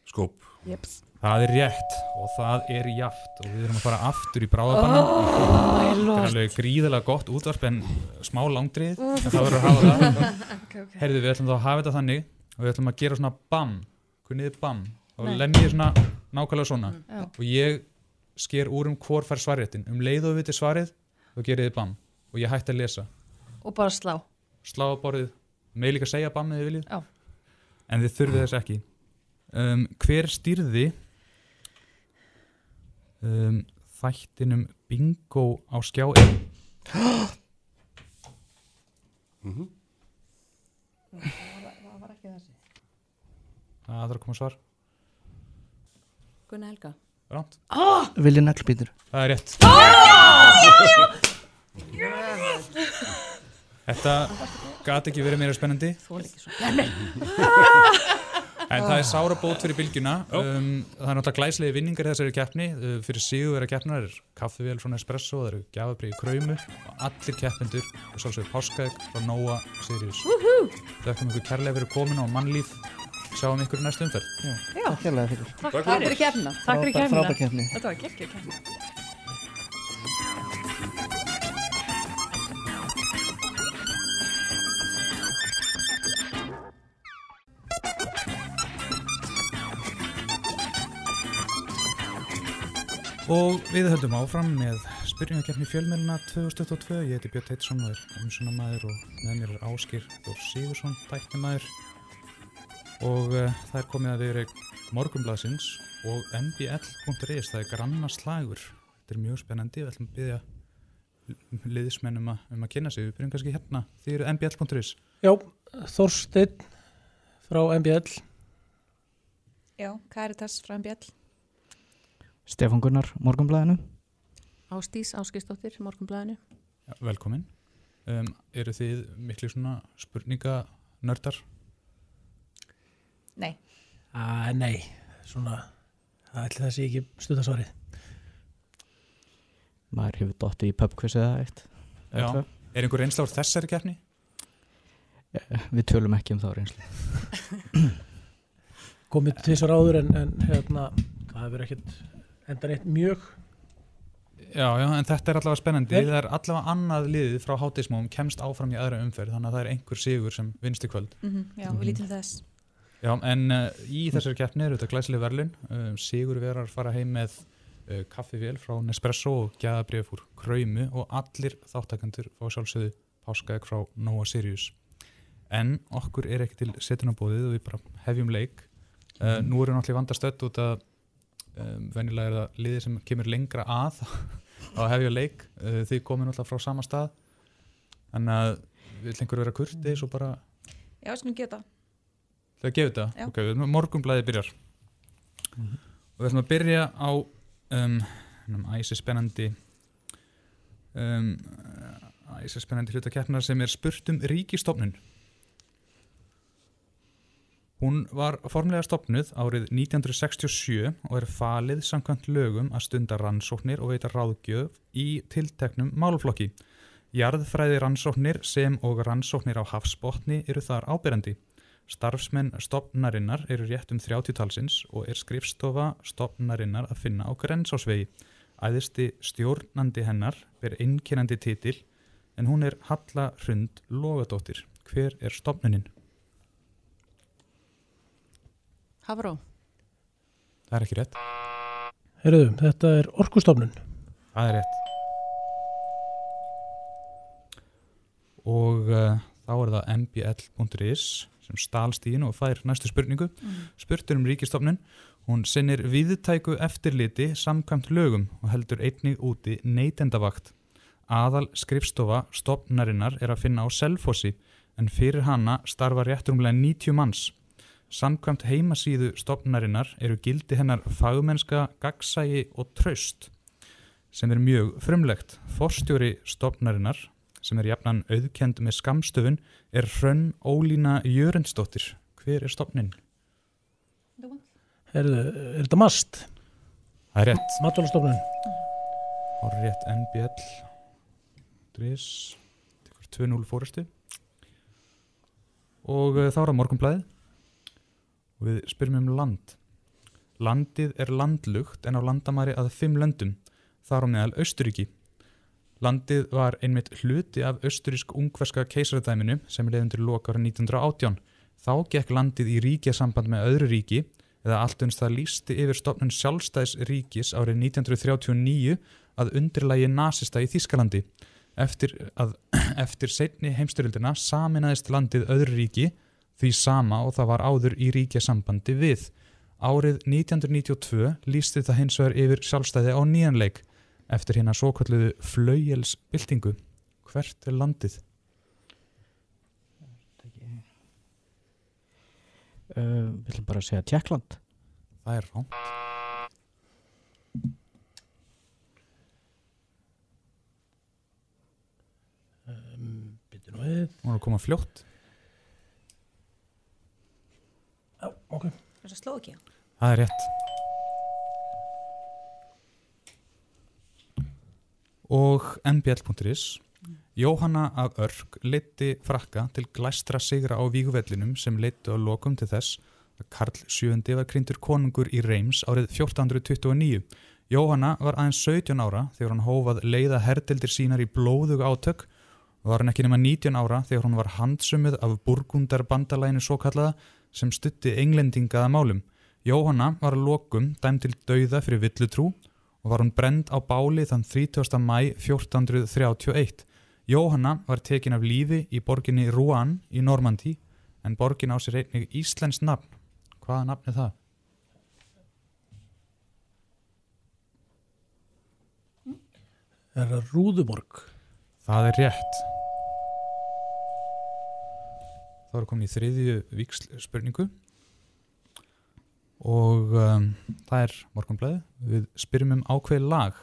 [SPEAKER 23] Skóp
[SPEAKER 24] Jeps
[SPEAKER 1] Það er rétt og það er jaft og við erum að fara aftur í bráðabanna
[SPEAKER 24] Oh,
[SPEAKER 1] Þetta er alveg gríðilega gott útvarp en smá langdrið. En það verður að hafa það. [laughs]
[SPEAKER 24] Ok, ok.
[SPEAKER 1] Herðu, við ætlum þá að hafa þetta þannig og við ætlum að gera svona bam. Kunnið þið bam. Og lemjið svona nákvæmlega svona.
[SPEAKER 22] Já.
[SPEAKER 1] og ég sker úr um hvor fær svarréttin. Um leið og við vitið svarið þá gerið þið bam. Og ég hætti að lesa.
[SPEAKER 22] Og bara slá.
[SPEAKER 1] slá á borðið, með líka segja bam eða þið viljið.
[SPEAKER 22] Já.
[SPEAKER 1] en þið þurfið þess ekki. Um, hver stýrði um, þættinum bingo á skjá 1 [gasps]
[SPEAKER 23] Mhm.
[SPEAKER 24] Það var ekki þessi.
[SPEAKER 1] það þarf að koma svar
[SPEAKER 24] Gunnar Helga.
[SPEAKER 1] Ránt.
[SPEAKER 24] Ah! [gasps]
[SPEAKER 16] Vilja naglbítur
[SPEAKER 1] það er rétt þetta gat ekki verið meira spennandi
[SPEAKER 24] Þól ekki svo. [laughs] [laughs]
[SPEAKER 1] En það er sára bót fyrir bylgjuna um, Það er náttúrulega glæslegi vinningar í þessari keppni uh, fyrir sigurvera keppnar er kaffivél frá Nespresso, það eru gjafabrið í kröymu og allir keppendur og svolítið páskaðeg frá Nóa Sirius! Þakkum ykkur kærlega fyrir komin og mannlíf sjáum ykkur næstu umferð
[SPEAKER 24] Já.
[SPEAKER 16] Takk hérlega fyrir
[SPEAKER 24] Takk fyrir keppnina.
[SPEAKER 22] Takk fyrir
[SPEAKER 16] keppni.
[SPEAKER 22] Þetta var geggjöð keppni.
[SPEAKER 1] Og við höldum áfram með spyrjunarkeppni fjölmjöluna 2022 Ég heiti Björn Teitsson og er umsunamæður og með mér er Áskir Þór Sigursson, tæknumæður og uh, það er komið að við morgumblaðsins og mbl.is, það er granna slagur. Þetta er mjög spennandi, við ætlum að byggja liðismennum að, um að kynna sig. Við byrjum kannski hérna, þið eru mbl.is
[SPEAKER 9] Já, Þorsteinn frá MBL.
[SPEAKER 24] Já, Caritas frá MBL.
[SPEAKER 26] Stefán Gunnar, Morgunblæðinu.
[SPEAKER 24] Ástís Áskistóttir, Morgunblæðinu.
[SPEAKER 1] Já, velkomin um, eru þið miklu svona spurninganördar?
[SPEAKER 24] Nei.
[SPEAKER 9] Ah, nei, svona, það ætli það sé ekki stuttasvarið.
[SPEAKER 26] Maður hefur dottið í pubquiz eða eitt.
[SPEAKER 1] Já, er einhver reynsla úr þessari keppni?
[SPEAKER 26] Eh, Við tölum ekki um þá reynslu. [coughs]
[SPEAKER 9] Komið til þessar áður en, en hérna, það hefur ekkert endan eitt mjög.
[SPEAKER 1] Já, já, en þetta er allavega spennandi.
[SPEAKER 9] Vel.
[SPEAKER 1] Það er allavega annað liðið frá hátismóum kemst áfram í aðra umferð, þannig að það er einhver sigur sem vinst í kvöld.
[SPEAKER 24] Mhm, Já, við lítum þess.
[SPEAKER 1] Já, en uh, í þessari keppni eru þetta glæsileg verðlun. Uh, sigur verar fara heim með uh, kaffivél frá Nespresso og gæðabrif úr Kröymu og allir þáttakandur fá sjálfsögðu páskaðeg frá Nóa Sirius. En okkur er ekki til setunabóðið og við bara hefjum leik. Uh, nú erum við náttúrulega vanda stödd út að um, venjulega er það liðið sem kemur lengra að [laughs] að hefja leik. Uh, þið komið náttúrulega frá sama stað. Þannig að vil einhver vera kurtið svo bara
[SPEAKER 24] Já, skulum geta.
[SPEAKER 1] Það að þetta?
[SPEAKER 24] Já.
[SPEAKER 1] Ok, við erum morgunblæði byrjar. Og við ætlum að byrja á um æsi spennandi um, æsi spennandi hlutakeppnar sem er spurt um ríkistofnun. Hún var formlega stopnuð árið 1967 og er falið samkvæmt lögum að stunda rannsóknir og veita ráðgjöf í tilteknum málflokki. Jarðfræði rannsóknir sem og rannsóknir á hafsbotni eru þar ábyrjandi. Starfsmenn stopnarinnar eru rétt um 30 talsins og er skrifstofa stopnarinnar að finna á grensásvegi. Æðisti stjórnandi hennar ber einkennandi titil en hún er Halla Hrund Logadóttir. Hver er stopnunin?
[SPEAKER 24] Hafró.
[SPEAKER 1] Það er ekki rétt.
[SPEAKER 9] Herruðu, þetta er orkustofnun.
[SPEAKER 1] Það er rétt. Og uh, þá er það mbl.is sem stálstíðin og fær næstu spurningu.
[SPEAKER 24] Mhm.
[SPEAKER 1] Spurt er um ríkistofnun. Hún sinnir viðtæku eftirliti samkvæmt lögum og heldur einnig úti neytendavakt. Aðal skrifstofa stopnarinnar er að finna á Selfossi en fyrir hana starfa réttumlega 90 manns. Samkvæmt heimasíðu stopnarinnar eru gildi hennar fagmennska, gagsægi og traust sem er mjög frumlegt. Forstjóri stopnarinnar sem er jafnan auðkend með skamstöfun er Hrönn Ólína Jörundsdóttir. Hver er stopnin?
[SPEAKER 27] Er, er þetta mast?
[SPEAKER 1] Það er rétt.
[SPEAKER 27] Matvælastofnun.
[SPEAKER 1] Og rétt NBL. Dris. 2-0 fórustu. Og þá er það morgunblæðið. Og við spyrjum um land. Landið er landlugt en á landamæri að fimm löndum. Þar á meðal Austuríki. Landið var einmitt hluti af austurísk-ungverska keisaradæminu sem er leiðundur loka ára 1918. Þá gekk landið í ríkjasamband með öðru ríki eða allt uns það lísti yfir stofnun sjálfstæðs ríkis árið 1939 að undirlægi nasista í Þískalandi. Eftir, [clears throat] eftir setni heimstyrildina saminaðist landið öðru ríki því sama og það var áður í ríkjasambandi við. Árið 1992 lísti það hins vegar yfir sjálfstæði á nýjanleik eftir hérna svo kalluðu flaugjelsbyltingu. Hvert er landið?
[SPEAKER 26] Uh, við ætlum bara segja Tjekkland.
[SPEAKER 1] Það er ránt.
[SPEAKER 27] Um, Býttu nú við.
[SPEAKER 1] Er að koma fljótt.
[SPEAKER 27] Já, ok.
[SPEAKER 28] Er það slóki?
[SPEAKER 1] Það er rétt. Og mbl.is Jóhanna af Örk leiti frakka til glæstra sigra á víguvellinum sem leitu á lokum til þess að Karl VII var kryndur konungur í Reims árið 1429. Jóhanna var aðeins 17 ára þegar hann hófað leiða herdeldir sínar í blóðug átök og var hann ekki nema 19 ára þegar hún var handsumið af burgundar bandalæinu svo kallaða sem stutti englendingaða málum. Jóhanna var að lokum dæm til dauða fyrir villutrú og var hún brend á báli þann 30. mæ 1431. Jóhanna var tekin af lífi í borginni Rouen í Normandi en borgin á sér einnig Íslands nafn. Hvaða nafn er það?
[SPEAKER 27] Er það Rúðuborg?
[SPEAKER 1] Það er rétt. Þá erum komin í þriðju víksl spurningu og um, það er morgunblæði. Við spyrjum um ákveð lag.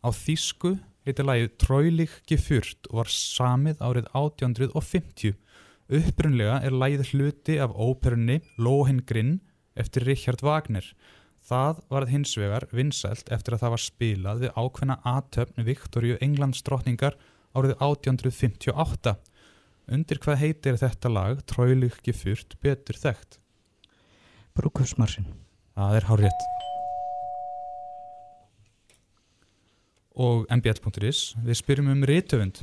[SPEAKER 1] Á þýsku heitir lagið Tróilig gefurt og var samið árið 1850. Upprunlega er lagið hluti af óperunni Lohengrin eftir Richard Wagner. Það varð hins vegar vinsælt eftir að það var spilað við ákveðna aðtöfn Viktoríu Englands drottningar árið 1858. Undir hvað heitir þetta lag Tróilig gefurt betur þekkt?
[SPEAKER 26] Brúkufsmarsin.
[SPEAKER 1] Það er hár rétt. Og mbl.is, við spyrjum um rítöfund.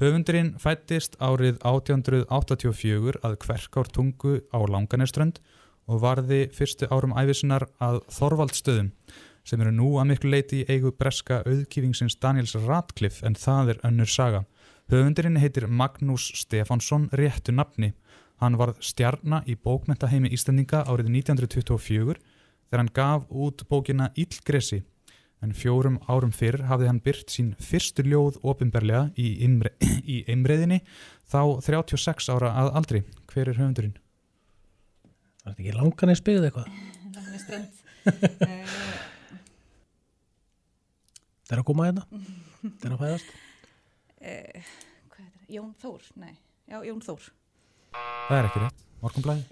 [SPEAKER 1] Höfundurinn fættist árið 1884 að Kverkártungu á Langaneströnd og varði fyrstu árum æfisinnar að Þorvaldstöðum sem eru nú að miklu leiti í eigu breska auðkýfingsins Daniels Radcliffe en það er önnur saga. Höfundurinn heitir Magnús Stefánsson réttu nafni. Hann varð stjarna í bókmentaheimi Íslandinga árið 1924 þegar hann gaf út bókina Íllgresi en fjórum árum fyrr hafði hann byrt sín fyrstu ljóð ofinberlega í, imre, [clears throat] í einbreiðinni þá 36 ára að aldri. Hver er höfundurinn?
[SPEAKER 27] Var þetta ekki langan eða spyggðið eitthvað? [laughs]
[SPEAKER 28] Langan strönd.
[SPEAKER 27] Það er að koma hérna? [laughs] Það er að fæðast?
[SPEAKER 28] Hvað þetta? Jón Þór? Nei. Já, Jón Þór.
[SPEAKER 1] Það er ekki rétt. Morgunblæði.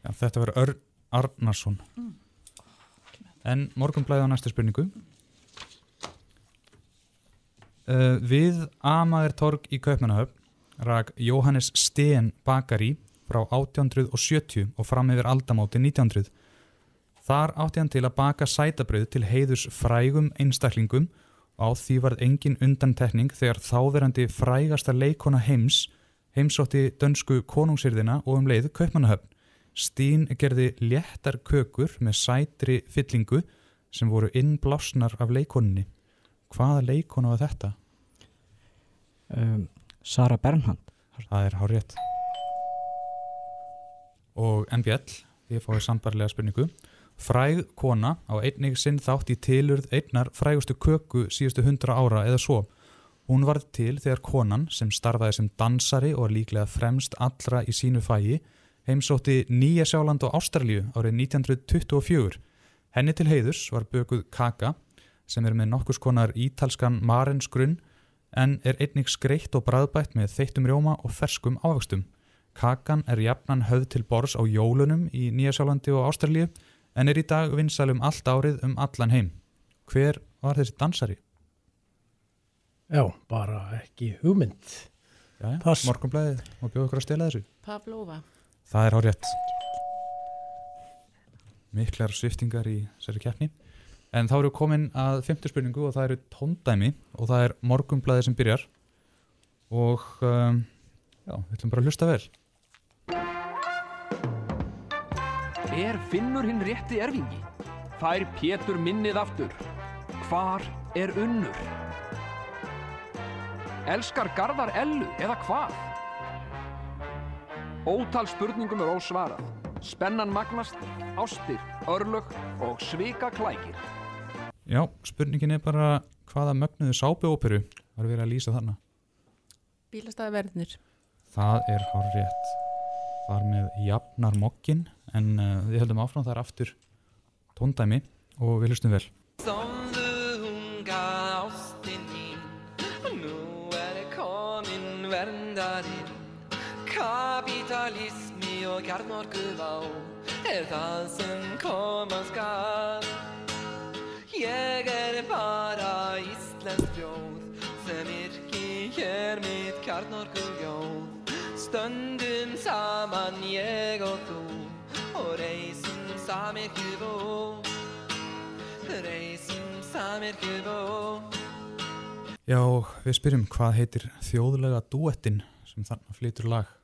[SPEAKER 1] Já, þetta verður Örn Arnarsson.
[SPEAKER 28] Mm.
[SPEAKER 1] En morgunblæði á næstu spurningu. Uh, við Amaður Torg í Kaupmannahöfn rak Jóhannes Steen Bakari frá 1870 og fram yfir aldamóti 1900. Þar átti hann til að baka sætabröð til heiðurs frægum einstaklingum og á því varð engin undantekning þegar þáverandi frægasta leikona heims heimsótti dönsku konungsýrðina og um leið Kaupmannahöfn. Stín gerði léttar kökur með sætri fyllingu sem voru innblásnar af leikoninni. Hvaða leikona var þetta?
[SPEAKER 26] Um, Sara Bernhard.
[SPEAKER 1] Það er hár rétt. Og NBL, því fáið sambarlega spurningu. Fræg kona á einnig sinn þátt í tilurð einnar frægustu köku síðustu hundra ára eða svo. Hún varð til þegar konan sem starfaði sem dansari og líklega fremst allra í sínu fægi heimsótti Nýja Sjáland og Ástralíu árið 1924. Henni til heiðurs var bökuð kaka sem er með nokkus konar ítalskan marensgrunn en er einnig skreitt og bræðbætt með þeittum rjóma og ferskum ávöxtum. Kakan er jafnan höfð til bors á jólunum í Nýja Sjálandi og Ástralíu en er í dag vinsalum allt árið um allan heim. Hver var þessi dansari?
[SPEAKER 9] Já, bara ekki hugmynd.
[SPEAKER 1] Já, morgunblæðið og bjóða ykkur að stela þessu.
[SPEAKER 29] Pavlova.
[SPEAKER 1] Það er hárétt. Miklar sviftingar í þessari keppni. En þá eru komin að fymtu spurningu og það eru tóndæmi og það er morgunblæðið sem byrjar. Og um, já, við ætlum bara að hlusta vel.
[SPEAKER 30] Er Finnur hinn rétti erfingi? Fær Pétur minnið aftur? Hvar er unnur? Elskar Garðar Ellu eða hvað? Ótal spurningum er ósvarað. Spennan magnast, ástir, örlög og svika klækir.
[SPEAKER 1] Já, spurningin er bara hvaða mögnuðu sápuóperu var verið að lýsa þarna.
[SPEAKER 31] Bílastæði verðnir.
[SPEAKER 1] Það er hár rétt. Þar með jafnar mokkin en uh, við höldum áfram þar aftur tóndæmi og við hlustum vel.
[SPEAKER 24] Sofðu unga ástin mín Nú er komin verndarinn. Kapitalismi og kjarnorkuvá Er það sem koma skal. Ég er bara íslensk þjóð Sem yrki hér mitt kjarnorkuljóð Stöndum saman ég og þú Og reisum samir kjúfó Reisum samir kjúfó
[SPEAKER 1] Já, við spyrjum hvað heitir þjóðlega duettin sem þarna flytur lag.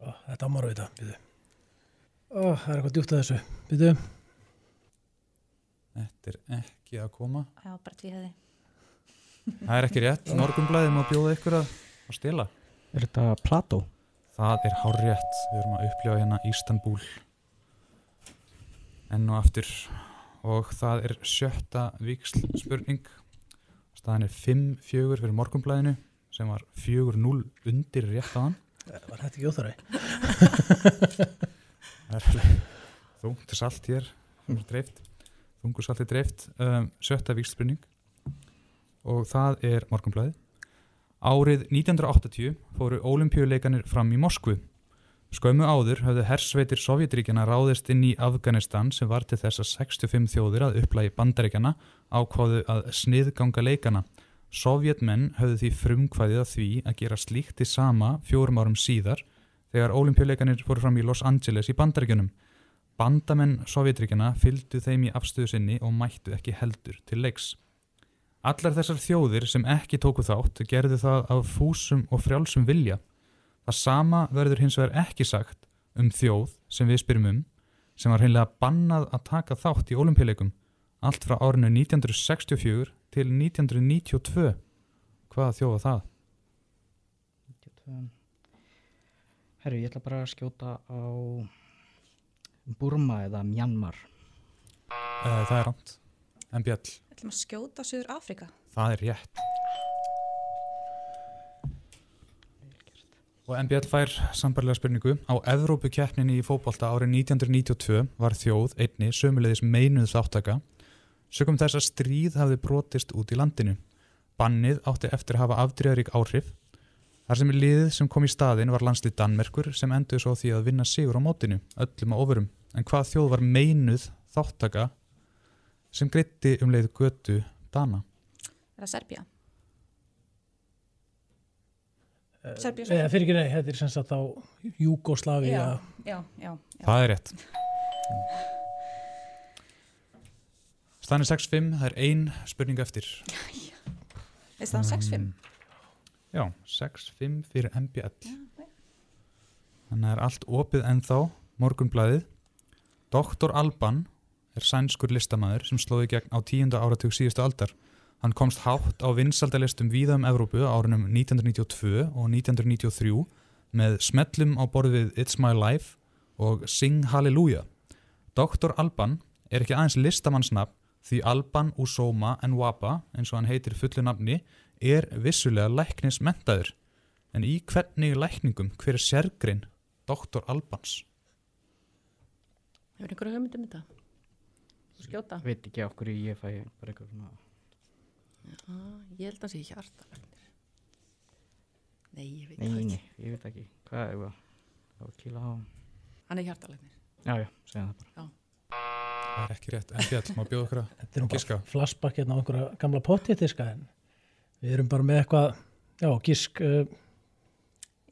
[SPEAKER 9] Ó, þetta ámar að vita, býðu. Ó, það er eitthvað djúpt að þessu, býðu.
[SPEAKER 1] Þetta er ekki að koma.
[SPEAKER 10] Já, bara tvíhæði.
[SPEAKER 1] Það er ekki rétt. Morgunblæðið má bjóða ykkur að, að stila.
[SPEAKER 32] Er þetta Plató?
[SPEAKER 1] Það er hár rétt. Við erum að upplifa hérna Ístanbúl enn og aftur og það er sjötta viksl spurning. Staðan er 5-4 fyrir morgunblæðinu sem var 4-0 undir rétt á hann.
[SPEAKER 9] Var þetta ekki óþarri? [laughs]
[SPEAKER 1] Það er þungt salt hér. Þungur salt er dreift. Um, sjötta viksl spurning og það er morgunblæðið. Árið 1980 fóru olimpíuleikanir fram í Moskvu. Skömmu áður höfðu hersveitir Sovjetríkjana ráðist inn í Afganistan sem var til þess að 65 þjóðir að upplægi bandaríkjana ákváðu að sniðganga leikana. Sovjetmenn höfðu því frumkvæðið að því að gera slíkt í sama fjórum árum síðar þegar olimpíuleikanir fóru fram í Los Angeles í bandaríkjunum. Bandamenn Sovjetríkjana fylgdu þeim í afstöðu sinni og mættu ekki heldur til leiks. Allar þessar þjóðir sem ekki tóku þátt gerðu það af fúsum og frjálsum vilja. Það sama verður hins vegar ekki sagt um þjóð sem við spyrjum um sem var hreinlega bannað að taka þátt í olimpíuleikum allt frá árinu 1964 til 1992. Hvaða þjóð var það?
[SPEAKER 32] Herru, ég ætla bara að skjóta á Burma eða Myanmar.
[SPEAKER 1] Uh, það er rámt. En Bjall,
[SPEAKER 10] ætlum að skjóta Suður Afrika.
[SPEAKER 1] það er rétt. Og NBL fær sambarlega spurningu. Á Evrópukeppninni í fótbolta árið 1992 var þjóð einni sömulegðis meinuð þáttaka. Sökum þess að stríð hafði brotist út í landinu. Bannið átti eftir að hafa afdriðarík áhrif. Þar sem í liðið sem kom í staðin var landslið Danmerkur sem endur svo því að vinna sigur á mótinu, öllum á ofurum. En hvað þjóð var meinuð þáttaka sem greitti um leið götu Dana?
[SPEAKER 10] Er það Serbía? Serbía,
[SPEAKER 9] Eða fyrir ekki nei, þetta er sem sagt á Júgoslavia.
[SPEAKER 10] Já, já, já. já.
[SPEAKER 1] Það er rétt. Stanir 6-5, það er ein spurning eftir.
[SPEAKER 10] Er það 6-5?
[SPEAKER 1] Já, 6-5 fyrir MBL. Þannig að er allt opið ennþá, morgunblæðið. Doktor Alban er sænskur listamæður sem slóði gegn á tíunda áratug síðustu aldar. Hann komst hátt á vinsaldalistum víða um Evrópu árunum 1992 og 1993 með smellum á borðið It's My Life og Sing Hallelujah. Dr. Alban er ekki aðeins listamannsnafn því Alban Usoma Nwapa, eins og hann heitir fullu nafni, er vissulega læknismentaður. En í hvernig lækningum, hver er sérgrein Dr. Albans?
[SPEAKER 10] Hefur einhverju hugmyndum þetta? Skjóta?
[SPEAKER 32] Veit ekki okkur ég fæ bara eitthvað svona
[SPEAKER 10] Já, ég held að það sé hjartalæknir. Nei, ég veit
[SPEAKER 32] Nei,
[SPEAKER 10] það
[SPEAKER 32] nei,
[SPEAKER 10] ekki.
[SPEAKER 32] ég veit ekki Hvað er það? Það var kýla á
[SPEAKER 10] Hann er hjartalæknir.
[SPEAKER 32] Já, já, segja það bara
[SPEAKER 10] Já.
[SPEAKER 1] Það er ekki rétt, en fjall, má bjóða okkur
[SPEAKER 9] Þetta er
[SPEAKER 1] að
[SPEAKER 9] bara flashback hérna á einhverja gamla pottétiska en við erum bara með eitthvað, já, gísk, uh,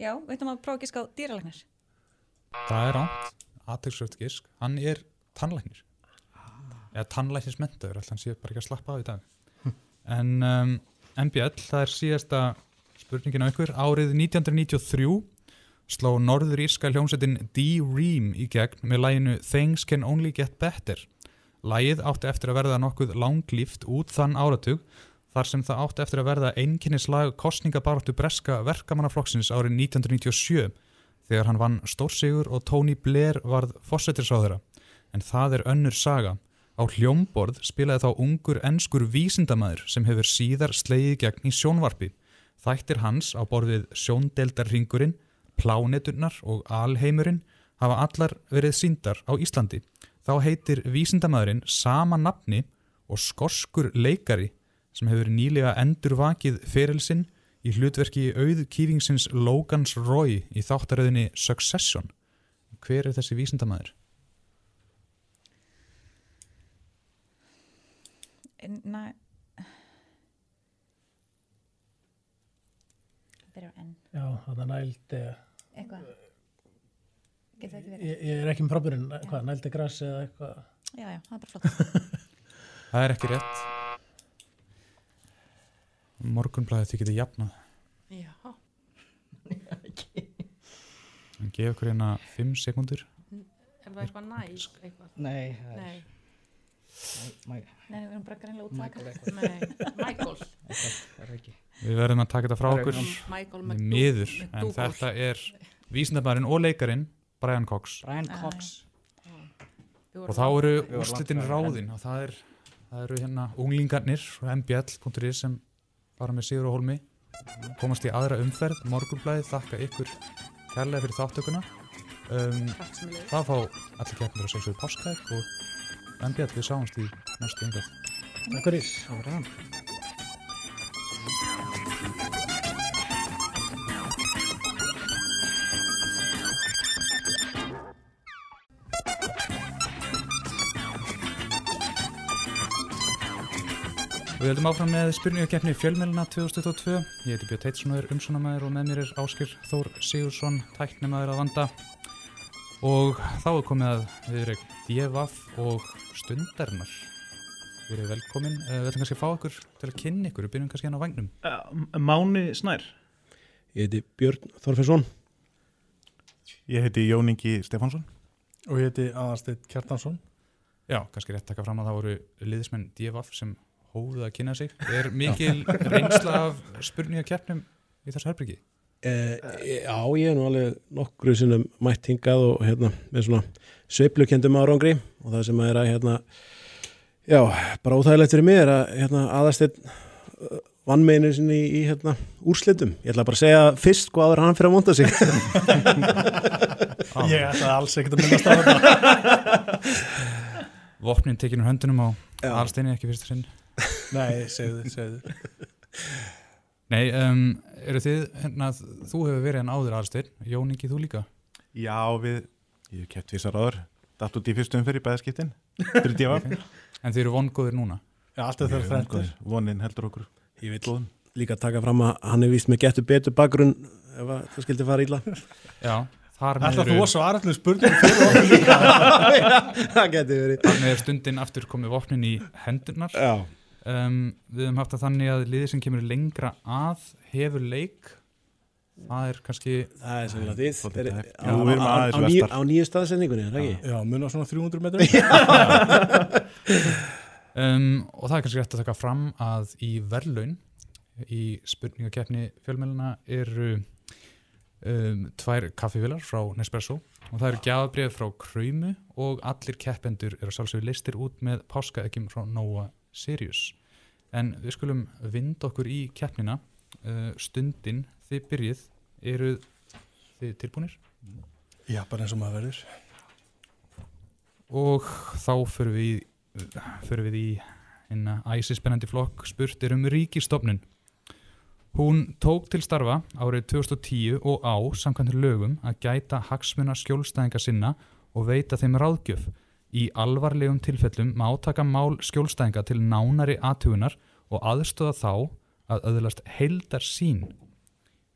[SPEAKER 33] Já, við ætlum að prófa að giska á dýralæknir.
[SPEAKER 1] Það er ránt, aðtöksvöld gisk, hann er tannlæknir. Eða tannlæknismentaður, alltaf hann sé bara ekki að slappa af í dag. En um, MBL, það er síðasta spurningin á ykkur. Árið 1993 sló norður írska hljómsveitin D-Ream í gegn með læginu Things Can Only Get Better. Lægið átti eftir að verða nokkuð langlíft út þann áratug þar sem það átti eftir að verða einkinnislag kostningabaráttu breska verkamannaflokksins árið 1997 þegar hann vann stórsigur og Tony Blair varð fósettisáðura. En það er önnur saga. Á hljómborð spilaði þá ungur enskur vísindamæður sem hefur síðar slegið gegn í sjónvarpi. Þættir hans á borðið sjóndeldarringurinn, pláneturnar og alheimurinn hafa allar verið síndar á Íslandi. Þá heitir vísindamæðurinn sama nafni og skorskur leikari sem hefur nýlega endur vakið ferilsinn í hlutverki auð kýfingsins Logans Roy í þáttaröðinni Succession. Hver er þessi vísindamæður?
[SPEAKER 33] Næ... Það er á enn.
[SPEAKER 9] já, það er næld,
[SPEAKER 33] Eitthvað. Getur það ekki verið?
[SPEAKER 9] ég, ég er ekki með frábyrinn, hvað, nældi græs eða eitthvað.
[SPEAKER 33] Já, já, það er bara flott. [laughs]
[SPEAKER 1] Það er ekki rétt. Morgunblæðið þið getið jafnað.
[SPEAKER 10] Já. [laughs]
[SPEAKER 1] Hann gefa ykkur hérna 5 sekundur.
[SPEAKER 10] Er það eitthvað? Eitthvað?
[SPEAKER 32] Nei, það er-
[SPEAKER 10] Nei.
[SPEAKER 33] Við erum bara greinlega út
[SPEAKER 32] Michael [laughs] er
[SPEAKER 1] Við verðum að taka þetta frá okkur.
[SPEAKER 10] McDou-
[SPEAKER 1] miður, en þetta er vísindabærin og leikarin Brian Cox.
[SPEAKER 32] Brian Cox.
[SPEAKER 1] Og þá eru úrslitin ráðin og það, er, það eru hérna unglingarnir og mbl.is sem fara með Sigur og Holmi komast í aðra umferð morgunblæði, þakka ykkur kærlega fyrir þáttökuna um, það fá allir keppnir að sjálfsögðu páskaegg og mbl við sáumst í næstu umferð
[SPEAKER 9] Takk fyrir.
[SPEAKER 32] Það var það
[SPEAKER 1] Við höldum áfram með spurningakeppni fjölmjöluna 2022. Ég heiti Björn Teitsson og er umsónamæður og með mér er Áskir Þór Sigursson, tæknumæður að vanda. Og þá er komið að við erum Djevaf og Stundarinnar. Við erum velkomin. Eh, Við ætlum kannski að fá ykkur til að kynna ykkur. Við byrjum kannski hérna á vagnum.
[SPEAKER 34] Máni Snær
[SPEAKER 5] Ég heiti Björn Þorfinsson
[SPEAKER 34] Ég heiti Jón Ingi Stefánsson
[SPEAKER 35] Og ég heiti Aðarsteit Kjartansson
[SPEAKER 1] Já, kannski rétt taka fram að það voru liðismenn Djevaf sem hófuð að kynna sig. Er mikil reynsla af spurningakeppnum í þessu herbyggi?
[SPEAKER 5] Eh, Já, ég er nú alveg nokkru sinnum mætt hingað og hérna með svona sveiflukendum árangri og það sem er að hérna já, bara óþægilegt fyrir mig er að hérna aðastinn vannmeinu sinni í, í hérna úrslitum ég ætla bara að segja fyrst hvað áður hann fyrir að monta sig
[SPEAKER 35] Ég ætlaði alls ekkert að minnast á þetta [laughs]
[SPEAKER 1] Vopnin tekinn úr höndunum á
[SPEAKER 5] Já.
[SPEAKER 1] Alsteini ekki fyrsta sinn.
[SPEAKER 35] Nei, segðu, segðu
[SPEAKER 1] Nei, um, eru þið, hérna, þú hefur verið en áður Alstein, Jón Ingi, þú líka?
[SPEAKER 34] Já, við, ég hef kæft vísar áður Datt út í fyrstum fyrir bæðaskiptin [laughs] Fyrir
[SPEAKER 1] Ok. En þið eru vongóðir núna?
[SPEAKER 35] Já, alltaf þegar þrennt er.
[SPEAKER 34] Vonin heldur okkur
[SPEAKER 5] Ég vil líka taka fram að hann er víst með getur betur bakgrunn ef að það skildi fara illa
[SPEAKER 1] Já, þar
[SPEAKER 35] Ætlar þú að svara allir spurningum fyrir okkur líka? [laughs]
[SPEAKER 5] Það getur verið
[SPEAKER 1] með er stundin aftur komið vopnin í hendurnar
[SPEAKER 5] Já.
[SPEAKER 1] Um, Við höfum haft það þannig að liðið sem kemur lengra að hefur leik Það er kannski
[SPEAKER 5] Það er Er-
[SPEAKER 34] tæpt.
[SPEAKER 5] á- nýju-
[SPEAKER 34] vestar.
[SPEAKER 5] Á nýju staðsendingunni, er það ekki?
[SPEAKER 35] Já, mun á svona 300 metrum [laughs]
[SPEAKER 1] um, Og það er kannski rétt að taka fram að í verðlaun í spurningakeppni fjölmjöluna eru um, tvær kaffivilar frá Nespresso og það eru gjafabrið frá Kröymu og allir keppendur eru sjálfsögur listir út með páskaeggjum frá Nova Sirius en við skulum vind okkur í keppnina uh, stundin þið byrjið eru þið tilbúinir?
[SPEAKER 35] Já, bara eins og maður verður.
[SPEAKER 1] og þá förum við, förum við í eina æsispennandi flokk spurt er um ríkistofnun. Hún tók til starfa árið 2010 og á samkvæmt lögum að gæta hagsmuna skjólstæðinga sinna og veita þeim ráðgjöf. Í alvarlegum tilfellum má taka mál skjólstæðinga til nánari aðtugunar og aðstöða þá að öðlast heildar sín.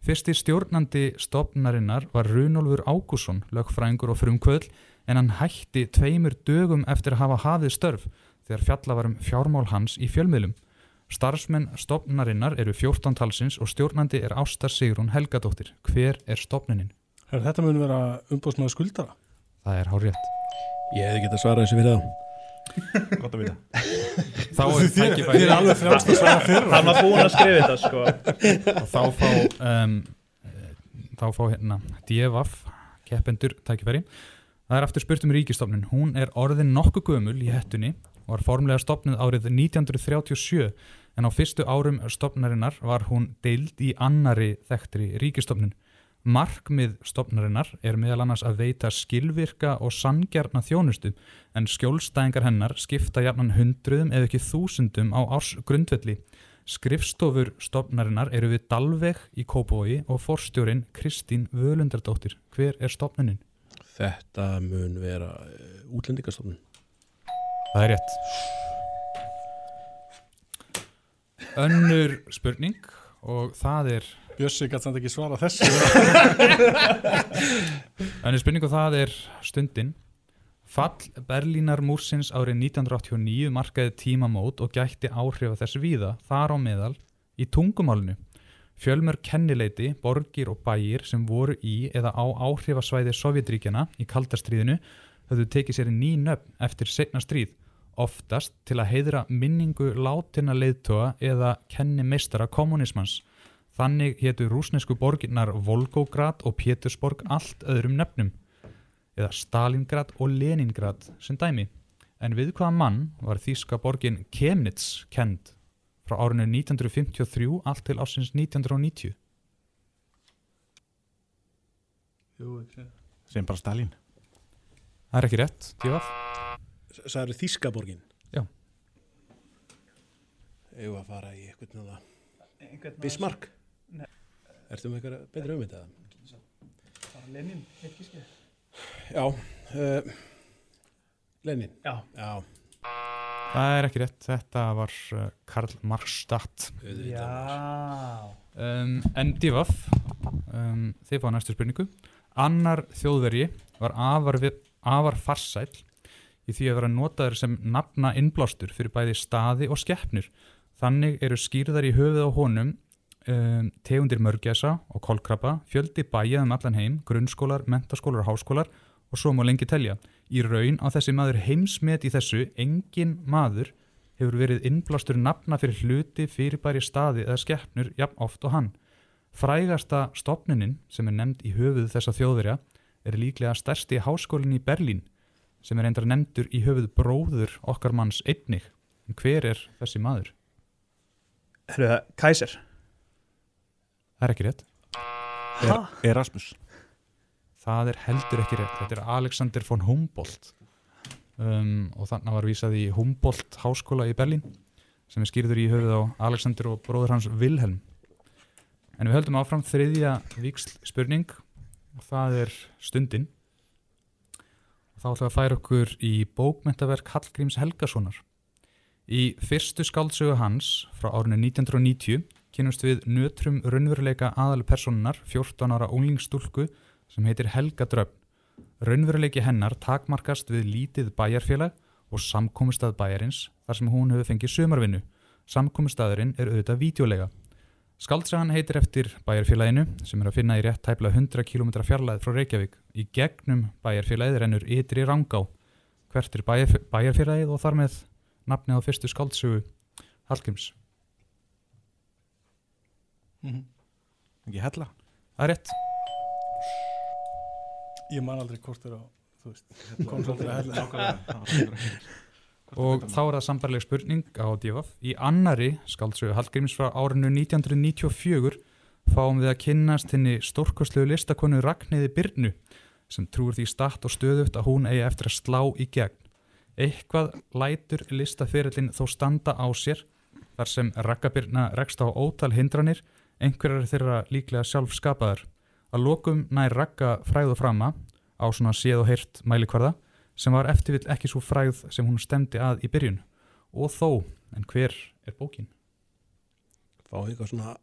[SPEAKER 1] Fyrsti stjórnandi stopnarinnar var Runolfur Ágússon, lögfræðingur og frumkvöld, en hann hætti tveimur dögum eftir að hafa hafið störf þegar fjalla var um fjármál hans í fjölmiðlum. Starfsmenn stopnarinnar eru 14 talsins og stjórnandi er Ásta Sigrún Helgadóttir. Hver er stopnunin?
[SPEAKER 35] Herra, þetta mun vera umbúðsmaður skuldara.
[SPEAKER 1] Það er hárrétt.
[SPEAKER 36] Ég hefði getað svarað þessu fyrir þá.
[SPEAKER 34] Gott að vita.
[SPEAKER 1] Þá er tækifæri
[SPEAKER 35] Þið er alveg frjálst að svara fyrir.
[SPEAKER 26] Hann var búinn að skrifa þetta, sko.
[SPEAKER 1] Og þá fá um, þá fá hérna DFF keppendur tækifæri Það er aftur spurt um ríkistofnun Hún er orðin nokkuð gömul í hettunni og var formlega stopnuð árið 1937 en á fyrstu árum stopnarinnar var hún deild í annari þekktri ríkistofnun Markmið stopnarinnar er meðal annars að veita skilvirka og sangjarna þjónustu en skjólstæðingar hennar skipta jafnan hundruðum eða ekki þúsundum á árs grundvelli. Skrifstofur stopnarinnar eru við Dalveg í Kópói og forstjórin Kristín Völundardóttir. Hver er stopnunin?
[SPEAKER 36] Þetta mun vera uh, útlendingastofnun.
[SPEAKER 1] Það er rétt. Önnur spurning og það er
[SPEAKER 35] Bjössi gæti samt ekki svara þessu. [laughs]
[SPEAKER 1] Önnur spurning og það er stundin. Fall Berlínar múrsins árið 1989 markaði tímamót og gætti áhrif af þessu víða, þar á meðal, í tungumálinu. Fjölmör kennileiti, borgir og bæir sem voru í eða á áhrifasvæði Sovjetríkjana í kaldastriðinu höfðu tekið sér ný nöfn eftir setna stríð, oftast til að heiðra minningu látina leiðtoga eða kenni meistara kommunismans. Þannig hétu rúsnesku borginnar Volgograd og Pétursborg allt öðrum nöfnum, eða Stalingrad og Leningrad sem dæmi. En við hvaða mann var þýska borgin Chemnitz kend frá árinu 1953 allt til ásins 1990?
[SPEAKER 35] Jú, ekki.
[SPEAKER 34] Sem bara Stalin.
[SPEAKER 1] Það er ekki rétt, Tífaf.
[SPEAKER 36] Það eru Þískaborgin.
[SPEAKER 1] Já.
[SPEAKER 36] Eða að fara í eitthvað náða. Bismarck.
[SPEAKER 35] Nei.
[SPEAKER 36] Ertu með eitthvað betra um þetta?
[SPEAKER 35] Bara Lenin, eitt gískið.
[SPEAKER 36] Já. Uh, Lenin.
[SPEAKER 35] Já.
[SPEAKER 36] Já.
[SPEAKER 1] Það er ekki rétt, þetta var uh, Karl Marxstadt.
[SPEAKER 35] Já.
[SPEAKER 1] Um, en Divaf, um, þið fá næstu spurningu. Annar þjóðverji var afar, við, afar farsæl í því að vera notaður sem nafna innblástur fyrir bæði staði og skeppnir. Þannig eru skýrðar í höfuð á honum um, tegundir mörgjasa og kolkrabba, fjöldi bæja um allan heim, grunnskólar, mentaskólar og háskólar og svo má lengi telja. Í raun á þessi maður heimsmet í þessu, engin maður hefur verið innblástur nafna fyrir hluti, fyrirbæri staði eða skeppnur jafn oft og hann. Frægasta stopnunin sem er nefnd í höfuð þessa þjóðverja er líklega stærsti háskólinn í Berlín sem er endra nefndur í höfuð bróður okkar manns einnig. En hver er þessi maður?
[SPEAKER 26] Herru það, Kaiser.
[SPEAKER 1] Það er ekki rétt.
[SPEAKER 26] Ha?
[SPEAKER 34] Erasmus.
[SPEAKER 1] Það er heldur ekki rétt. Þetta er Alexander von Humboldt um, og þannig var vísað í Humboldt háskóla í Berlín sem er skýrður í höfuð á Alexander og bróður hans Wilhelm. En við höldum áfram þriðja víksl spurning og það er stundin. Þá ætlum við að færa okkur í bókmentaverk Hallgríms Helgasonar. Í fyrstu skáldsögu hans frá árinu 1990 kynumst við nötrum raunveruleika aðalpersonunar 14 ára unglingstúlku sem heitir Helga Dröfn. Raunveruleiki hennar takmarkast við lítið bæjarfélag og samkomustað bæjarins þar sem hún hefur fengið sömarvinnu. Samkomustæðurinn er auðvitað vídeolega. Skaldsagan heitir eftir bæjarfélaginu sem er að finna í rétt tæpla 100 km fjarlæð frá Reykjavík. Í gegnum bæjarfélagið rennur ytri rangá. Hvert er bæjarf bæjarfélagið og þar með nafnið á fyrstu skaldsugu Hallgríms?
[SPEAKER 34] Mhm. Ekki hella.
[SPEAKER 1] Það er rétt.
[SPEAKER 35] Ég man aldrei hvort er á, þú veist, aldrei að hella.
[SPEAKER 1] Og þá er það sambarleg spurning á divaf. Í annari skaldsögu Hallgríms frá árinu 1994 fáum við að kynnast henni stórkostlegu listakonu Ragnhiði Byrnu sem trúur því statt og stöðugt að hún eigi eftir að slá í gegn. Eitthvað lætur listaferillin þó standa á sér þar sem Raggabirna rekst á ótal hindranir, einhverjar þeirra líklega sjálf skapaðar. Að lokum nær Ragga fræðu frama á svona séð og heyrt mælikvarða sem var eftirvill ekki svo fræð sem hún stemdi að í byrjun. Og þó, en hver er bókin?
[SPEAKER 5] Fá eitthvað svona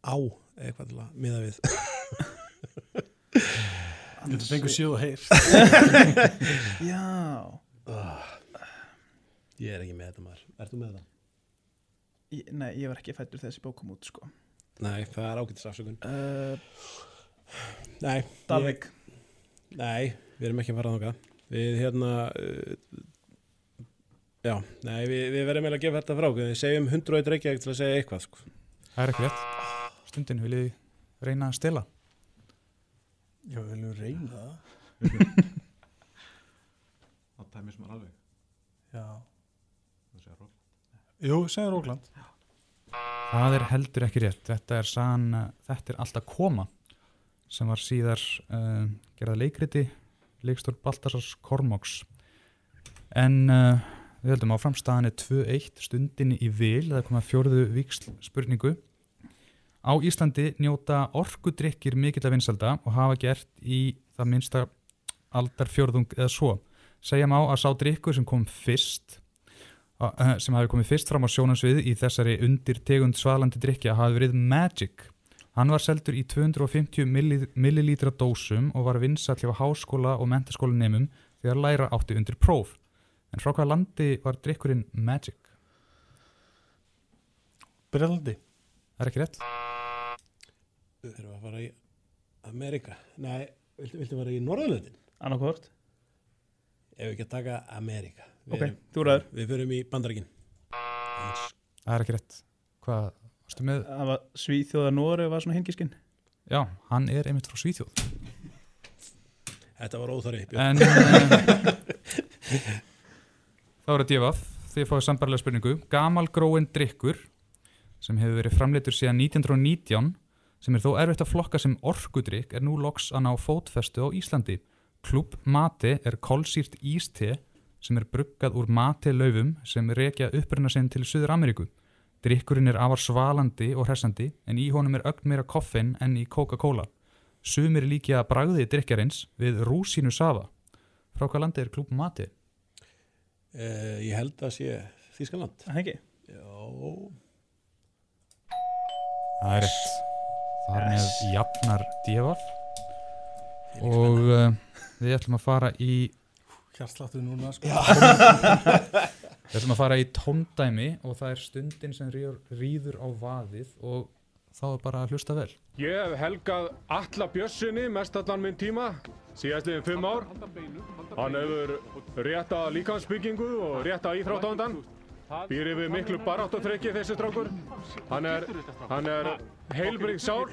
[SPEAKER 5] á eitthvað til að miða við
[SPEAKER 35] Þetta fengur sjóð og heyr. [laughs]
[SPEAKER 37] Já.
[SPEAKER 5] Ah. Ég er ekki með þetta maður Ert þú með það?
[SPEAKER 37] Ég, nei, ég var ekki fættur þessi bókum út sko
[SPEAKER 5] Nei, það er ágættis afsökun
[SPEAKER 37] uh,
[SPEAKER 5] Nei
[SPEAKER 37] Dalvik
[SPEAKER 5] Nei, við erum ekki að fara þangað Við hérna uh, Já, nei, við, við verðum eiginlega að gefa þetta frá Við segjum 101 reykjavík til að segja eitthvað sko.
[SPEAKER 1] Það er ekki rétt. Stundin vil ég reyna að stela.
[SPEAKER 35] Já, við viljum reyna [laughs] það.
[SPEAKER 34] Það tæmis maður alveg.
[SPEAKER 35] Já.
[SPEAKER 34] Það segja.
[SPEAKER 35] Jú, segja Róland.
[SPEAKER 1] Það er heldur ekki rétt. Þetta er, san, þetta er alltaf koma sem var síðar uh, gerað leikriti leikstór Baltasars Kormáks. En uh, við heldum áfram staðan er 2-1 stundinni í vil, það er komað fjórðu víksl spurningu. Á Íslandi njóta orkudrykkir mikill að vinsalda og hafa gert í það minnsta aldar fjórðung eða svo. Segja má að sá drykkur sem kom fyrst sem hafi komið fyrst fram á sjónansvið í þessari undir tegund svalandi drykja hafi verið Magic. Hann var seldur í 250 milli, millilítra dósum og var vinsall hjá háskóla og mentaskólinemum þegar læra átti undir próf. En frá hvaða landi var drykkurinn Magic?
[SPEAKER 35] Breldi.
[SPEAKER 1] Það er ekki rétt.
[SPEAKER 5] Við þurfum að fara í Amerika Nei, viltu, viltu fara í Norðurlöndin?
[SPEAKER 37] Annarkvort
[SPEAKER 5] Ef við ekki að taka Amerika Við
[SPEAKER 37] Ok, þú ræður.
[SPEAKER 5] Við förum í Bandaríkin
[SPEAKER 1] Það er ekki rétt. Hvað, varstu með?
[SPEAKER 37] Það var Svíþjóða Nóri var svona hengiskinn
[SPEAKER 1] Já, hann er einmitt frá Svíþjóð.
[SPEAKER 5] Þetta var óþarri
[SPEAKER 1] En [laughs] þá er að djöfað, þið fáið sambarlega spurningu. Gamal gróin drykkur sem hefur verið framleitur síðan 1919 sem er þó erfitt að flokka sem orkudrykk er nú loks að ná fótfestu á Íslandi. Klub Mate er kolsýrt íste sem er bruggað úr mate-laufum sem rekja uppruna sinn til Suður Ameríku. Drykkurinn er afar svalandi og hressandi en í honum er ögn meira koffin enn í Coca-Cola. Sumir líkja bragðið drykjarins við rúsínu safa. Frá hvað landi er klub Mate?
[SPEAKER 5] uh, Ég held að sé Þískaland
[SPEAKER 37] Það ekki
[SPEAKER 5] Já
[SPEAKER 1] Það er rétt. Það er með jafnar djefaf og uh, við ætlum að fara í
[SPEAKER 35] Hjartsláttu núna, sko. [laughs]
[SPEAKER 1] við ætlum að fara í tóndæmi og það er stundin sem ríður, ríður á vaðið og þá er bara að hlusta vel.
[SPEAKER 38] Ég hef helgað Alla Bjössinni mestallan minn tíma, síðastliðin fimm ár. Hann hefur rétta líkansbyggingu og rétta íþróttandan. Býr yfir miklu baráttuþreki þessi strákur. Hann er, hann er heilbrigð sál,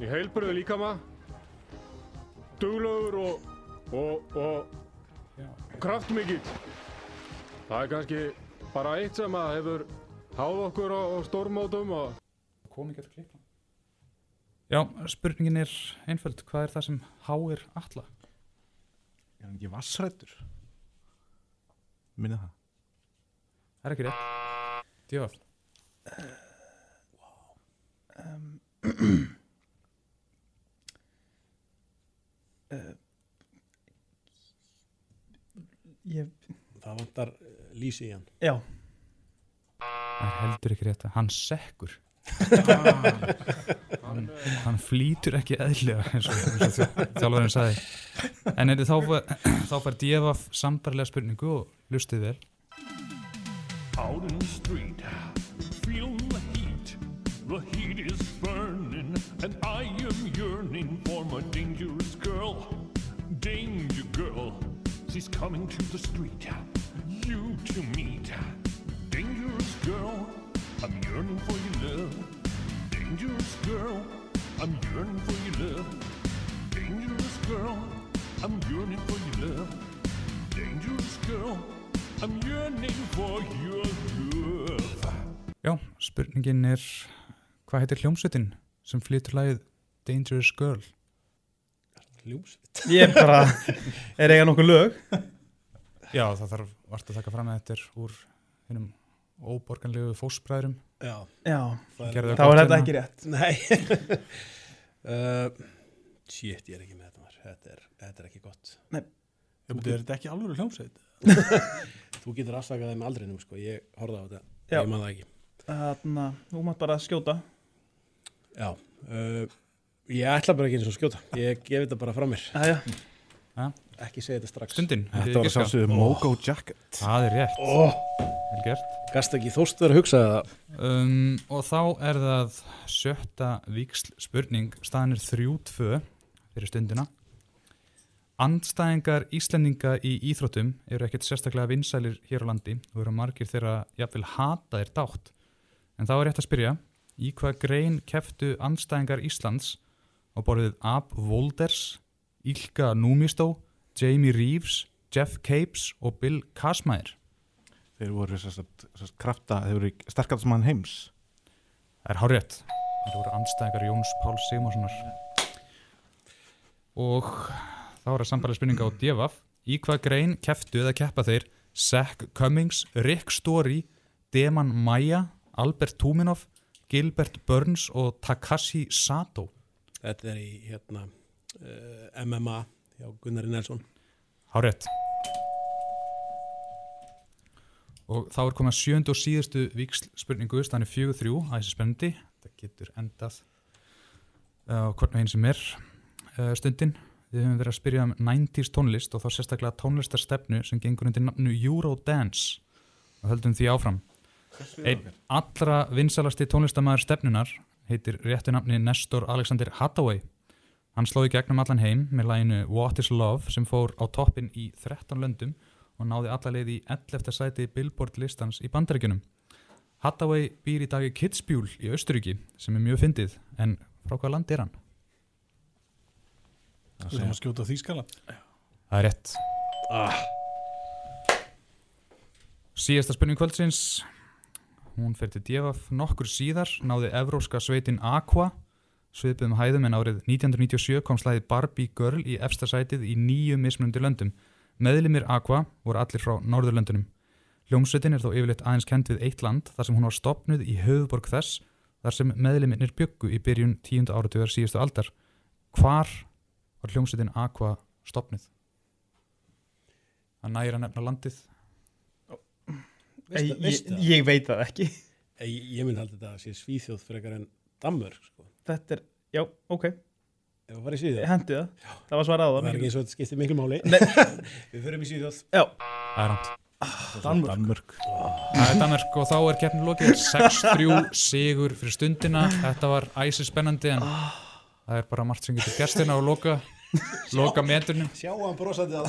[SPEAKER 38] í heilbrigðu líkama, duglegur og, og, og kraftmikill. Það er kannski bara eitt sem að hefur háð okkur á, á stórmótum og
[SPEAKER 1] Kom ekki að klippa. Já, spurningin er einföld. Hvað er það sem háir alla?
[SPEAKER 34] Er hann ekki vassrættur? Minna það.
[SPEAKER 1] Það er ekki rétt. Djöfaf.
[SPEAKER 37] um, uh, Ég
[SPEAKER 5] Það vantar uh, lýsi í hann
[SPEAKER 37] Já
[SPEAKER 1] Það er heldur ekki rétt. Hann sekkur. hann, hann flýtur ekki eðlega eins og, eins og þjá- þjálfarinn sagði. En er, þá, fær- þá fær djefaf sambarlega spurningu og hlustið vel.
[SPEAKER 39] Out in the street, feeling the heat. The heat is coming to the street. You to meet. Dangerous girl, I'm yearning for your love. Dangerous girl, I'm yearning for your love. Dangerous girl,
[SPEAKER 40] I'm yearning for your love. Dangerous girl, I'm yearning for your love.
[SPEAKER 1] Já, spurningin er hvað heitir hljómsveitin sem flytur lagið Dangerous Girl?
[SPEAKER 36] Hljómsveit? [laughs]
[SPEAKER 37] Ég er bara, er eiga nokkuð lög?
[SPEAKER 1] Já, það þarf vart að taka fram að þetta er úr hennum óborganlegu fósbræðurum.
[SPEAKER 36] Já.
[SPEAKER 37] Já, þá er þetta
[SPEAKER 1] hérna.
[SPEAKER 37] ekki rétt.
[SPEAKER 36] Nei. [laughs] uh, shit, ég er ekki með þetta maður. Þetta er, þetta er ekki gott.
[SPEAKER 37] Nei.
[SPEAKER 35] Betur, er þetta ekki alvöru hljómsveit? [laughs]
[SPEAKER 36] Þú getur afsakað þeim aldrinum, sko. Ég horfði á þetta.
[SPEAKER 37] Já.
[SPEAKER 36] Ég maður það ekki.
[SPEAKER 37] Þarna, þú mátt bara skjóta.
[SPEAKER 36] Já. Uh, ég ætla bara ekki eins og skjóta. Ég gef þetta bara frá mér.
[SPEAKER 37] Jæja.
[SPEAKER 1] Ja.
[SPEAKER 36] Ekki segja þetta strax.
[SPEAKER 1] Stundin.
[SPEAKER 34] Þetta var að sjálfsögðu Mogo Jacket.
[SPEAKER 1] Það er rétt.
[SPEAKER 36] Oh.
[SPEAKER 1] Vel gert.
[SPEAKER 36] Gast ekki þóst verið að hugsa það.
[SPEAKER 1] Um, og þá er það sjötta víksl spurning, staðan er 3-2 fyrir stundina. Andstæðingar Íslendinga í íþróttum eru ekkert sérstaklega vinsælir hér á landi og eru margir þeirra jafnvel hataðir dátt. En þá er rétt að spyrja, í hvað grein keftu andstæðingar Íslands á borðið Ab Wolders, Ilka Númistó, Jamie Reeves, Jeff Capes og Bill Kasmæður?
[SPEAKER 34] Þeir voru þeir voru sterkasmann heims.
[SPEAKER 1] Það er hárétt. Það voru andstæðingar Jóns Páls Sigmarssonar. Og þá er það sambarlega spurninga á Devaf. Í hvað grein keftu eða keppa þeir Zach Cummings, Rick Story, Deman Maya, Albert Tuminov, Gilbert Burns og Takashi Sato?
[SPEAKER 36] Þetta er í hérna uh, MMA hjá Gunnari Nelson.
[SPEAKER 1] Hárétt. Og þá er komið að sjöndu og síðustu víksl spurningu, stanni fjögur þrjú, æsir spennandi, þetta getur endað uh, hvort með einn sem er uh, stundin. Við höfum verið að spyrja um 90s tónlist og þá sérstaklega tónlistarstefnu sem gengur undir nafnu Eurodance og höldum því áfram. Einn allra vinsalasti tónlistamæður stefnunar heitir réttu nafni Nestor Alexander Hathaway. Hann sló í gegnum allan heim með læginu What is Love sem fór á toppin í 13 löndum og náði alla leið í 11. sæti Billboard listans í bandaríkjunum. Hathaway býr í dag í Kitzbühel í Austuríki sem er mjög fyndið, en frá hvað land er hann?
[SPEAKER 35] Þú erum að skjóta Þýskaland.
[SPEAKER 1] Það er rétt.
[SPEAKER 36] Ah.
[SPEAKER 1] Síðasta spurning kvöldsins, hún fer til Djefaf nokkur síðar, náði evróska sveitin Aqua, sviðböðum hæðum en árið 1997 kom slæðið Barbie Girl í efsta sætið í nýju mismunandi löndum. Meðlimir Aqua voru allir frá Norðurlöndunum. Hljómsveitin er þó yfirleitt aðeins kent við eitt land þar sem hún var stopnuð í höfuborg þess þar sem meðliminir byggu í byrjun tíunda áratugar síðustu aldar. Hvar var hljómsveitin Aqua stopnuð? Það nægir að nefna landið.
[SPEAKER 37] Ég- ég- ég veit það ekki.
[SPEAKER 36] Ég, ég minn haldi þetta að sé Svíþjóð frekar en Danmörk, sko.
[SPEAKER 37] Þetta er, já, ok.
[SPEAKER 36] Ef við farið í Svíþjóð.
[SPEAKER 37] Hendi það. Það var svarað á það.
[SPEAKER 36] Það er ekki eins og þetta skiptir miklu máli.
[SPEAKER 37] Nei. [laughs]
[SPEAKER 36] við förum í Svíþjóð.
[SPEAKER 37] Já.
[SPEAKER 1] Það er rámt.
[SPEAKER 37] Danmörk.
[SPEAKER 1] Það er Danmörk og þá er keppnin lokið [laughs] 6-3 sigur fyrir stundina. Þetta var æsi spennandi en það er bara margt sem getur gestina og loka, loka meturnum.
[SPEAKER 36] Sjá hann brosandi á [laughs]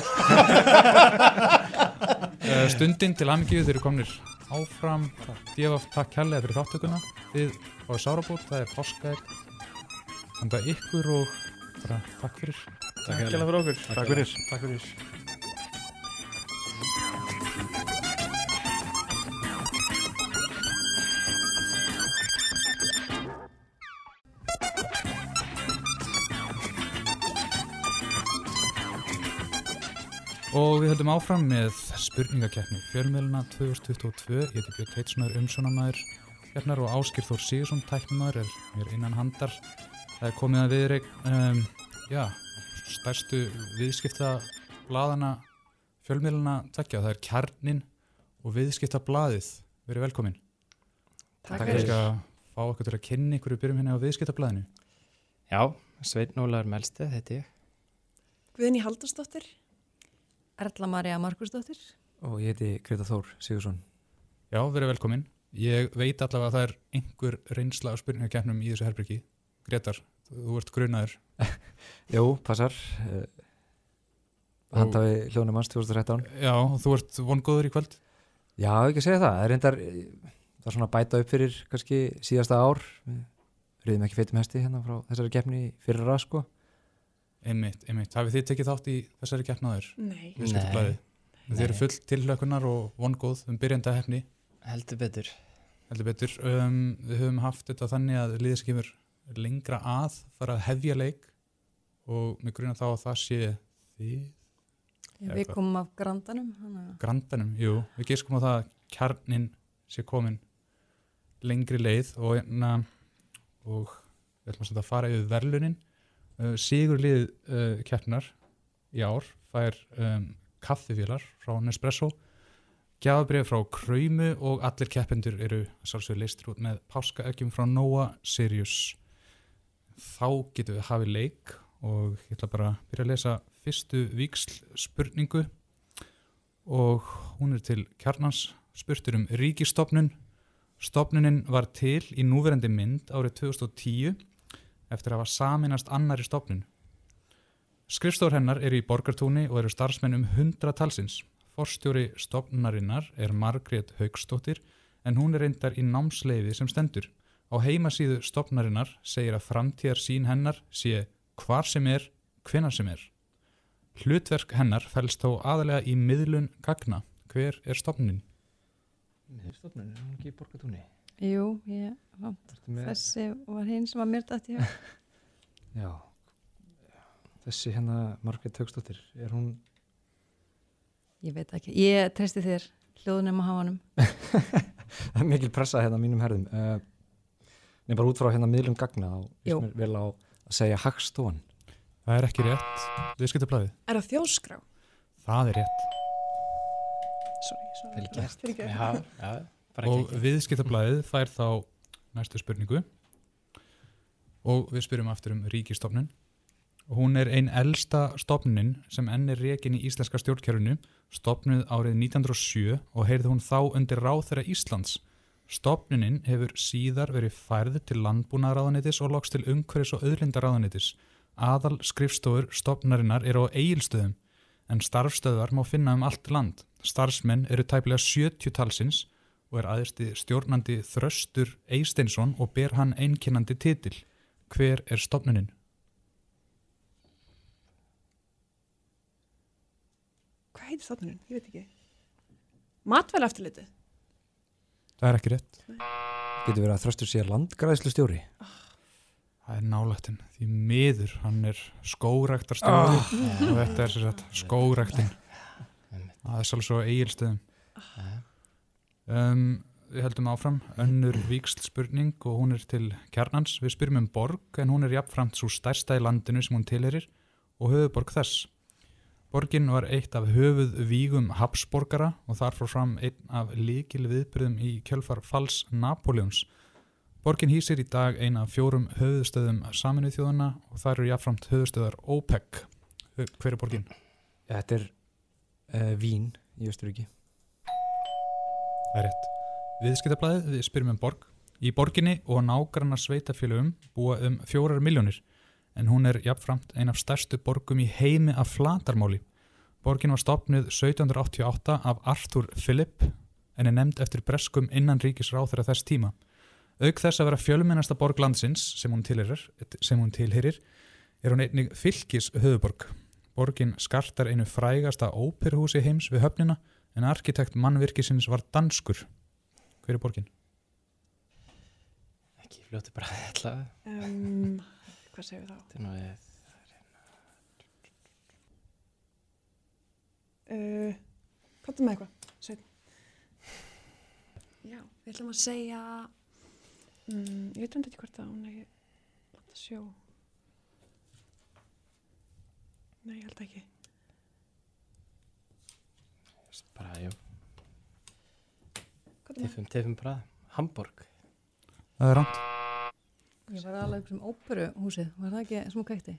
[SPEAKER 1] Eh, Stundin til amingju, þeir eru komnir áfram. Djefaf, takk kærlega fyrir þáttökuna. Þið fáið sárabót, það er. Þannig að ykkur og bara takk fyrir.
[SPEAKER 37] Takk kærlega fyrir okkur.
[SPEAKER 1] Takk fyrir. Og við höldum áfram með spurningakeppni fjölmiðluna 2022. Ég heiti Björn Teitssonar, umsjónamæður hérna og Áskir Þór Sigursson, tæknumæður, er mér innan handar. Það er komið að viðreik, um, já, stærstu viðskipta bladana fjölmiðluna tvekja. Það er kjarnin og viðskipta blaðið. Verið velkomin.
[SPEAKER 26] Takk
[SPEAKER 1] Ég
[SPEAKER 26] fyrir.
[SPEAKER 1] skal fá okkur til að kynna ykkur við byrjum hérna á viðskipta blaðinu.
[SPEAKER 26] Já, Sveinn Ólar Melsteð heiti ég
[SPEAKER 4] Guðni Haldursdóttir.
[SPEAKER 24] Erla Maria Markusdóttir.
[SPEAKER 26] og ég heiti Greta Þór Sigursson.
[SPEAKER 1] Já, verið velkomin. Ég veit allavega að það er einhver reynsla á spurningakeppnum í þessu herbyrgi. Gretar, þú ert grunaður. [laughs]
[SPEAKER 26] Jú, passar. Uh, Handaði hljónum hans 2013.
[SPEAKER 1] Já, þú ert vongóður í kvöld?
[SPEAKER 26] Já, ekki að segja það. Það er reyndar, eh, það er svona bæta upp fyrir kannski síðasta ár. Við reyðum ekki feitum hesti hérna frá þessari keppni fyrir ræð, sko.
[SPEAKER 1] Einmitt, einmitt. Hafið þið tekið þátt í þessari keppnaður?
[SPEAKER 28] Nei.
[SPEAKER 26] Nei.
[SPEAKER 1] Þið eru
[SPEAKER 26] Nei.
[SPEAKER 1] full tilhlökunar og vongóð um byrjanda hefni.
[SPEAKER 26] Heldur betur.
[SPEAKER 1] Heldur betur. Um, við höfum haft þetta þannig að liðið sem kemur lengra að fara að hefja leik og mig gruna þá að það sé þið
[SPEAKER 24] Já, við komum af grandanum. hana.
[SPEAKER 1] Grandanum, jú, við giskum á það að kjarnin sé komin lengri leið og, na, og við ætlum að senda að fara yfir verlunin uh, Sigur lið uh, keppnar í ár fær um, kaffifélar frá Nespresso gjafabrið frá Kröymu og allir keppendur eru sálsögur leistir út með páskaeggjum frá Noah Sirius. Þá getum við hafið leik og ég ætla bara að byrja að lesa fyrstu víksl spurningu og hún er til kjarnans spurtur um ríkistofnun stofnunin var til í núverandi mynd árið 2010 eftir að hafa saminast annari stofnun skrifstór hennar eru í borgartúni og eru starfsmenn um 100 talsins forstjóri stofnunarinnar er Margrét Haugstóttir en hún er reyndar í námsleiði sem stendur á heimasíðu stofnunarinnar segir að framtíðar sín hennar sé hvar sem er, hvenar sem er Hlutverk hennar fælst þó aðalega í miðlun gagna. Hver er stofnunin?
[SPEAKER 26] Miðurstofnun, er hún ekki í borgatúni?
[SPEAKER 24] Jú, ég, Þessi var hinn sem var mér dætt í hug. [laughs]
[SPEAKER 26] Já. Þessi hérna Margrét Haugstóttir, er hún...
[SPEAKER 24] Ég veit ekki. Ég treysti þér hljóðunum að hafa honum. [laughs]
[SPEAKER 26] Það er mikil pressa hérna mínum herðum. Uh, Nei, bara út frá hérna miðlum gagna og mér vel á að segja hagstofan.
[SPEAKER 1] Það er ekki rétt. Viðskiptablaðið.
[SPEAKER 28] Er það þjóðskrá?
[SPEAKER 1] Það er rétt.
[SPEAKER 28] Sorry, sorry.
[SPEAKER 26] Vel gert.
[SPEAKER 28] Fyrirgefðu.
[SPEAKER 26] Já, já, bara
[SPEAKER 1] Og viðskiptablaðið fær þá næstu spurningu. Og við spyrjum aftur um ríkistofnun. Hún er ein elsta stofnunin sem enn er rekin í íslenska stjórnkjörunu, stofnuð árið 1907 og heyrði hún þá undir ráþæra Íslands. Stofnunin hefur síðar verið færð til landbúnaðaráðanitis og loks til umhverfis og auðlindaráðanitis. Aðal skrifstofur stofnarinnar eru á eigilstöðum, en starfstöðvar má finna um allt land. Starfsmenn eru tæplega 70 talsins og er aðeinsti stjórnandi Þröstur Eisteinsson og ber hann einkennandi titil. Hver er stofnunin?
[SPEAKER 28] Hvað heitir stofnunin? Ég veit ekki. Matvæla eftirlitið?
[SPEAKER 1] Það er ekki rétt.
[SPEAKER 26] Getur verið að þröstur sér landgræðslu stjóri?
[SPEAKER 1] Það er nálættin. Því miður, hann er skóræktarstjóri
[SPEAKER 26] Ah.
[SPEAKER 1] og þetta er sér sagt skóræktin. Það er svolítið eigilstöðum. Um, við heldum áfram. Önnur víksl spurning og hún er til kjarnans. Við spyrjum um borg en hún er jafnframt svo stærsta í landinu sem hún tilherir og höfuborg þess. Borgin var eitt af höfuð vígum Habsborgara og þar fór fram einn af líkil viðbyrðum í kjölfar falls Napoleons. Borgin hýsir í dag eina af fjórum höfuðstöðum saminuð þjóðana og þar eru jafnframt höfuðstöðar OPEC. Hver er borgin?
[SPEAKER 26] Þetta er uh, Vín í Östuríki.
[SPEAKER 1] Það er rétt. Viðskiptablaðið, við spyrjum um borg. Í borginni og nágrannar sveitafélögum búa um fjórar miljónir en hún er jafnframt ein af stærstu borgum í heimi af flatarmáli. Borgin var stopnuð 1788 af Arthur Philip en er nefnd eftir breskum innan ríkisráþara þess tíma. Auk þess að vera fjölmennasta borg landsins sem hún tilherir, er hún einnig fylgis höfuborg. Borgin skartar einu frægasta óperhúsi heims við höfnina en arkitekt mannvirkisins var danskur. Hver er borgin?
[SPEAKER 26] Ekki fljóti bara ætla.
[SPEAKER 28] Um, hvað segir við þá?
[SPEAKER 26] Þetta er við...
[SPEAKER 28] Uh, Kottum með eitthvað, Sveinn. Já, við ætlum að segja, mm, ég veit enda ekki hvort það, hún er landa sjó. Nei, ég held ekki.
[SPEAKER 26] Bara, jú. Tefum, tefum bara. Hamburg.
[SPEAKER 1] Það er rámt.
[SPEAKER 24] Ég var alveg um óperuhúsið, var það ekki sem hún kveikti?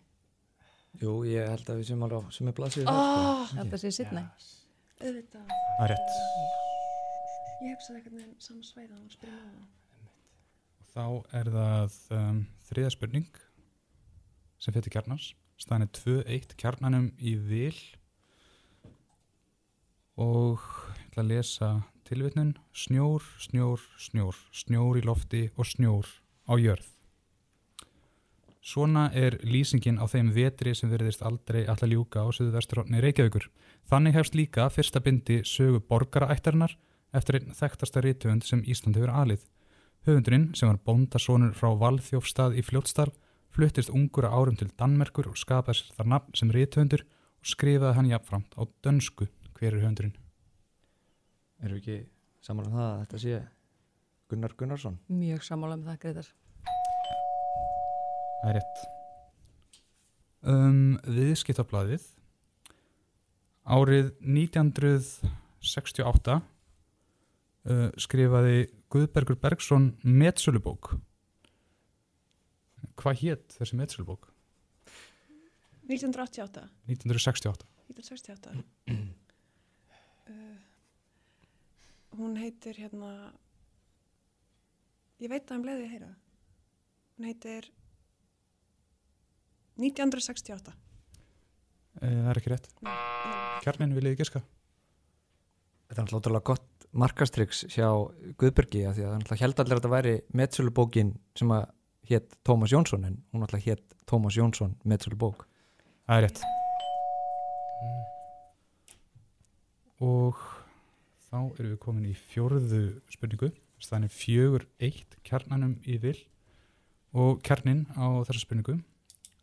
[SPEAKER 26] Jú, ég held að við séum alveg á sem er blaðsíðu
[SPEAKER 28] Oh,
[SPEAKER 24] Ég held að sé Sydney.
[SPEAKER 28] Auðvitað.
[SPEAKER 1] Það er rétt.
[SPEAKER 28] Ég hugsaði eitthvað með saman svæða og spyrja með það.
[SPEAKER 1] Þá er það um, þriða spurning sem fyrir kjarnans. Staðan er 2-1 kjarnanum í vil og ég ætla að lesa tilvitnun snjór, snjór, snjór, snjór í lofti og snjór á jörð. Svona er lýsingin á þeim vetri sem verðist aldrei alltaf ljúka á söðu vesturhóttni Reykjavíkur. Þannig hefst líka fyrsta bindi sögu borgaraættarinnar eftir einn þekktasta rítuhund sem Ísland hefur alið. Höfundurinn, sem var bóndasonur frá Valþjófstað í Fljótsdal, fluttist ungur árum til Danmerkur og skapaði sér þar nafn sem rítuhundur og skrifaði hann jafnframt á dönsku. Hver er höfundurinn?
[SPEAKER 26] Erum við ekki saman um það að þetta sé Gunnar Gunnarsson?
[SPEAKER 22] Mjög sammála um það, Greitar.
[SPEAKER 1] Það er rétt. Um, viðskiptablaðið árið 1968 uh, skrifaði Guðbergur Bergson metsölubók. Hvað hétt þessi metsölubók?
[SPEAKER 28] 1988
[SPEAKER 1] 1968.
[SPEAKER 28] 1968 uh, hún heitir hérna ég veit að hann bleið ég að heyra hún heitir 1968
[SPEAKER 1] Uh, það er ekki rétt. Kjarnin viljið giska.
[SPEAKER 26] Þetta er náttúrulega gott markastriks hjá Guðbergi af því að hann held allir að þetta væri metsölubókin sem að hétt Tómas Jónsson en hún náttúrulega hétt Tómas Jónsson metsölubók.
[SPEAKER 1] Það er rétt. Og þá erum við komin í fjórðu spurningu. Staðan er fjögur eitt kjarnanum vil og kjarnin á þessa spurningu.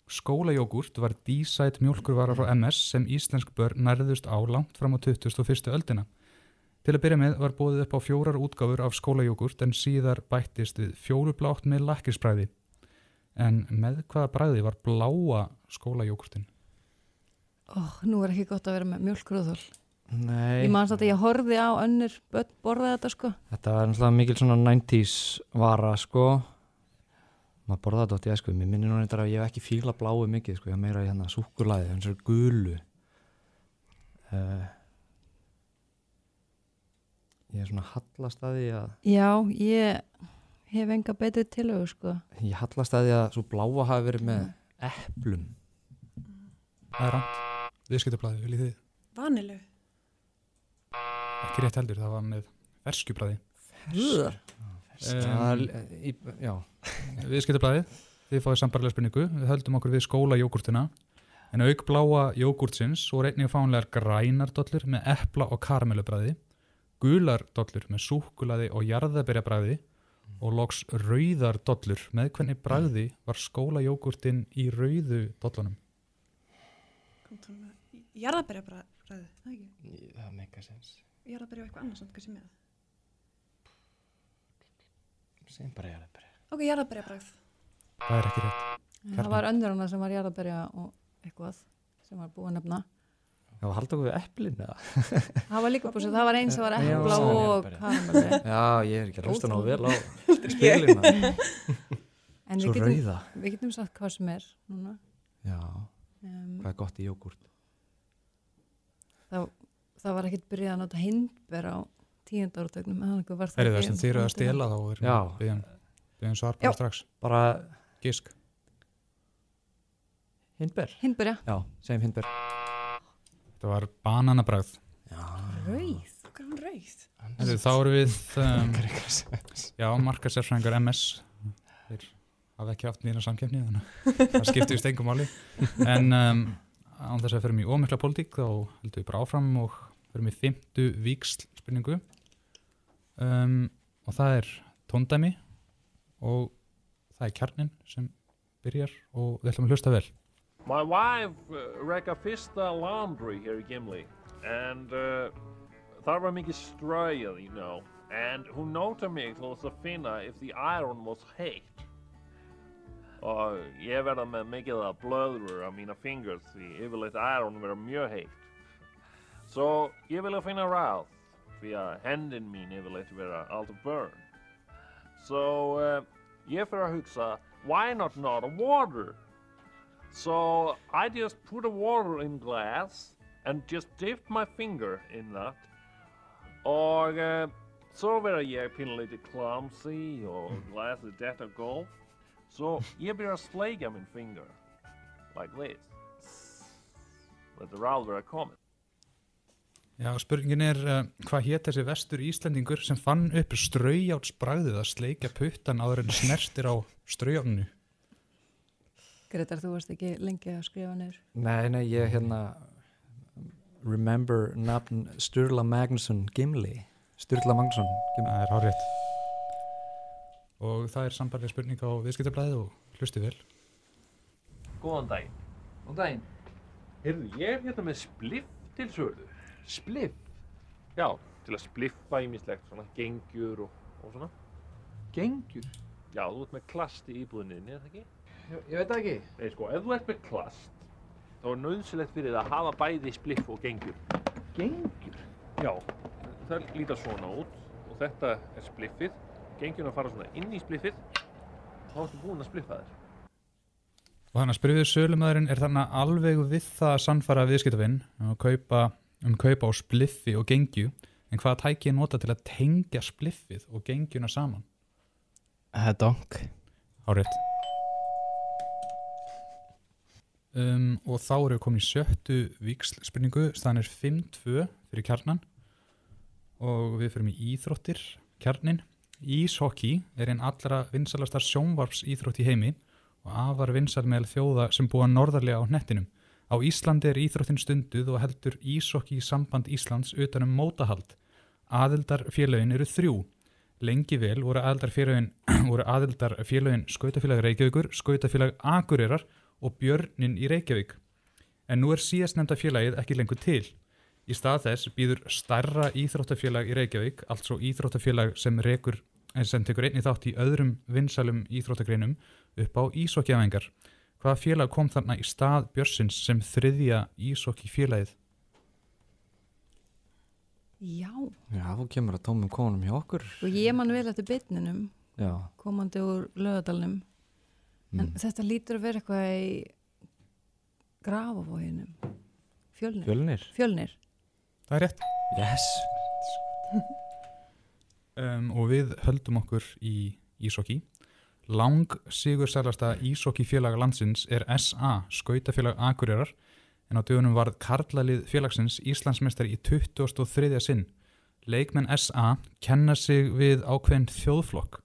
[SPEAKER 1] Skólajógurt var dísætt mjólkurvara frá MS sem íslensk börn nærðust á langt fram á 21. öldina. Til að byrja með var bóðið upp á fjórar útgáfur af skólajógurt en síðar bættist við fjólublátt með lakkirsbræði. En með hvaða bræði var bláa skólajógurtin?
[SPEAKER 22] Ó, nú er ekki gott að vera með mjölkrúðhól.
[SPEAKER 26] Nei.
[SPEAKER 22] Ég manst að ég horfði á önnur börn borða þetta sko.
[SPEAKER 26] Þetta var náttúrulega mikil svona 90s vara sko. Maður borðaði þetta átt í æsku. Mér minnir nú reyndar að ég hef ekki fíla bláu mikið sko. Ég hef meira í hérna súkulæði, eins og gulu. Uh, ég er svona hallast að því að
[SPEAKER 22] Já, ég hef enga betri tilögu sko.
[SPEAKER 26] ég hallast að því að svo bláa hafi verið með eplum.
[SPEAKER 1] Það er rámt. Viðskiptablaði, viljið þið?
[SPEAKER 28] Vanilu
[SPEAKER 1] Ekki rétt heldur, það var með ferskjublaði.
[SPEAKER 26] Er- já.
[SPEAKER 1] Viðskiptablaðið, þið fáið sambarlega spurningu. Við höldum okkur við skólajógurtina. En auk bláa jógurtsins voru einnig fánlegar grænar dollur með epla og karamellubræði, gular dollur með súkulaði og jarðabyrjabræði og loks rauðar dollur með hvernig bræði var skólajógurtin í rauðu dollunum.
[SPEAKER 28] Jarðabæri bræði, það ekki?
[SPEAKER 26] Það meika sens.
[SPEAKER 28] Jarðabæri og eitthvað annars samt kannski með
[SPEAKER 26] Sem bara jarðabæri.
[SPEAKER 28] Ok, jarðabæri bræð
[SPEAKER 1] Það er ekki rétt.
[SPEAKER 22] Það var önnur hana sem var jarðaberja og eitthvað sem var búið að nefna.
[SPEAKER 26] Já, halda okkur við eplin eða? [laughs]
[SPEAKER 22] Það var líka búið sem það var eins sem var
[SPEAKER 26] já,
[SPEAKER 22] og
[SPEAKER 26] já. ég er ekki að hlusta ná vel á spilina.
[SPEAKER 22] En
[SPEAKER 26] Svo
[SPEAKER 22] við getum,
[SPEAKER 26] rauða.
[SPEAKER 22] við getum sagt hvað sem er núna.
[SPEAKER 26] Já,
[SPEAKER 22] Um,
[SPEAKER 26] hvað er gott í jógurt?
[SPEAKER 22] Það, það var ekkert byrjað að nota hindber á tíundar átöknum.
[SPEAKER 1] Það er það sem eru að stela þá við hefum svar bara strax.
[SPEAKER 26] Bara
[SPEAKER 1] Gisk.
[SPEAKER 26] Hindber?
[SPEAKER 22] Hindber, já.
[SPEAKER 26] Já, segjum hindber.
[SPEAKER 1] Það var bananabræð.
[SPEAKER 22] Rauð?
[SPEAKER 28] Er?
[SPEAKER 1] Heyrðu, Þá eru við um. Já, markasérfræðingar MS Þeir hafa ekki haft nýra samkeppni þannig að það skiptir við stengum máli en um, án þess að fyrir mig ómikla pólitík þá heldum við bara áfram og fyrir mig fymtu víksl spurningu. Um, og það er tóndæmi og það er kjarnin sem byrjar og við ætlum að hlusta vel.
[SPEAKER 14] My wife uh, reka fyrsta laundry hér í Gimli and uh, þar var mikið ströið, you know and hún nóta mig til þess að finna if the iron was heitt og ég verða með mikið að blöður á mína fingers því yfirleitt iron verða mjög heitt svo ég vilja finna ráð því að hendin mín yfirleitt verða alltaf burn so uh, ég fyrir að hugsa why not not a water So I just put a water in glass and just dipped my finger in that. Og uh, så verður ég pínlítið clumsy og glasið detta golf. Så ég byrjar að sleika minn finger. Like this. Þetta er alveg að koma.
[SPEAKER 1] Já, spurningin er uh, hvað hétt þessi vestur Íslendingur sem fann upp straujátsbragðið að sleikja puttan áður en snertir á straujáfninu
[SPEAKER 24] Gretar, þú varst ekki lengi að skrifa niður.
[SPEAKER 26] Nei, nei, ég hérna remember nafn Sturla Magnusson Gimli Sturla Magnusson Gimli
[SPEAKER 1] Það er hárétt og það er sambarlega spurning á viðskiptablaðið og hlusti vel
[SPEAKER 14] Góðan daginn. Góðan daginn. Heyrðu, ég er hérna með spliff til sölu. Spliff? Já, til að spliffa ímislegt, svona gengjur og, og svona. Gengjur? Já, þú ert með klast í íbúðinni, er það ekki?
[SPEAKER 41] Ég, ég veit það ekki.
[SPEAKER 14] Nei, sko, ef þú ert með klast, þá er nöðsilegt fyrir það að hafa bæði spliff og gengjur.
[SPEAKER 41] Gengjur?
[SPEAKER 14] Já, það líta svona út og þetta er spliffið. Gengjurna fara svona inn í spliffið og þá ertu búinn að spliffa þér.
[SPEAKER 1] og þannig að spyrfið sölumæðurinn er þannig alveg við það að sannfara viðskiptavinn um kaupa, um kaupa á spliffi og gengju? En hvaða tæki er nota til að tengja spliffið og gengjuna saman?
[SPEAKER 41] Það er donk.
[SPEAKER 1] Hárétt um, og þá erum við komin í sjöttu víksl spurningu staðan er 5-2 fyrir kjarnan og við fyrir í íþróttir kjarnin Íshockey er einn allra vinsalastar sjónvarps íþrótt í heimi og afar vinsal meðal þjóða sem búa norðarlega á hnettinum. Á Íslandi er íþróttin stunduð og heldur Íshockey samband Íslands utanum mótahald. Aðildarfélögin eru þrjú. Lengi vel voru aðildarfélögin [clears throat] Skautafélag Reykjavíkur, Skautafélag Akureyrar og Björnin í Reykjavík. En nú er síðast nefnda félagið ekki lengur til. Í stað þess býður starra íþróttafélag í Reykjavík, altså íþróttafélag sem, rekur, sem tekur einni þátt í öðrum vinsalum íþróttagreinum upp á ísokkiæfingar. Hvaða félag kom þarna í stað Björsins sem þriðja ísokki félagið?
[SPEAKER 24] Já,
[SPEAKER 26] Já, þú kemur að tómum konum hjá okkur
[SPEAKER 24] og ég man vel eftir bitninum,
[SPEAKER 26] Já,
[SPEAKER 24] komandi úr lögadalnum, en
[SPEAKER 26] Mm.
[SPEAKER 24] þetta lítur að vera eitthvað í grafavóginum. Fjölnir.
[SPEAKER 26] Fjölnir?
[SPEAKER 24] Fjölnir.
[SPEAKER 1] Það er rétt.
[SPEAKER 26] Yes. [laughs]
[SPEAKER 1] Um, og við höldum okkur í ísokki. Lang sigur sælasta ísokki félag landsins er SA, skautafélag Akureyrar, en á dögunum varð karlalið félagsins Íslandsmeistari í 23. sinn. Leikmenn SA kenna sig við ákveðin þjóðflokk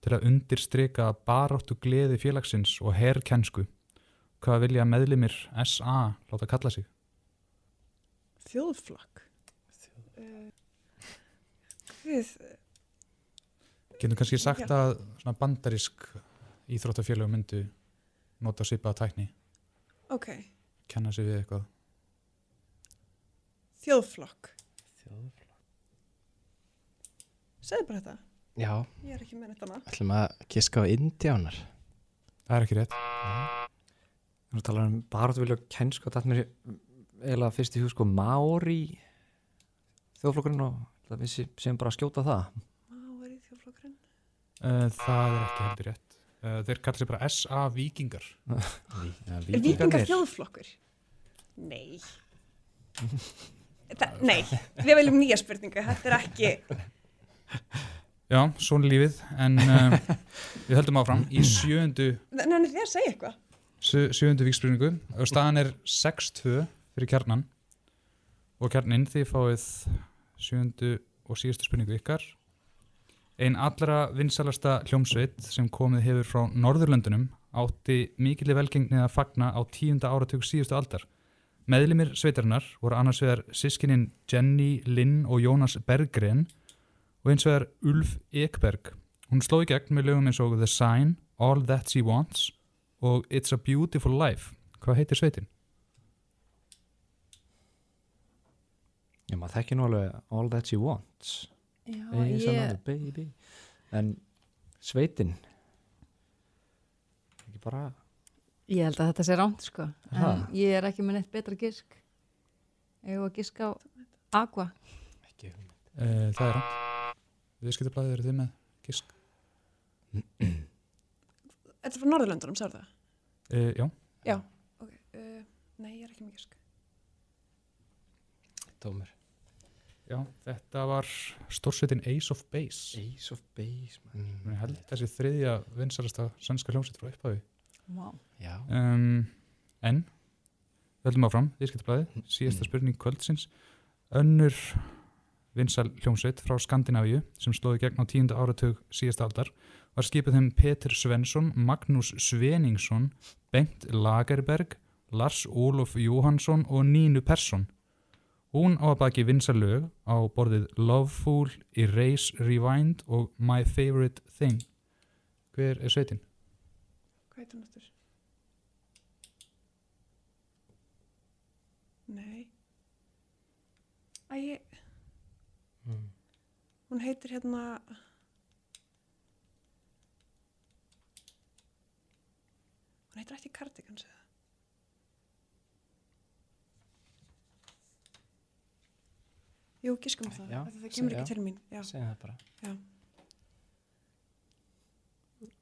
[SPEAKER 1] til að undirstrika baráttu gleði félagsins og herrkennsku. Hvað vilja meðlimir SA láta kalla sig?
[SPEAKER 28] Þjóðflokk. Við,
[SPEAKER 1] Getum kannski sagt
[SPEAKER 28] Já.
[SPEAKER 1] að svona bandarísk íþróttafélög myndu nota svipaða tækni,
[SPEAKER 28] ok,
[SPEAKER 1] kenna sig við eitthvað.
[SPEAKER 28] þjóðflokk. Segðu bara þetta.
[SPEAKER 41] Já.
[SPEAKER 28] Ég er ekki með þetta maður.
[SPEAKER 41] ætlum að kiska á indjánar.
[SPEAKER 1] Það er ekki rétt.
[SPEAKER 26] Þú talar um baráttu vilja kennsku og þetta mér eiginlega fyrst í hug sko Mári þjóðflokkurinn og það við sé- séum bara að skjóta það.
[SPEAKER 28] Mári þjóðflokkurinn.
[SPEAKER 1] Uh, það er ekki heldur rétt. Uh, þeir kalla sig bara SA Víkingar. [laughs]
[SPEAKER 28] Er vikingar þjóðflokkur? Nei. [laughs] Þa, nei, við viljum nýja spurningu. Þetta er ekki...
[SPEAKER 1] Já, svona er lífið, en uh, við höldum áfram í sjöundu,
[SPEAKER 28] Nenni þið að segja eitthvað?
[SPEAKER 1] sjö- sjöundu víkspurningu og staðan er 6-2 fyrir kjarnan og kjarnin þið fáið sjöundu og síðustu spurningu ykkar. Einn allra vinsalasta hljómsveit sem komið hefur frá Norðurlöndunum átti mikilvæg velgengni að fagna á tíunda áratug síðustu aldar. Meðlimir sveitarinnar voru annars vegar sískinin Jenny Lynn og Jónas Berggren og eins vegar Ulf Ekberg. Hún sló í gegn með lögum eins og The Sign, All That She Wants og It's a Beautiful Life. Hvað heitir sveitin?
[SPEAKER 26] Já, maður þekki nú alveg All That She Wants.
[SPEAKER 24] Já,
[SPEAKER 26] Is
[SPEAKER 24] ég-
[SPEAKER 26] another baby. En sveitin, ekki bara...
[SPEAKER 24] Ég held að þetta sé rámt sko, en
[SPEAKER 26] Ha?
[SPEAKER 24] ég er ekki með neitt betra gisk. Að giska á Aqua.
[SPEAKER 1] Uh, það er rátt. Viðskiptablaðið eru þið með gisk.
[SPEAKER 28] Þetta er frá Norðurlöndunum, sagði það?
[SPEAKER 1] Uh, já.
[SPEAKER 28] Já, ok. Uh, nei, ég er ekki með gisk.
[SPEAKER 41] Tómur.
[SPEAKER 1] Já, þetta var stórsveitin Ace of Base.
[SPEAKER 26] Ace of Base,
[SPEAKER 1] man. Ég held þessi þriðja vinsalasta sannska hljómsveit frá upphafi.
[SPEAKER 41] Já.
[SPEAKER 1] Um, en, við höldum áfram, viðskiptablaðið, síðasta spurning kvöldsins. Önnur vinsal hljómsveit frá Skandinavíu sem slóði gegn á tíundu áratug síðasta aldar var skipið þeim Petur Svensson, Magnús Sveningsson, Bengt Lagerberg, Lars Olof Jóhansson og Nínu Persson. Hún á að baki vinsal lög á borðið Loveful, Erase, Rewind og My Favorite Thing. Hver er sveitin?
[SPEAKER 28] Hvað heit hún eftir? Nei. Æ, ég... Hún heitir hérna... Hún heitir ekki Cardigans eða? Jú, giskum á það.
[SPEAKER 41] Já,
[SPEAKER 28] Það kemur
[SPEAKER 41] já,
[SPEAKER 28] ekki til mín. Já.
[SPEAKER 41] segðu það bara.
[SPEAKER 28] Já.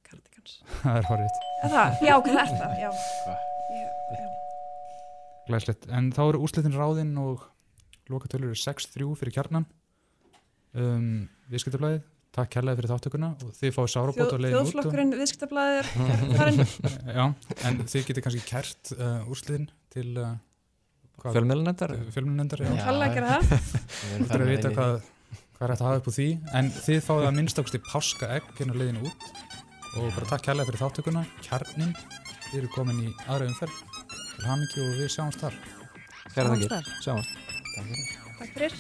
[SPEAKER 28] Cardigans. [laughs]
[SPEAKER 1] Það er horfitt.
[SPEAKER 28] Er? Já, hvað er það? Já. Já.
[SPEAKER 1] Glæslegt. En þá eru úslitin ráðinn og lokatölur eru 6-3 fyrir kjarnan. Um, Viðskiptablaðið, takk kærlega fyrir þáttökuna og þið fáið sárabót á leiðin út. og-
[SPEAKER 28] þjóðflokkurinn viðskiptablaðið [laughs] er farin.
[SPEAKER 1] Já, en þið getið kannski kært uh, úrslitin til uh,
[SPEAKER 26] Fjölmiðlanefndar?
[SPEAKER 1] Fjölmiðlanefndar, já.
[SPEAKER 28] Já. Kalla að það. [laughs]
[SPEAKER 26] Við erum
[SPEAKER 1] Þú þurfum að vita
[SPEAKER 26] í-
[SPEAKER 1] hvað, hvað er hægt að hafa upp úr því en þið fáið að minnstakosti páska egg hérna leiðinu út og bara takk kærlega fyrir þáttökuna kjarnin, þið eru komin í aðra umferð til hamingju og við sjáumst þar
[SPEAKER 26] þakkir.
[SPEAKER 28] þar.
[SPEAKER 26] Sjáumst.
[SPEAKER 41] Takk fyrir.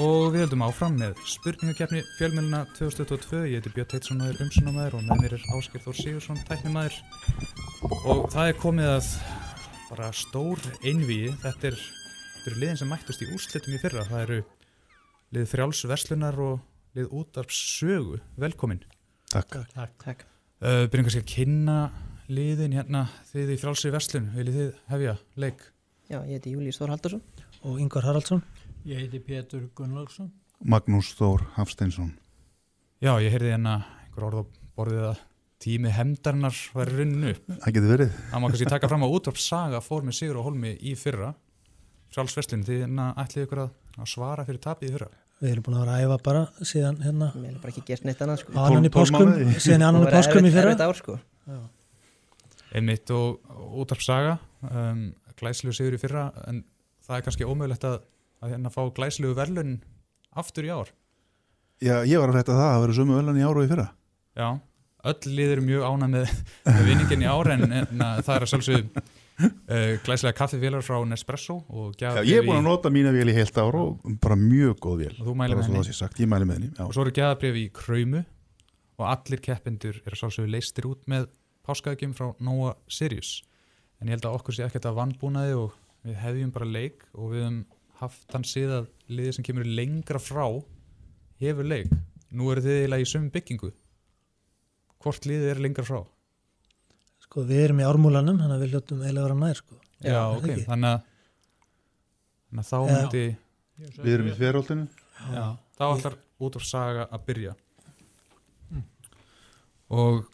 [SPEAKER 1] Og við höldum áfram með spurningakefni fjölmjöluna 2022. Ég heiti Björn Teitsson og er umsunamæður og með mér er Ásker Þór Sigursson, tæknimæður. Og það er komið að bara stór einvíi. Þetta er, þetta eru liðin sem mættust í úrslitum í fyrra. Það eru lið frjáls verslunar og lið útarps sögu. Velkomin.
[SPEAKER 34] Takk.
[SPEAKER 16] Takk. Takk.
[SPEAKER 1] Uh, byrjum kannski að kynna liðin hérna þið í frjálsri verslun. Viljið þið hefja leik?
[SPEAKER 16] Já, ég heiti Júlíus Þór Haldarsson.
[SPEAKER 27] Og Ingvar Haraldsson.
[SPEAKER 35] Ég heiti Pétur Gunnlaugsson.
[SPEAKER 34] Magnús Þór Hafsteinsson.
[SPEAKER 1] Já, ég heyrði hérna einhver orð á borðið að tími hemdarnar væri runnu.
[SPEAKER 34] Það getur verið.
[SPEAKER 1] Það má kannski taka fram að útvarp saga fór með Sigur og Holmi í fyrra. Frjálsverslun, þið hérna ætlið ykkur að, að svara fyrir tapið í fyrra.
[SPEAKER 27] Við erum búin að vera að æfa bara síðan hérna.
[SPEAKER 16] Við erum bara ekki gert neitt annað sko.
[SPEAKER 27] Annan í páskum, síðan í annan í páskum í fyrra.
[SPEAKER 16] Ár sko.
[SPEAKER 27] Já.
[SPEAKER 1] Einmitt og útvarp saga, um, glæslegu Sigur í fyrra, en það er kannski ómögulegt að, að hérna fá glæslegu verlun aftur í ár.
[SPEAKER 34] Já, ég var að frétta það að það verður sömu ölan í ára og í fyrra.
[SPEAKER 1] Já, öll lið eru mjög ánað með, með vinningin í ár en, en að það er að sjálfsögðu uh, glæslega kaffifélar frá Nespresso
[SPEAKER 34] Já, ég er búin að nota mína vél í heilt ára og bara mjög góð vél.
[SPEAKER 1] Og þú
[SPEAKER 34] Bara
[SPEAKER 1] með henni?
[SPEAKER 34] mæli með henni.
[SPEAKER 1] Og svo eru gæðabrif í Kraumu og allir keppendur eru að sjálfsögðu leistir út með páskaðgjum frá Nóa Sirius en ég held að okkur sé ekkert að vannbúnaði og við hefjum bara leik og við höfum haft hann síðan liðið sem kemur lengra frá hefur leik. Nú eru þið eiginlega í sömu byggingu. Hvort liðið er lengra frá?
[SPEAKER 27] Sko við erum í ármúlanum, þannig að við hljóttum eiginlega að vera nær sko.
[SPEAKER 1] já,
[SPEAKER 27] er
[SPEAKER 1] ok, þannig að þannig að þá
[SPEAKER 27] Já.
[SPEAKER 1] myndi
[SPEAKER 34] Við erum í þverjóltinu.
[SPEAKER 1] já, þá ætlar út af saga að byrja. Og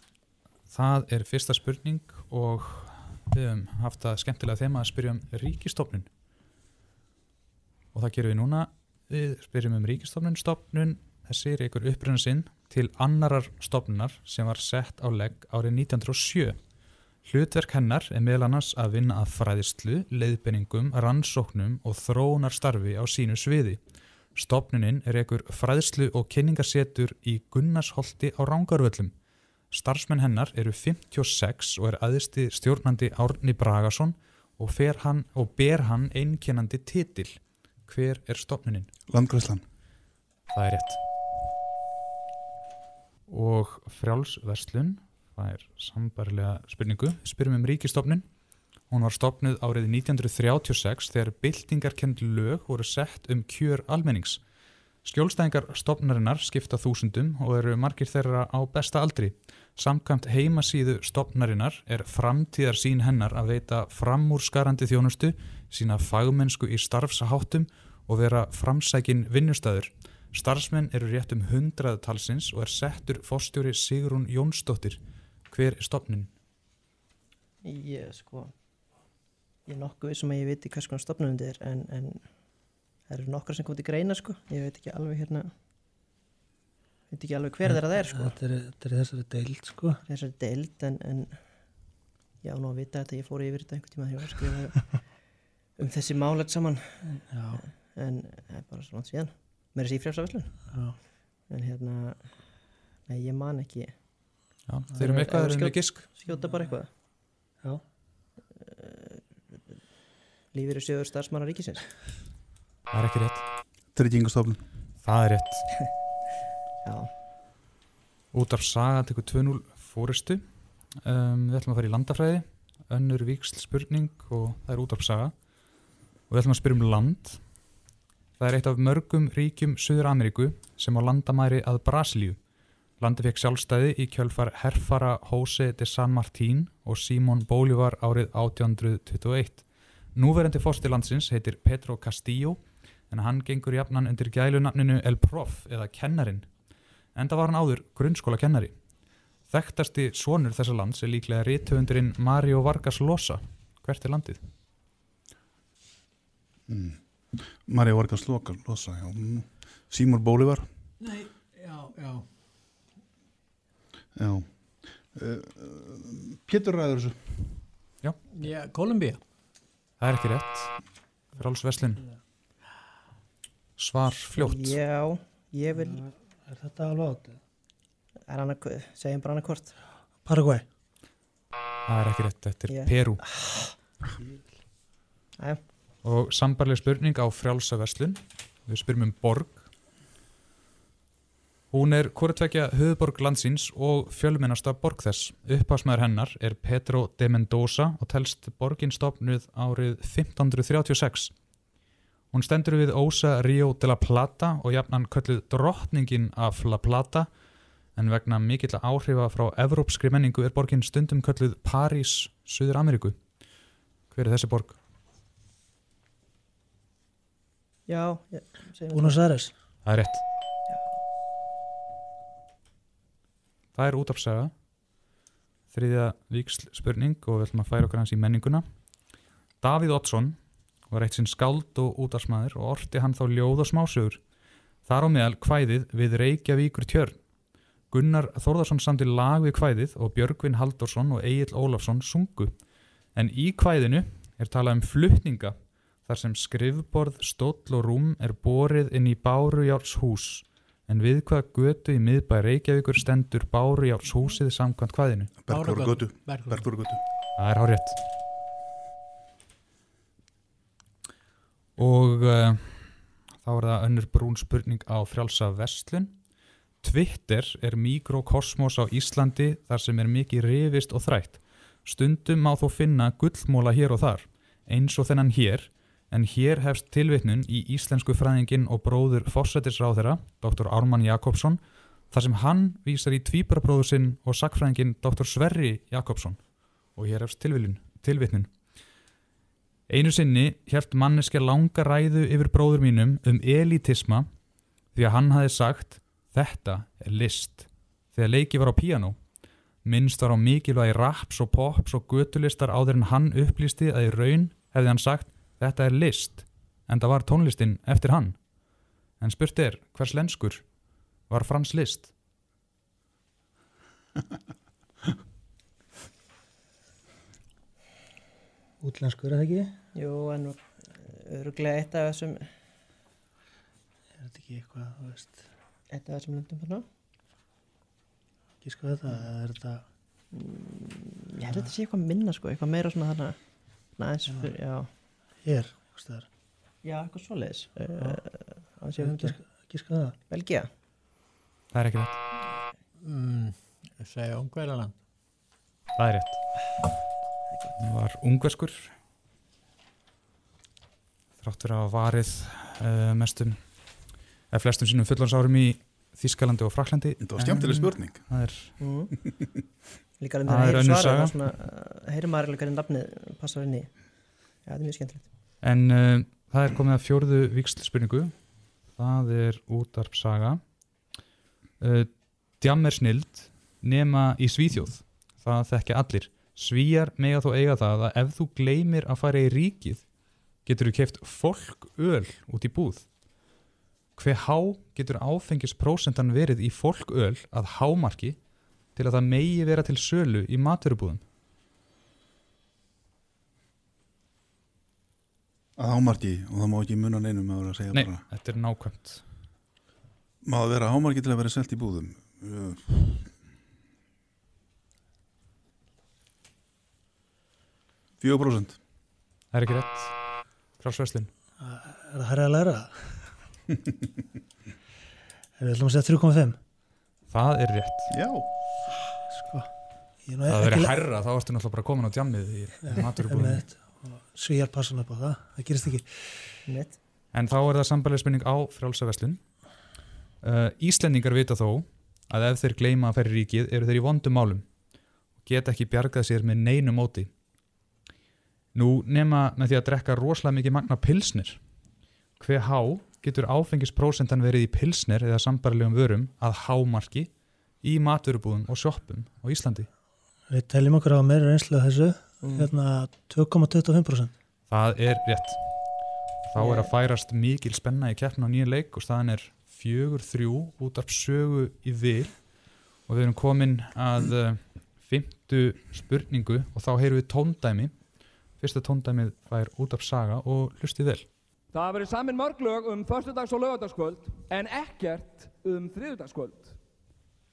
[SPEAKER 1] það er fyrsta spurning og við höfum haft það skemmtilega þema að spyrja um ríkistofnun og það gerum við núna við spyrjum um ríkistofnun stofnun þessi er ykkur uppruna sinn til annarar stofnunar sem var sett á legg árið 1907 Hlutverk hennar er meðal annars að vinna að fræðislu, leiðbenningum, rannsóknum og þróunarstarfi á sínu sviði. Stopnunin er ekkur fræðslu og kynningarsetur í Gunnarsholti á Rángarvöllum. Starfsmenn hennar eru 56 og er aðisti stjórnandi Árni Bragason og, hann, og ber hann einkennandi titil. Hver er stopnunin?
[SPEAKER 34] Landgræslan.
[SPEAKER 1] Það er rétt. Og frjálsverslun, það er sambarilega spurningu, spyrum um ríkistofnun. Hún var stopnuð árið 1936 þegar byltingarkend lög voru sett um kjör almennings. Skjólstæðingar stopnarinnar skipta þúsundum og eru margir þeirra á besta aldri. Samkvæmt heimasíðu stopnarinnar er framtíðar sín hennar að veita framúrskarandi þjónustu, sína fagmennsku í starfsaháttum og vera framsækin vinnustæður. Starfsmenn eru rétt um hundrað talsins og er settur fórstjóri Sigrún Jónsdóttir. Hver er stopnin?
[SPEAKER 16] Ég sko, ég er nokkuð sem að ég viti hvers konar stopnum þetta er en, en
[SPEAKER 42] það eru nokkra sem komið til greina sko ég veit ekki alveg hérna veit ekki alveg hver þeirra það er sko
[SPEAKER 27] Þetta er, þetta er þessari deild sko.
[SPEAKER 42] þessari deild en, en já nú að vita þetta ég fór yfir þetta einhvern tíma þegar ég var að skrifa um þessi málet saman
[SPEAKER 27] Já.
[SPEAKER 42] en það er bara svona síðan með þessi ífrjálsafellun
[SPEAKER 27] Já.
[SPEAKER 42] en hérna nei ég man ekki
[SPEAKER 1] Já, þeir eru með eitthvað, þeir eru með gisk.
[SPEAKER 42] skjóta bara eitthvað
[SPEAKER 27] Já.
[SPEAKER 42] lífið eru sjöður starfsmanna ríkisins
[SPEAKER 1] Það er ekki rétt.
[SPEAKER 34] Tryggingastofnun.
[SPEAKER 1] Það er rétt. [laughs]
[SPEAKER 42] Já.
[SPEAKER 1] Út af saga tekur 2-0 fóristu. Um, við ætlum að fara í landafræði, önnur víksl spurning og það er út af saga. Og við ætlum að spyrja um land. Það er eitt af mörgum ríkjum Suður Ameríku sem á landamæri að Brasilíu. Landi fekk sjálfstæði í kjölfar herfara Jose de San Martín og Simón Bolívar árið 1821. Núverandi fórsti landsins heitir Pedro Castillo en hann gengur jafnan undir gælunafninu El Prof eða kennarin. Enda var hann áður grunnskóla kennari. Þekktasti sonur þessa lands er líklega rithöfundurinn Mario Vargas Llosa. Hvert er landið?
[SPEAKER 34] Mm. Marja Vargas Loka, Losa, já. Mm. Símur Bólivar,
[SPEAKER 27] Nei, já, já.
[SPEAKER 34] já. Uh, Pétur ræður þessu.
[SPEAKER 1] Já.
[SPEAKER 27] Já, Kolumbía.
[SPEAKER 1] Það er ekki rétt. Frálsveslun. Svar fljótt.
[SPEAKER 42] já, ég vil
[SPEAKER 27] Er þetta alveg átt?
[SPEAKER 42] er hann að, segjum bara annað hvort
[SPEAKER 27] Paraguay.
[SPEAKER 1] Það er ekki rétt, þetta er
[SPEAKER 42] Ég-
[SPEAKER 1] Perú.
[SPEAKER 42] Jæja.
[SPEAKER 1] Og sambarleg spurning á frjálsa verslun. Við spyrjum um borg. Hún er hvortvekja höfuborg landsins og fjölmennasta borg þess. Upphásmaður hennar er Pedro de Mendoza og telst borgin stopnuð árið 1536. Hún stendur við ósa Rio de la Plata og jafnan kölluð drottningin af La Plata en vegna mikill áhrifa frá evrópskri menningu er borgin stundum kölluð París, Suður Ameríku. Hver er þessi borg?
[SPEAKER 42] Já,
[SPEAKER 27] Buenos Aires.
[SPEAKER 1] Það er rétt. Það er útafsaga. Þriðja víksl spurning og við ætlum að færa okkur hans í menninguna. Davíð Oddsson var eitt sinn skáld og útafsmaður og orti hann þá ljóð og smásögur. Þar á meðal kvæðið við Reykjavíkur tjörn. Gunnar Þórðarsson samti lag við kvæðið og Björgvin Halldórsson og Egil Ólafsson sungu. En í kvæðinu er talað um flutninga þar sem skrifborð, stóll og rúm er borið inn í Bárujárs hús. En við hvað götu í miðbæ Reykjavíkur stendur Bárujárs húsið samkvæmt.
[SPEAKER 27] Bergþóru.
[SPEAKER 34] Bergþórugötu.
[SPEAKER 1] Það er hárétt. Og uh, þá er það önnur brún spurning á frjálsa vestlun. Twitter er mikrokosmos á Íslandi þar sem er mikið rifist og þrætt. Stundum má þó finna gullmóla hér og þar, eins og þennan hér, en hér hefst tilvitnun í íslensku fræðingin og bróður fórsættisráðherra, Dr. Ármann Jakobsson, þar sem hann vísar í tvíbarabróður sinn og sakfræðingin Dr. Sverri Jakobsson. Og hér hefst tilviljun, tilvitnun. Einu sinni hjælt manneskja langa ræðu yfir bróður mínum um elitisma því að hann hafi sagt þetta er list þegar leiki var á píanó. Minnst var á mikilvægi raps og pops og götulistar áður en hann upplýsti að í raun hefði hann sagt þetta er list en það var tónlistin eftir hann. En spurt er hvers lenskur var Frans List? [laughs]
[SPEAKER 27] Útlenskur er það ekki?
[SPEAKER 42] Jú, en öruglega eitt af þessum
[SPEAKER 27] Er þetta ekki eitthvað, þú veist,
[SPEAKER 42] eitt af þessum löndum þarna
[SPEAKER 27] gíska þetta, eða er þetta,
[SPEAKER 42] Mm, Ég held að þetta sé eitthvað minna sko, eitthvað meira svona þarna næs,
[SPEAKER 27] Já.
[SPEAKER 42] já
[SPEAKER 27] það er,
[SPEAKER 42] Já, eitthvað svoleiðis
[SPEAKER 27] Já.
[SPEAKER 42] uh,
[SPEAKER 27] Gíska- gíska það?
[SPEAKER 42] Belgia
[SPEAKER 1] Það er ekki rétt.
[SPEAKER 27] Mm, ég segja Ungverjaland.
[SPEAKER 1] Það er rétt. Það var ungverskur. Þrátt fyrir að varið uh, mestum, eða flestum sínum fullansárum í Þískalandi og Fraklandi.
[SPEAKER 34] Þetta var skemmtileg
[SPEAKER 1] En
[SPEAKER 34] spurning.
[SPEAKER 1] Það er.
[SPEAKER 42] Líka [laughs] um
[SPEAKER 1] það
[SPEAKER 42] það
[SPEAKER 1] er önnur saga.
[SPEAKER 42] uh, heyri maður alveg hvernig nafnið passar inn í Já, þetta er mjög skemmtilegt
[SPEAKER 1] En uh, það er komið að fjórðu vikslspurningu. Það er útarpsaga. Uh, Djam er snild nema í Svíþjóð. Það þekkja allir. Svíjar mega þó eiga það að ef þú gleymir að fara í ríkið getur þú keft fólköl út í búð? Hve há getur áfengisprósentan verið í fólköl að hámarki til að það megi vera til sölu í maturubúðum?
[SPEAKER 34] Að hámarki og það má ekki muna neinum að vera að segja
[SPEAKER 1] Nei,
[SPEAKER 34] bara
[SPEAKER 1] þetta er nákvæmt.
[SPEAKER 34] Má það vera hámarki til að vera selt í búðum? Fjögur prósent
[SPEAKER 1] Það er ekki rétt. Frálsverslun.
[SPEAKER 27] Er það herra að læra? [laughs] Er við ætlum að segja 3,5?
[SPEAKER 1] Það er rétt.
[SPEAKER 34] Já.
[SPEAKER 27] Sko, er
[SPEAKER 1] Það
[SPEAKER 27] ekki
[SPEAKER 1] verið hærra, þá ertu náttúrulega bara komin á djammið í.
[SPEAKER 27] Og Svíjar passan upp á það, það gerist ekki.
[SPEAKER 42] Nett.
[SPEAKER 1] En þá er það sambarlega spurning á frjálsaverslun. Uh, Íslendingar vita þó að ef þeir gleyma að ferja ríkið eru þeir í vondum málum og geta ekki bjargað sér með neinu móti. Nú nema með því að drekka rosalega mikið magna pilsnir. Hve há getur áfengisprósentan verið í pilsnir eða sambarlegum vörum að hámarki í maturubúðum og sjoppum á Íslandi?
[SPEAKER 27] Við teljum okkur á meira reynslu af þessu,
[SPEAKER 1] Mm.
[SPEAKER 27] hérna 2,25%.
[SPEAKER 1] Það er rétt. Þá er að færast mikil spenna í keppna á nýja leik og staðan er fjögur þrjú út af sögu í vil og við erum komin að uh, fymtu spurningu og þá heyrum við tóndæmi. Fyrsta tóndæmið fær út af saga og hlustið vel.
[SPEAKER 43] Það verið samin mörg lög um föstudags- og lögadagskvöld en ekkert um þriðudagskvöld.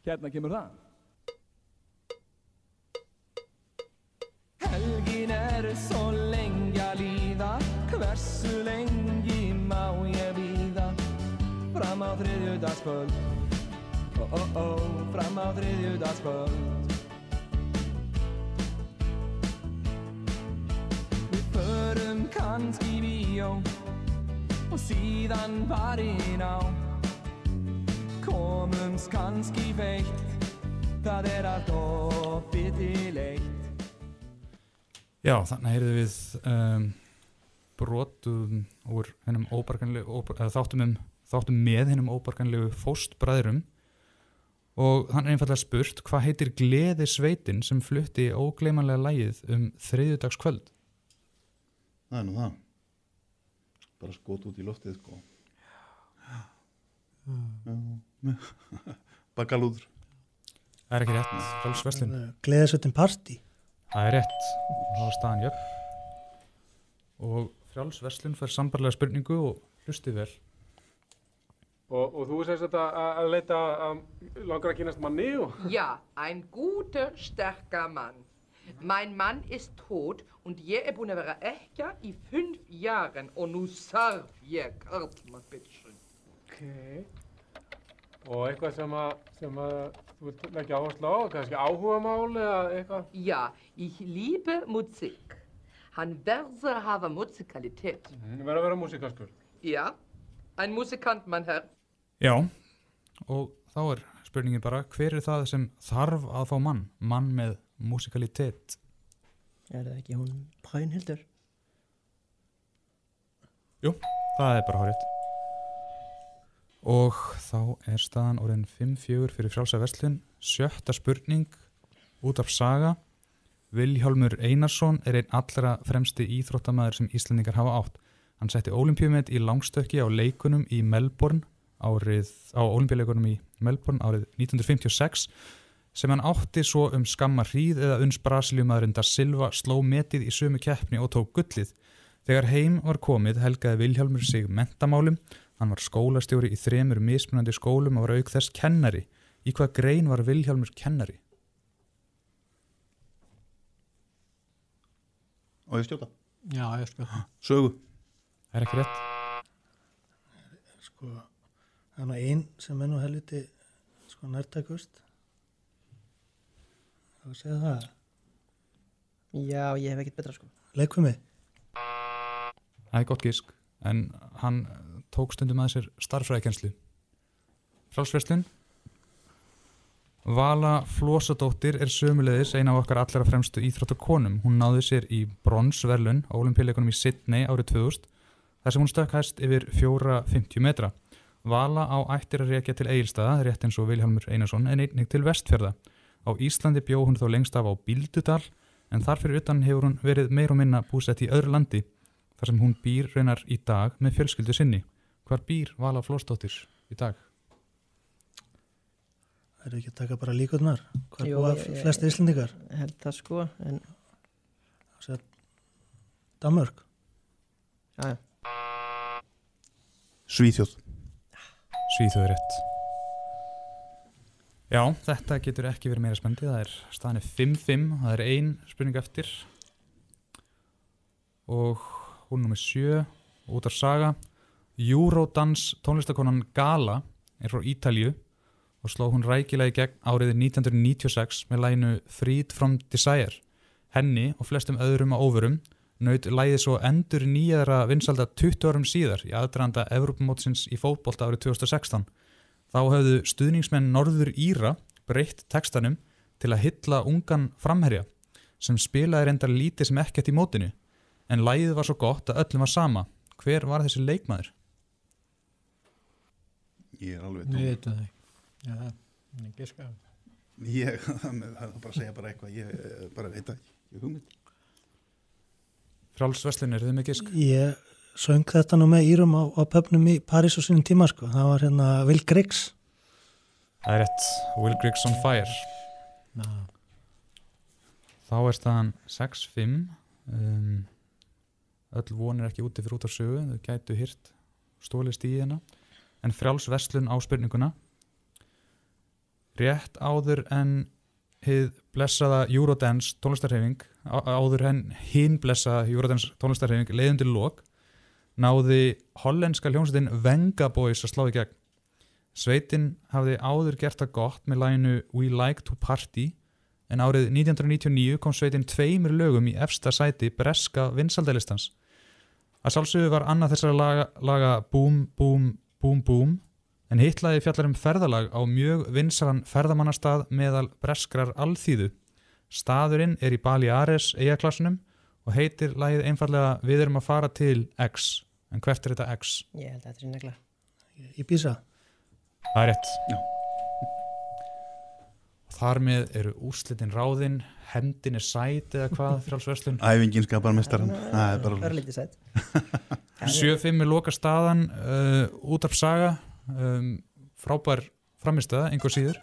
[SPEAKER 43] Hérna kemur það. Helgin er svo lengi að líða Hversu lengi má ég býða Fram á þriðjudagskvöld. Ó, ó, ó, fram á þriðjudagskvöld. Við förum kannski í bíó Og síðan farin á. Komumst kannski feitt Það er allt opið til eitt
[SPEAKER 1] Já, þannig heyrðum við um, brotum úr óbar, þáttum, um, þáttum með hennum óbarkanlegu fóstbræðrum og þannig er einfallega spurt hvað heitir gleði sveitin sem flutti ógleymanlega lægið um þriðjudagskvöld?
[SPEAKER 34] Það er nú það Bara skot út í loftið sko Já. [laughs] Bakalúður
[SPEAKER 1] Það er ekki rétt, frálsverslun.
[SPEAKER 27] Gleðisveitin Party.
[SPEAKER 1] Það er rétt, þá er staðan jöfn. Og frjálsverslun fær sambarlega spurningu og hlustið vel.
[SPEAKER 38] Og, og þú segist þetta að, að leita að langar að kynast manni og...
[SPEAKER 6] Ja, ein guter, sterker Mann. Mein Mann ist tot und ég er búin að vera ekja í fünf jahren og nú sarf ég karlmann, bitteschön.
[SPEAKER 38] Ok. Og eitthvað sem að, sem að þú vilt leggja áherslu á, kannski áhugamál eða eitthvað?
[SPEAKER 6] Ja, ich liebe Musik. Hann verður að hafa musikalitet.
[SPEAKER 38] Mm, verður að vera músikalskur.
[SPEAKER 6] Ja, ein Musikant, mein Herr.
[SPEAKER 1] Já, og þá er spurningin bara, hver er það sem þarf að fá mann? Mann með musikalitet.
[SPEAKER 42] Er það ekki hún Pænhildur?
[SPEAKER 1] Jú, það er bara hárið. Og þá er staðan orðin 5-4 fyrir frjálsa verslun. Sjötta spurning út af saga. Viljálmur Einarsson er einn allra fremsti íþróttamæður sem Íslandingar hafa átt. Hann setti olimpíumet í langstökki á leikunum í Melbourne árið, á olimpíuleikunum í Melbourne árið 1956 sem hann átti svo um skamma hríð eða uns Brasiliumadurinn da Silva sló metið í sömu keppni og tók gullið. Þegar heim var komið helgaði Viljálmur sig mentamálum, hann var skólastjóri í þremur mismunandi skólum og var auk þess kennari. Í hvað grein var Viljálmur kennari?
[SPEAKER 34] Og ég stjóta
[SPEAKER 27] Já, ég skjóta.
[SPEAKER 34] Sögu
[SPEAKER 1] Það er ekki rétt.
[SPEAKER 27] Sko, það er nú einn sem er nú helviti sko nærtækust. Það var að segja það.
[SPEAKER 42] Já, ég hef ekkert betra sko.
[SPEAKER 27] Leikum við.
[SPEAKER 1] Það er gott gísk, en hann tók stundum að sér starfræðikenslu. Frálsverslun. Vala Flósadóttir er sömulegðis eina af okkar allra fremstu íþróttakonum. Hún náði sér í bronsverlun á olimpíuleikunum í Sydney árið 2000 þar sem hún stökk hæst yfir 4,50 metra. Vala á ættir að rekja til Egilstaða, rétt eins og Vilhelmur Einarsson, en einnig til Vestfjörða. Á Íslandi bjó hún þó lengst af á Bíldudal, en þar fyrir utan hefur hún verið meir og minna búsett í öðru landi. þar sem hún býr raunar í dag með fjölskyldu sinni. Hvar býr Vala Flósdóttir í dag?
[SPEAKER 35] Það eru ekki að taka bara líkurnar. Hvað
[SPEAKER 16] Jú,
[SPEAKER 35] búa
[SPEAKER 16] ég-
[SPEAKER 35] flesti íslendingar?
[SPEAKER 16] Ég held það sko, en
[SPEAKER 35] Danmörk.
[SPEAKER 16] Já,
[SPEAKER 42] Svíþjóð.
[SPEAKER 1] Svíþjóð er rétt. Já, þetta getur ekki verið meira spendið. Það er staðan er 5-5, það er ein spurning eftir. Og hún nummer 7, út af saga. Eurodance tónlistakonan Gala er frá Ítalju og sló hún rækilega í gegn árið 1996 með læginu Freed from Desire. Henni og flestum öðrum á óvörum naut lægið svo endur nýjara vinsalda 20 árum síðar í aðdraðanda Evropamótsins í fótbolta árið 2016. Þá höfðu stuðningsmenn Norður Íra breytt textanum til að hylla ungan framherja sem spilaði reyndar lítið sem ekkert í mótinu en lægið var svo gott að öllum var sama. Hver var þessi leikmaður?
[SPEAKER 42] Ég er alveg
[SPEAKER 44] Við veitum það ekki. Já, það er giska.
[SPEAKER 42] Ég, [laughs] það er bara að segja bara eitthvað, ég eh, bara veit það ég hugmynd.
[SPEAKER 1] Frjálsveslin, er þið með gisk?
[SPEAKER 35] Ég söng þetta nú með Írum á, á pöfnum í París á sínum tíma sko. Það var hérna Will Griggs.
[SPEAKER 1] Það er rétt, Will Griggs on Fire.
[SPEAKER 44] Ná.
[SPEAKER 1] Þá er staðan 6-5. Um, öll von er ekki úti fyrir út af sögu, þau gætu hyrt stólist í hérna. En frjálsveslun á spurninguna. Rétt áður en hið blessaða Eurodance tónlistarhefing, áður en hinn blessaða Eurodance tónlistarhefing leiðundir lók, náði hollenska hljómsveitin Venga Boys að slá í gegn. Sveitin hafði áður gert það gott með læginu We Like to Party en árið 1999 kom sveitin tveimur lögum í efsta sæti breska vinsaldælistans. Að sjálfsögðu var annað þessara laga, laga Boom Boom Boom Boom en hitlaði fjallar um ferðalag á mjög vinsalan ferðamannastað meðal breskrar alþýðu. Staðurinn er í Baleares eigaklassunum og heitir lagið einfallega Við erum að fara til X. En hvert er þetta X?
[SPEAKER 16] ég held að þetta er negla.
[SPEAKER 35] Ibiza.
[SPEAKER 1] Það er rétt. Já. Þar með eru úrslitin ráðinn, hendin er sæt eða hvað, [laughs] frjálsverslun.
[SPEAKER 42] Æfingin skapar er bara...
[SPEAKER 16] Örlítið sætt.
[SPEAKER 1] 7-5 [laughs] er loka staðan, uh, út af saga, um, frábær framistöða, einhver síður.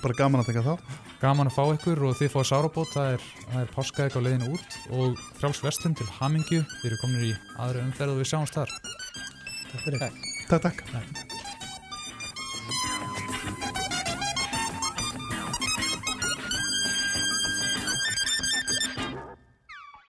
[SPEAKER 42] Bara gaman að taka þá.
[SPEAKER 1] Gaman að fá ykkur og þið fáið sárabót, það er, það er páskaðeg á leiðinu út og frjálsverslun til hamingju, þið eru komin í aðra umferð og við sjáumst þar.
[SPEAKER 35] Takk fyrir.
[SPEAKER 42] Takk, takk.
[SPEAKER 1] takk.